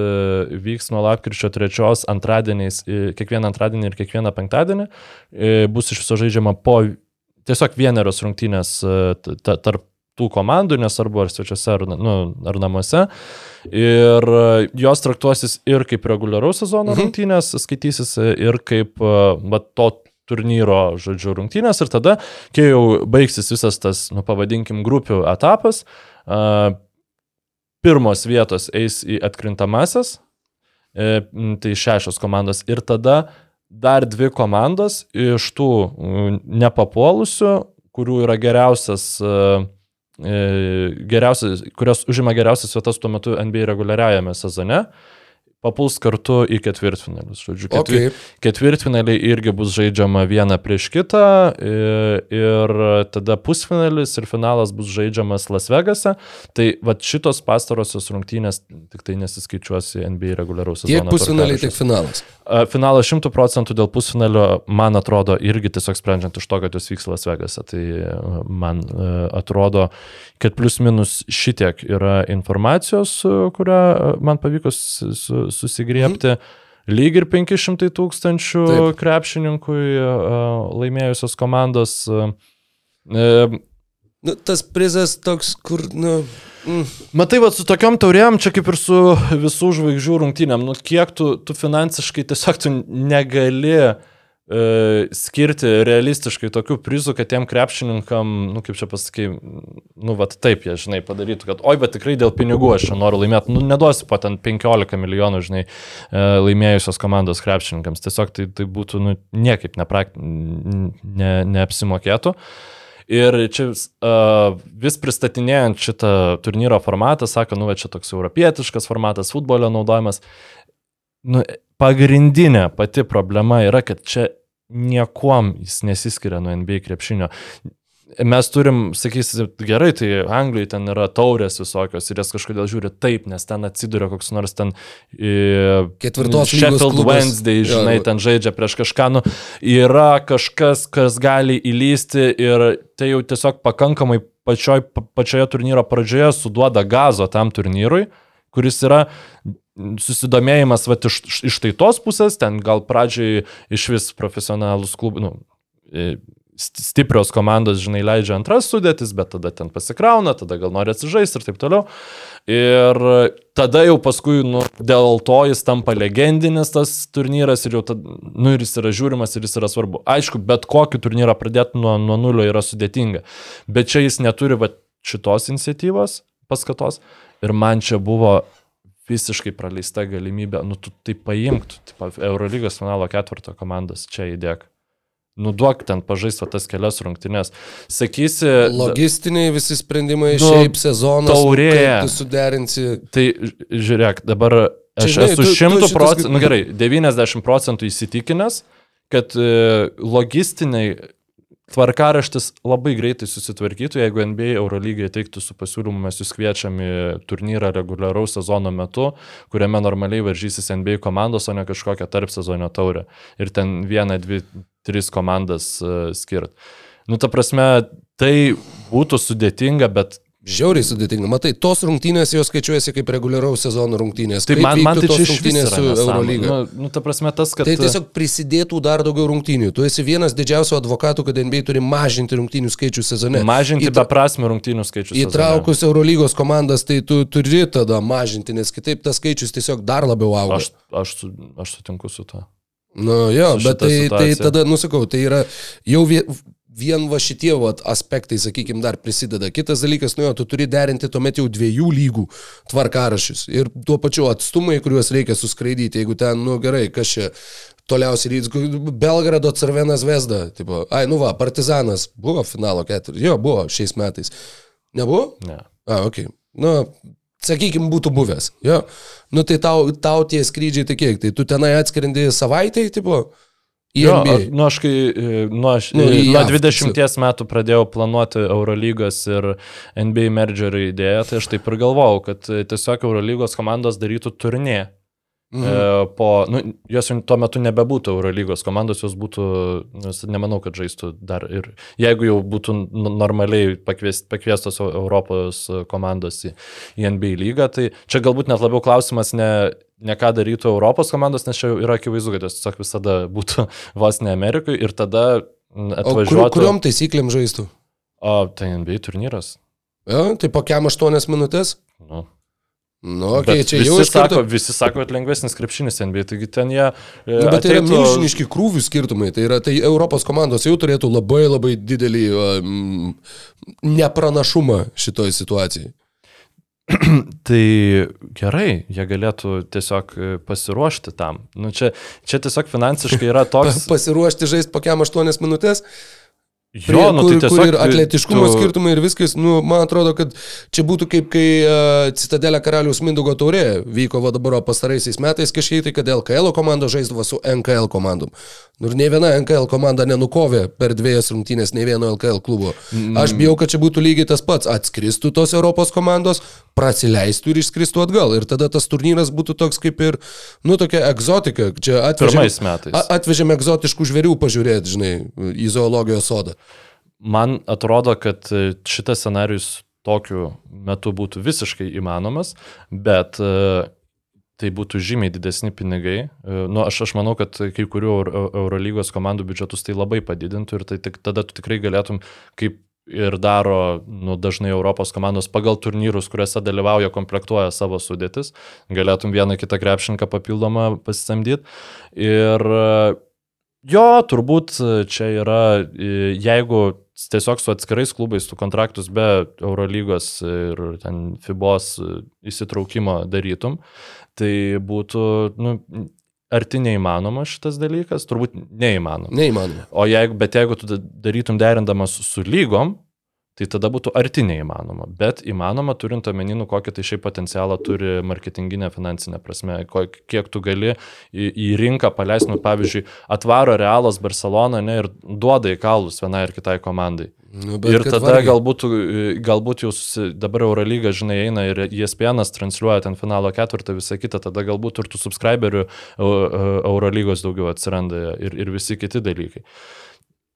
E: vyks nuo lapkričio 3 antradieniais, kiekvieną antradienį ir kiekvieną penktadienį. Bus iš viso žaidžiama po tiesiog vienerios rungtynės tarp tų komandų, nesvarbu ar svečiuose, ar, nu, ar namuose. Ir e, jos traktuosis ir kaip reguliaraus sezono
D: Mhm.
E: rungtynės, skaitysis e, ir kaip e, va, to turnyro, žodžiu, rungtynės. Ir tada, kai jau baigsis visas tas, nu, pavadinkim, grupių etapas, a, pirmos vietos eis į atkrintamasis, tai šešios komandos. Ir tada dar dvi komandos iš tų nepapuolusių, kurių yra geriausias, geriausias, kurios užima geriausias vietas tuo metu NBA reguliariajame sezone, papuls kartu į ketvirtfinalius. Žodžiu, ketvi,
D: Okay.
E: ketvirtfinaliai irgi bus žaidžiama viena prieš kitą ir, ir tada pusfinalis ir finalas bus žaidžiamas Las Vegase. Tai va šitos pastarosios rungtynės tik tai nesiskaičiuos į NBA reguliaraus sezono.
D: Tiek pusfinaliai, tiek finalas.
E: Finalas 100 procentų dėl pusfinalio, man atrodo, irgi tiesiog sprendžiant iš to, kad jos vyks Las Vegase. Tai e, man e, atrodo, kad plius minus šitiek yra informacijos, e, kurią e, man pavyko su- su- susigriepti. Lyg ir 500 tūkstančių krepšininkui e, laimėjusios komandos.
D: Nu, tas prizas toks, kur, nu, mm,
E: Matai, va, su tokiom taurėm, čia kaip ir su visų žvaigždžių rungtynėm, nu kiek tu, tu finansiškai tiesiog tu negali e, skirti realistiškai tokių prizų, kad tiem krepšininkam, nu kaip čia pasakai, nu va taip jie, žinai, padarytų, kad oi, bet tikrai dėl pinigų aš čia noriu laimėti, nu neduosiu po ten 15 milijonų, žinai, e, laimėjusios komandos krepšininkams, tiesiog tai, tai būtų, nu, niekaip neprak, ne, neapsimokėtų. Ir čia uh, vis pristatinėjant šitą turnyro formatą, sako, nu, va čia toks europietiškas formatas, futbolio naudojimas. Nu, pagrindinė pati problema yra, kad čia niekuom jis nesiskiria nuo NBA krepšinio. Mes turim, sakysim, gerai, tai Anglijoje ten yra taurės visokios ir jas kažkodėl žiūri taip, nes ten atsiduria koks nors ten e,
D: Ketvirtos
E: Sheffield. Wednesday, žinai,
D: jo.
E: ten žaidžia prieš kažką, nu, yra kažkas, kas gali įlysti ir tai jau tiesiog pakankamai pačioj, pa- pačioje turnyro pradžioje suduoda gazo tam turnyrui, kuris yra susidomėjimas vat, iš, iš- tai tos pusės, ten gal pradžiai iš vis profesionalus klubai, nu, e, stiprios komandos, žinai, leidžia antras sudėtis, bet tada ten pasikrauna, tada gal nori atsižaisti ir taip toliau. Ir tada jau paskui, nu, dėl to jis tampa legendinis tas turnyras ir jau, tad, nu, ir jis yra žiūrimas ir jis yra svarbu. Aišku, bet kokį turnyrą pradėti nuo, nuo nulio yra sudėtinga, bet čia jis neturi va, šitos iniciatyvos, paskatos ir man čia buvo visiškai praleista galimybė, nu, tu tai paimk, tu, tipo, Eurolygos finalo ketvirto komandas čia įdėk. Nuduok ten pažaisti tas kelias rungtynes. Sakysi,
D: Logistiniai visi sprendimai,
E: Nu,
D: šiaip sezonas,
E: taurė.
D: suderinsi.
E: Tai žiūrėk, dabar aš
D: Čia, žinai,
E: esu šimtų procentų, nu gerai, 90 procentų įsitikinęs, kad e, logistiniai tvarkaraštis labai greitai susitvarkytų, jeigu NBA Eurolygai teiktų su pasiūlymu, mes jūs kviečiam į turnyrą reguliaraus sezono metu, kuriame normaliai varžysis NBA komandos, o ne kažkokią tarp sezono taurę. Ir ten vieną, dvi, tris komandas uh, skirt. Nu, ta prasme, tai būtų sudėtinga, bet
D: Žiauriai sudėtinga. Matai, tos rungtynės jos skaičiuojasi kaip reguliaraus sezono rungtynės.
E: Tai
D: Kaip
E: man, man tai čia
D: rungtynės su Eurolyga.
E: Nu, nu, ta prasme, tas, kad...
D: Tai tiesiog prisidėtų dar daugiau rungtynių. Tu esi vienas didžiausių advokatų, kad NBA turi mažinti rungtynių skaičių sezone.
E: Mažinti
D: Įtra-
E: beprasmių rungtynių skaičių. sezone.
D: Įtraukus Eurolygos komandas, tai tu turi tada mažinti, nes kitaip tas skaičius tiesiog dar labiau auga.
E: Aš, aš, aš sutinku su to.
D: Nu jo, bet tai, tai
E: situacija.
D: tada, nusakau, tai yra jau vie- vien va šitie vat, aspektai, sakykime, dar prisideda. Kitas dalykas, nu jo, tu turi derinti tuomet jau dviejų lygų tvarkarašius ir tuo pačiu atstumai, kuriuos reikia suskraidyti, jeigu ten, nu gerai, kas čia toliausiai ryts, Belgrado Cervenas Vesda, tipo, ai, nu va, Partizanas buvo finalo ketvirtis, jo, buvo šiais metais. Nebuvo?
E: Ne.
D: A, ok. Nu, sakykime, būtų buvęs. Jo. Nu, tai tau, tau tie skrydžiai tai kiek? Tai tu tenai atskrendi savaitai, tipo?
E: Jo,
D: NBA.
E: nu aš kai e, nuo, aš,
D: Nu, į
E: nuo
D: JAV
E: 20 metų pradėjau planuoti Eurolygos ir NBA mergerio idėją, tai aš taip ir galvojau, kad e, tiesiog Eurolygos komandos darytų turnė. Mhm. E, po, nu, jos tuo metu nebebūtų Eurolygos komandos, jos būtų, nes nemanau, kad žaistų dar ir jeigu jau būtų normaliai pakvies, pakviestos Eu- Europos komandos į, į NBA lygą, tai čia galbūt net labiau klausimas ne, ne ką darytų Europos komandos, nes čia yra akivaizdu, kad jos tiesiog visada būtų vos ne Amerikai ir tada n,
D: O kur,
E: atvažiuotų.
D: kuriuom taisyklėm žaistų?
E: O tai NBA turnyras.
D: Jo, tai po kiam 8 minutės?
E: Nu.
D: Nu, okay, čia
E: visi,
D: karto...
E: sako, visi sako, kad lengvesnis krepšinis NBA, taigi ten jie... e,
D: Nu, bet tai yra
E: ateitų-
D: milžiniški krūvių skirtumai. Tai, yra, tai Europos komandos jau turėtų labai labai didelį um, nepranašumą šitoj situacijai.
E: Tai gerai, jie galėtų tiesiog e, pasiruošti tam. Nu, čia, čia tiesiog finansiškai yra toks...
D: pasiruošti žaisti po kiam 8 minutės?
E: Jo, nu,
D: kur,
E: tai tiesiog
D: kur ir atletiškumo
E: tu-
D: skirtumai ir viskas, nu, man atrodo, kad čia būtų kaip kai uh, Citadelė karalius Mindugo taurė vyko va dabar pastaraisiais metais kažkiek tai, kad LKL komanda žaisdavo su NKL komandom. Nu, ir nei viena NKL komanda nenukovė per dviejas rungtynės nei vieno LKL klubo. Aš bijau, kad čia būtų lygiai tas pats. Atskristų tos Europos komandos, prasileistų ir išskristų atgal. Ir tada tas turnyras būtų toks kaip ir, nu, tokia egzotika. Čia atvežėm,
E: Pirmais metais.
D: atvežėm egzotiškų žvėrių pažiūrėti, žinai, į zoologijos sodą.
E: Man atrodo, kad šitas scenarius tokiu metu būtų visiškai įmanomas, bet e, tai būtų žymiai didesni pinigai. E, Nu, aš, aš manau, kad kai kurių Euro- Eurolygos komandų biudžetus tai labai padidintų ir tai tik, tada tu tikrai galėtum, kaip ir daro nu, dažnai Europos komandos pagal turnyrus, kuriuose dalyvauja, komplektuoja savo sudėtis, galėtum vieną kitą krepšininką papildomą pasisamdyti. Ir jo, turbūt čia yra, e, jeigu tiesiog su atskirais klubais tu kontraktus be Eurolygos ir ten FIBOS įsitraukimo darytum, tai būtų nu, arti neįmanoma šitas dalykas, turbūt neįmanoma.
D: Neįmanoma.
E: O jeigu, bet jeigu tu da- darytum derindamas su lygom, tai tada būtų arti neįmanoma. Bet įmanoma turint omeny, nu, kokį tai šiaip potencialą turi marketinginė finansinė prasme, kiek tu gali į, į rinką paleisti, nu, pavyzdžiui, atvaro Realas Barcelona ne, ir duoda į kalus vienai ir kitai komandai.
D: Nu,
E: Ir tada
D: vargiai.
E: galbūt, galbūt susi, dabar Eurolyga, žinai, eina ir ESPN transliuoja ten finalo ketvirtą, visą kitą, tada galbūt ir tų subscriberių Eu- Eu- Eurolygos daugiau atsiranda ir, ir visi kiti dalykai.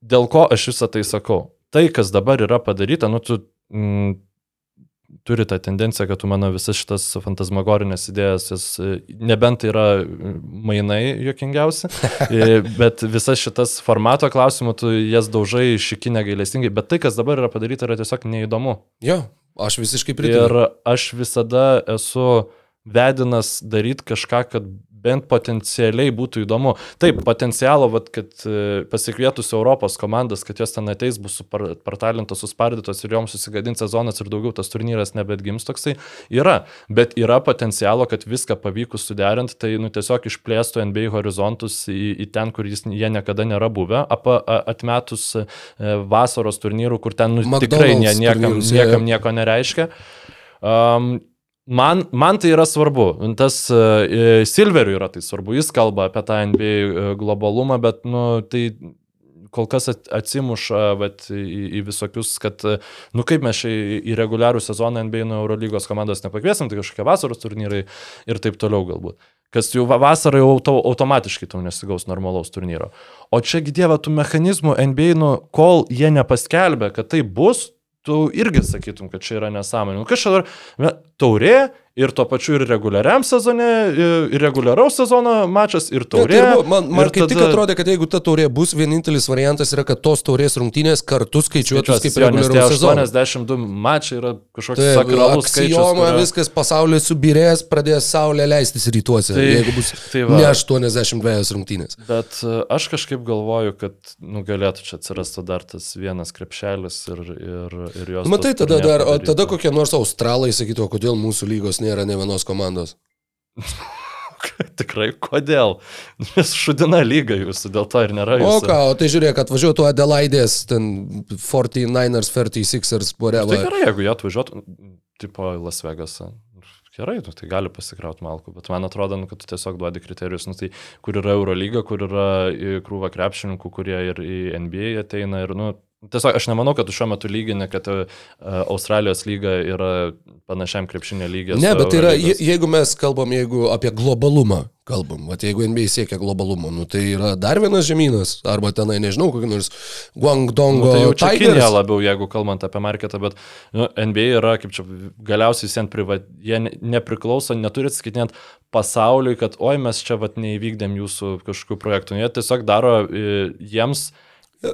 E: Dėl ko aš visą tai sakau? Tai, kas dabar yra padaryta, nu tu mm, turi tą tendenciją, kad tu mano visas šitas fantasmagorinės idėjas, jas, e, nebent tai yra mainai jokingiausi, e, bet visas šitas formato klausimų, tu jas daužai šikinę gailestingai, bet tai, kas dabar yra padaryta, yra tiesiog neįdomu.
D: Jo, aš visiškai pritariu.
E: Ir aš visada esu vedinas daryti kažką, kad bent potencialiai būtų įdomu. Taip, potencialo, vat, kad e, pasikvietus Europos komandas, kad jos ten ateis, bus partalintos, suspardytos ir joms susigadins sezonas ir daugiau tas turnyras nebetgims toksai, yra. Bet yra potencialo, kad viską pavykus suderinti, tai nu, tiesiog išplėstų NBA horizontus į, į ten, kur jis, jie niekada nėra buvę, apa, atmetus e, vasaros turnyrų, kur ten nu, tikrai nie,
D: McDonald's
E: niekam, niekam nieko nereiškia. Um, Man, man tai yra svarbu. Tas uh, Silveriui yra tai svarbu. Jis kalba apie tą NBA uh, globalumą, bet nu, tai kol kas at- atsimuša vat, į, į visokius, kad, uh, nu kaip mes čia į, į reguliarų sezoną NBA nuo Eurolygos komandos nepakviesim, tai kažkokie vasaros turnyrai ir taip toliau galbūt. Kas jau va- vasarą jau auto, automatiškai tau nesigaus normalaus turnyro. O čiagi dieva tų mechanizmų NBA, nu, kol jie nepaskelbė, kad tai bus, tu irgi sakytum, kad čia yra nesąmonė. Nu, čia dar, taurė ir tuo pačiu ir reguliariam sezone, ir reguliaraus sezono mačas, ir taurė.
D: tai ir man man
E: ir
D: kaip tik
E: tada-
D: atrodė, kad jeigu ta taurė bus, vienintelis variantas yra, kad tos taurės rungtynės kartu skaičiuotus kaip reguliaraus sezono.
E: 82 mačai yra kažkoks
D: Tai
E: sakralus skaičius.
D: aksijoma,
E: kurio-
D: viskas pasaulis subirės, pradės saulė leistis rytuose,
E: Tai-
D: jeigu bus
E: tai va.
D: ne 82 rungtynės.
E: Bet e, aš kažkaip galvoju, kad nu, galėtų čia atsirasti dar tas vienas krepšelis ir, ir, ir jos.
D: Matai, tada, dar, tada kokie nors australai sakytų, kodėl mūsų lygos nėra ne vienos komandos.
E: Tikrai, kodėl? Nes šudina lyga jūsų, dėl to ir nėra
D: O
E: jūsų.
D: ką, o tai žiūrėk, atvažiuotų Adelaidės, ten 49ers, 36ers,
E: Tai
D: whatever.
E: gerai, jeigu jie atvažiuotų, tipo Las Vegasą. Gerai, nu, tai gali pasikrauti malku, bet man atrodo, nu, kad tu tiesiog duodi kriterijus, nu, tai kur yra Eurolyga, kur yra į krūva krepšininkų, kurie ir į NBA ateina ir, nu, tiesiog aš nemanau, kad tu šiuo metu lygini, kad uh, Australijos lyga yra panašiam krepšinio lygiai.
D: Ne, bet tai yra, je- jeigu mes kalbam, jeigu apie globalumą kalbam, vat, jeigu NBA siekia globalumo, nu, tai yra dar vienas žemynas, arba tenai, nežinau, kokį nors Guangdongo
E: Nu, tai jau čia Kinija labiau, jeigu kalbant apie marketą, bet nu, NBA yra, kaip čia, galiausiai visiems privat, jie ne- nepriklauso, neturi atskaitinėti pasauliui, kad oi mes čia vat neįvykdėm jūsų kažkokių projektų. Jie tiesiog daro e, jiems,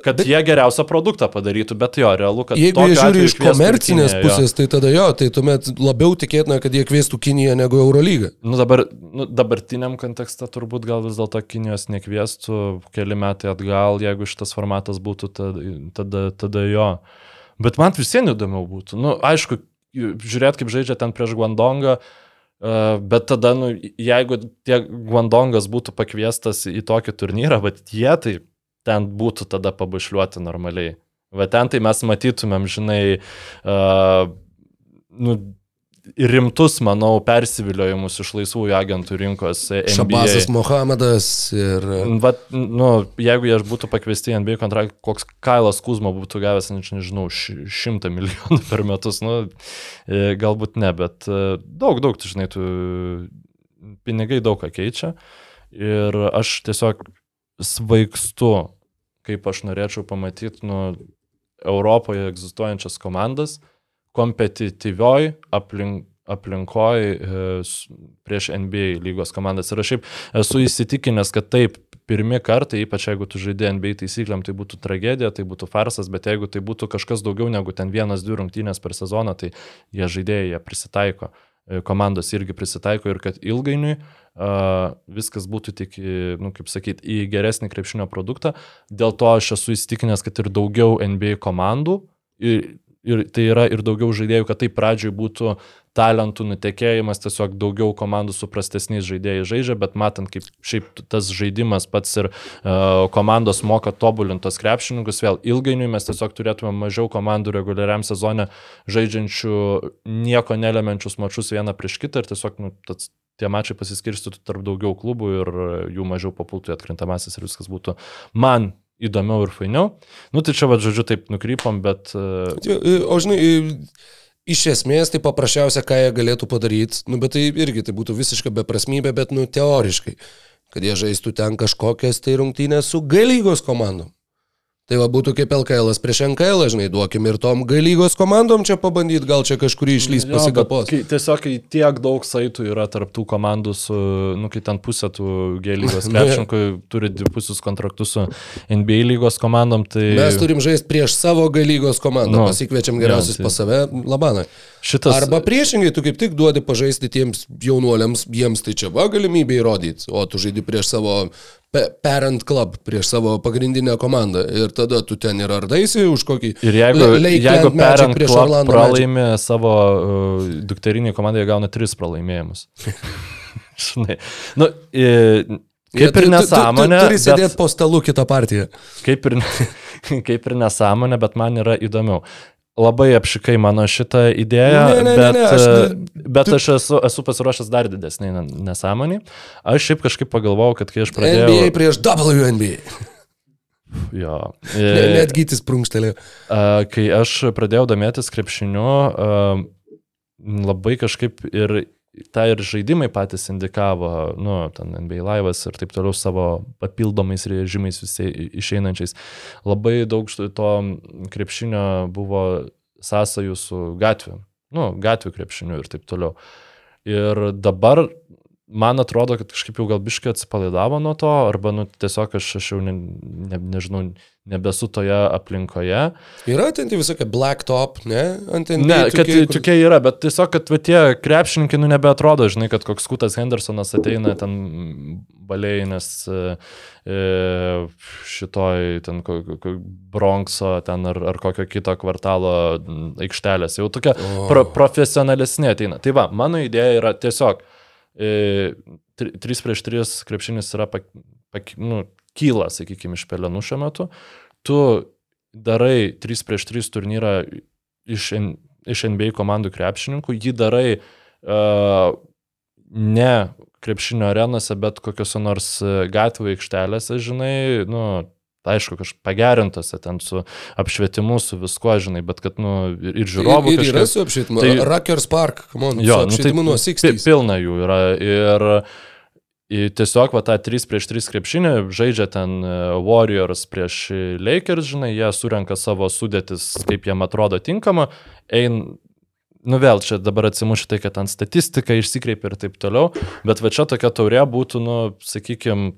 E: kad bet, jie geriausią produktą padarytų, bet jo, realu, kad
D: Jeigu jie žiūri iš komercinės
E: Kiniją, jo.
D: pusės, tai tada jo, tai tuomet labiau tikėtina, kad jie kvieštų Kiniją negu Eurolygą.
E: Nu, dabar, nu, dabartiniam kontekste turbūt gal vis dėlto Kinijos nekviestų keli metai atgal, jeigu šitas formatas būtų, tada, tada, tada jo. Bet man visiems įdomiau būtų. Nu, aišku, žiūrėt, kaip žaidžia ten prieš Guandongą, uh, bet tada, nu, jeigu tie Guandongas būtų pakviestas į tokį turnyrą, bet jie tai ten būtų tada pabušliuoti normaliai. Va ten tai mes matytumėm, žinai, uh, nu, rimtus, manau, persiviliojimus iš laisvųjų agentų rinkos. NBA.
D: Šabazas Mohamedas ir...
E: Vat, nu, jeigu jie būtų pakviesti į NBA kontraktą, koks Kailas Kuzma būtų gavęs, než- nežinau, ši- šimtą milijonų per metus, nu, e, galbūt ne, bet e, daug, daug, tu žinai, tu pinigai daug ką keičia. Ir aš tiesiog svaigstu, kaip aš norėčiau pamatyti, nu, Europoje egzistuojančias komandas, kompetityvioj aplink, aplinkoj e, prieš NBA lygos komandas. Ir aš šiaip esu įsitikinęs, kad taip, pirmi kartai, ypač jeigu tu žaidži NBA taisyklėm, tai būtų tragedija, tai būtų farsas, bet jeigu tai būtų kažkas daugiau negu ten vienas, dvi rungtynės per sezoną, tai jie žaidėjai, jie prisitaiko, e, komandos irgi prisitaiko ir kad ilgainiui uh, viskas būtų tik, nu, kaip sakyti, į geresnį krepšinio produktą. Dėl to aš esu įsitikinęs, kad ir daugiau NBA komandų ir, ir tai yra ir daugiau žaidėjų, kad tai pradžioj būtų talentų nutekėjimas, tiesiog daugiau komandų su prastesniais žaidėjais žaidžia, bet matant, kaip šiaip tas žaidimas pats ir uh, komandos moka tobulintos krepšininkus, vėl ilgainiui mes tiesiog turėtume mažiau komandų reguliariam sezone žaidžiančių nieko nelemenčius mačius vieną prieš kitą ir tiesiog nu, tas, tie mačiai pasiskirstytų tarp daugiau klubų ir e, jų mažiau papultų į atkrintamasis ir viskas būtų man įdomiau ir fainiau. Nu tai čia, va, žodžiu, taip nukrypom, bet... Uh,
D: O žinai, iš esmės tai paprasčiausia, ką jie galėtų padaryti, nu bet tai irgi tai būtų visiška beprasmybė, bet nu teoriškai, kad jie žaistų ten kažkokias tai rungtynės su galygos komandom. Tai va būtų kaip LKL prieš NKL, žinai, duokim ir tom G lygos komandom čia pabandyti, gal čia kažkurį išlys
E: Jo,
D: pasigapos.
E: bet Kai, tiesiog kai tiek daug saitų yra tarp tų komandų su, nu, kai ten pusė tų G lygos krepšininkų turi dvipusius kontraktus su NBA lygos komandom, tai
D: Mes turim žaisti prieš savo G lygos komandą,
E: Nu,
D: pasikviečiam geriausius
E: jo, tai-
D: pas save, labanai.
E: šitas...
D: Arba priešingai, tu kaip tik duodi pažaisti tiems jaunuoliams, jiems tai čia va galimybė įrodyti, o tu žaidi prieš savo pe- parent club, prieš savo pagrindinę komandą ir tada tu ten ir ardaisi už kokį...
E: Ir jeigu,
D: Le-
E: jeigu Parent
D: prieš
E: Club
D: Orlando
E: pralaimi savo uh, dukteriniai komandai, jie gauna tris pralaimėjimus. Žinai. Nu, i, kaip ir
D: tu- tu- tu-
E: nesąmonė.
D: Turi sėdėti po stalu kitą partiją.
E: kaip ir, kaip ir nesąmonė, bet man yra įdomiau. Labai apšikai mano šitą idėją,
D: Ne, ne, ne,
E: bet,
D: ne, aš
E: aš,
D: ne-
E: bet
D: tu-
E: aš esu, esu pasiruošęs dar didesnį nesąmonį. aš šiaip kažkaip pagalvojau, kad kai aš pradėjau...
D: NBA prieš WNBA.
E: Jo,
D: Ne,
E: e,
D: net gytis prunkštelė.
E: a, kai aš pradėjau domėtis krepšiniu, labai kažkaip ir tą ir žaidimai patys indikavo, nu, ten NBA laivas ir taip toliau savo papildomais režimais visai išeinančiais. Labai daug to krepšinio buvo sąsajų su gatviu, nu, gatvių krepšiniu ir taip toliau. Ir dabar man atrodo, kad kažkaip jau gal biškai atsipalaidavo nuo to, arba nu, tiesiog aš, aš jau ne, ne, nežinau, nebesu toje aplinkoje.
D: Yra ten tie visokie black top, ne? Ant NBA.
E: Ne, kad
D: tokie, kur-
E: tokie yra, bet tiesiog, kad va, tie krepšininkai, nu, nebeatrodo, žinai, kad koks Kutas Hendersonas ateina ten baliai, nes e, e, šitoj, ten, Bronxo, ten ar, ar kokio kito kvartalo aikštelės, jau tokie
D: O.
E: pro, profesionalesni ateina. Tai va, mano idėja yra tiesiog 3 prieš 3 krepšinis yra, pak, pak, nu, kyla, sakykime, iš pelenų šiuo metu. Tu darai 3 prieš 3 turnyrą iš, iš NBA komandų krepšininkų, jį darai uh, ne krepšinio arenose, bet kokiuose nors e, gatvių aikštelėse, žinai, nu, aišku, kažkaip pagerintuose ten su apšvietimu, su viskuo, žinai, bet kad, nu, ir, ir žiūrovų
D: Ir, ir yra
E: kažkaip-
D: su apšvietimu.
E: Tai-
D: Tai, Ruckers Park, on,
E: Jo,
D: su
E: nu,
D: apšvietimu nuo
E: pi-
D: 60.
E: Pilna jų yra. Ir i tiesiog va tą 3 prieš 3 krepšinį žaidžia ten e, Warriors prieš Lakers, žinai, jie surenka savo sudėtis, kaip jiem atrodo tinkama. Ein, nu vėl čia dabar atsimuši tai, kad ten statistika išsikreipia ir taip toliau, bet va čia tokia taurė būtų, nu, sakykime,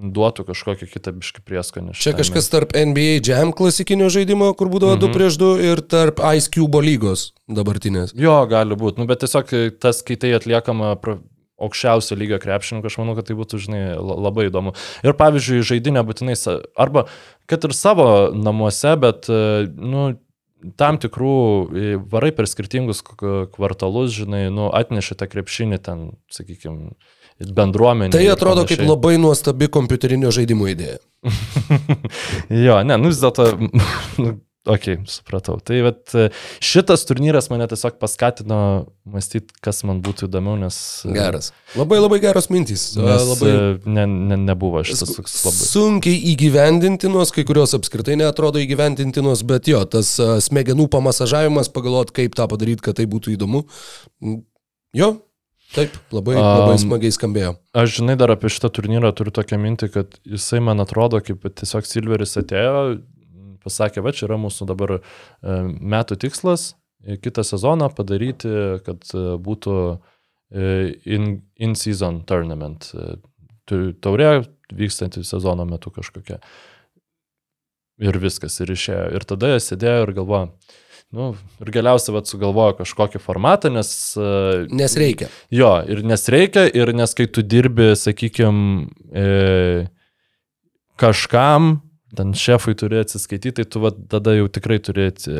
E: duotų kažkokį kitą biškį prieskonį.
D: Čia kažkas tarp NBA Jam klasikinio žaidimo, kur būdavo
E: Mhm.
D: 2 prieš 2 ir tarp Ice Cube lygos dabartinės.
E: Jo, gali būti. Nu, bet tiesiog e, tas, kai tai atliekama pro- aukščiausio lygio krepšininkų, aš manau, kad tai būtų, žinai, la- labai įdomu. Ir pavyzdžiui, žaidinė būtinai, arba kad ir savo namuose, bet, e, nu, tam tikrų e, varai per skirtingus kvartalus, žinai, nu, atneši tą krepšinį ten, sakykime, bendruomenė.
D: Tai atrodo kaip labai nuostabi kompiuterinio žaidimo idėja.
E: jo, ne, nu vis dėlto, nu, okei, okay, supratau. Tai e, šitas turnyras mane tiesiog paskatino mąstyti, kas man būtų įdomiau, nes... e,
D: Geras. Labai labai geros mintys.
E: Nes
D: Labai
E: labai... ne, ne, nebuvo šitas toks labai.
D: sunkiai įgyvendintinos, kai kurios apskritai neatrodo įgyvendintinos, bet jo, tas a, smegenų pamasažavimas, pagalvot, kaip tą padaryti, kad tai būtų įdomu. Jo, taip, labai, labai smagiai skambėjo.
E: Aš žinai dar apie šitą turnyrą turiu tokią mintį, kad jisai man atrodo, kaip tiesiog Silveris atėjo, pasakė, va čia yra mūsų dabar e, metų tikslas, e, kitą sezoną padaryti, kad e, būtų e, in- in-season tournament. Taurė vykstanti sezono metu kažkokia. Ir viskas, ir išėjo. Ir tada jie sėdėjo ir galvojo, nu, ir galiausiai vat sugalvojo kažkokį formatą, nes... e,
D: Nes reikia.
E: Jo, ir nes reikia, ir nes kai tu dirbi, sakykime, e, kažkam, ten šefui turi atsiskaityti, tai tu va, tada jau tikrai turi e,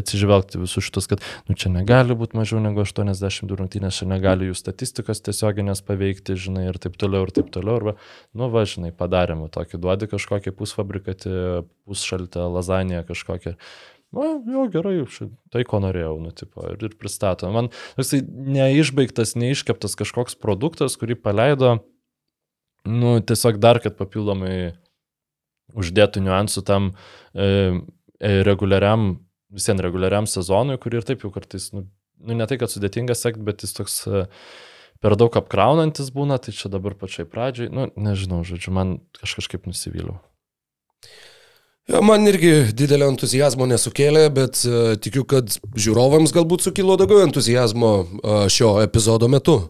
E: atsižvelgti visus šitus, kad nu, čia negali būti mažiau negu 82 rungtynės, čia negali jų statistikos tiesioginės paveikti, žinai, ir taip toliau, ir taip toliau. Arba, nu, va, žinai, padarėme tokį, duodi kažkokį pusfabrikatį, pusšaltę, lazaniją kažkokią. Na, jau gerai, ši- tai ko norėjau, nu, tipo, ir, ir pristato. Man toksai neišbaigtas, neiškeptas kažkoks produktas, kurį paleido, nu, tiesiog dar, kad papildomai uždėtų niuansų tam e, e, reguliariam, visien reguliariam sezonui, kurį ir taip jau kartais, nu, nu ne tai, kad sudėtinga sekti, bet jis toks e, per daug apkraunantis būna, tai čia dabar pačiai pradžiai, nu, nežinau, žodžiu, man aš kažkaip nusivyliau.
D: Man irgi didelio entuzijazmo nesukėlė, bet uh, tikiu, kad žiūrovams galbūt sukilo daugiau entuzijazmo uh, šio epizodo metu.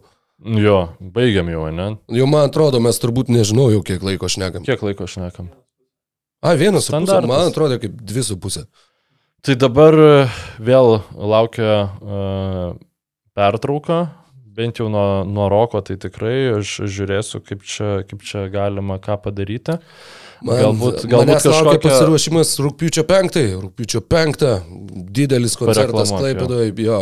E: Jo, baigiam jau, ne?
D: Jau man atrodo, mes turbūt nežinau jau kiek laiko šnekam.
E: Kiek laiko šnekam?
D: A, vienas su pusė, man atrodo kaip dvi su pusė.
E: Tai dabar e, vėl laukia uh, pertrauka, bent jau nuo, nuo roko, tai tikrai aš žiūrėsiu, kaip čia, kaip čia galima ką padaryti.
D: Man,
E: Galbūt-
D: galbūt
E: kažkokia-
D: pasiruošimas rūpiučio penktą. Rūpiučio penktą. Didelis koncertas Klaipėdoje. Jo.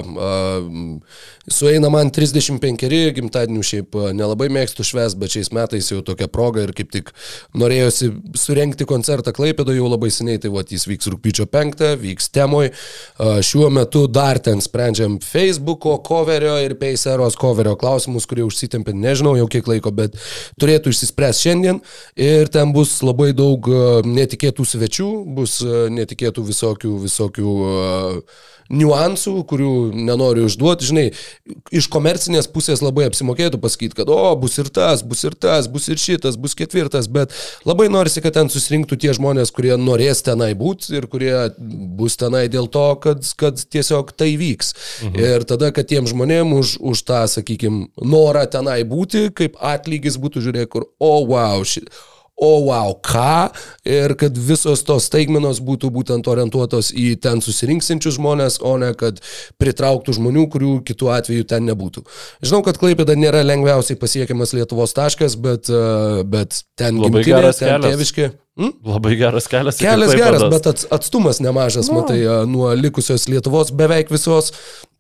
D: Sueina man 35 gimtadienių, šiaip a, nelabai mėgstu šves, bet šiais metais jau tokia proga ir kaip tik norėjosi surenkti koncertą Klaipėdoje jau labai seniai. Tai va, jis vyks rūpiučio penktą, vyks temoj. A, šiuo metu dar ten sprendžiam Facebook'o coverio ir Peiseros coverio klausimus, kurie užsitempė, nežinau jau kiek laiko, bet turėtų išsispręs šiandien. Ir ten bus labai daug e, netikėtų svečių, bus e, netikėtų visokių, visokių uh, niuansų, kurių nenoriu išduoti. Žinai, iš komercinės pusės labai apsimokėtų pasakyti, kad o, bus ir tas, bus ir tas, bus ir šitas, bus ketvirtas, bet labai norisi, kad ten susirinktų tie žmonės, kurie norės tenai būti ir kurie bus tenai dėl to, kad, kad tiesiog tai vyks. Mhm. Ir tada, kad tiem žmonėm už, už tą, sakykime, norą tenai būti, kaip atlygis būtų žiūrėk, kur, o, wow, ši, o wow, ką, ir kad visos tos staigmenos būtų būtent orientuotos į ten susirinksinčius žmonės, o ne kad pritrauktų žmonių, kurių kitų atveju ten nebūtų. Žinau, kad Klaipėda nėra lengviausiai pasiekiamas Lietuvos taškas, bet, e, bet ten
E: Labai
D: gimtinė,
E: geras
D: ten
E: kelias.
D: tėviški. Hm?
E: Labai geras kelias.
D: Kelias geras, bet ats- atstumas nemažas, no. matai, a, nuo likusios Lietuvos beveik visos.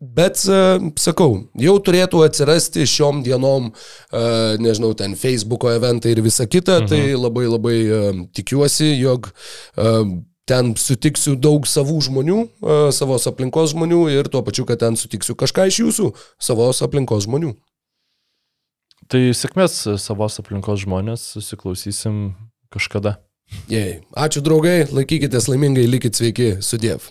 D: Bet, a, sakau, jau turėtų atsirasti šiom dienom, a, nežinau, ten Facebook'o eventai ir visa kita, mhm. tai labai labai a, tikiuosi, jog ten sutiksiu daug savų žmonių, savos aplinkos žmonių ir tuo pačiu, kad ten sutiksiu kažką iš jūsų, savos aplinkos žmonių.
E: Tai sėkmės savos aplinkos žmonės, susiklausysim kažkada.
D: Jei. Ačiū draugai, laikykitės laimingai, likit sveiki, sudėv.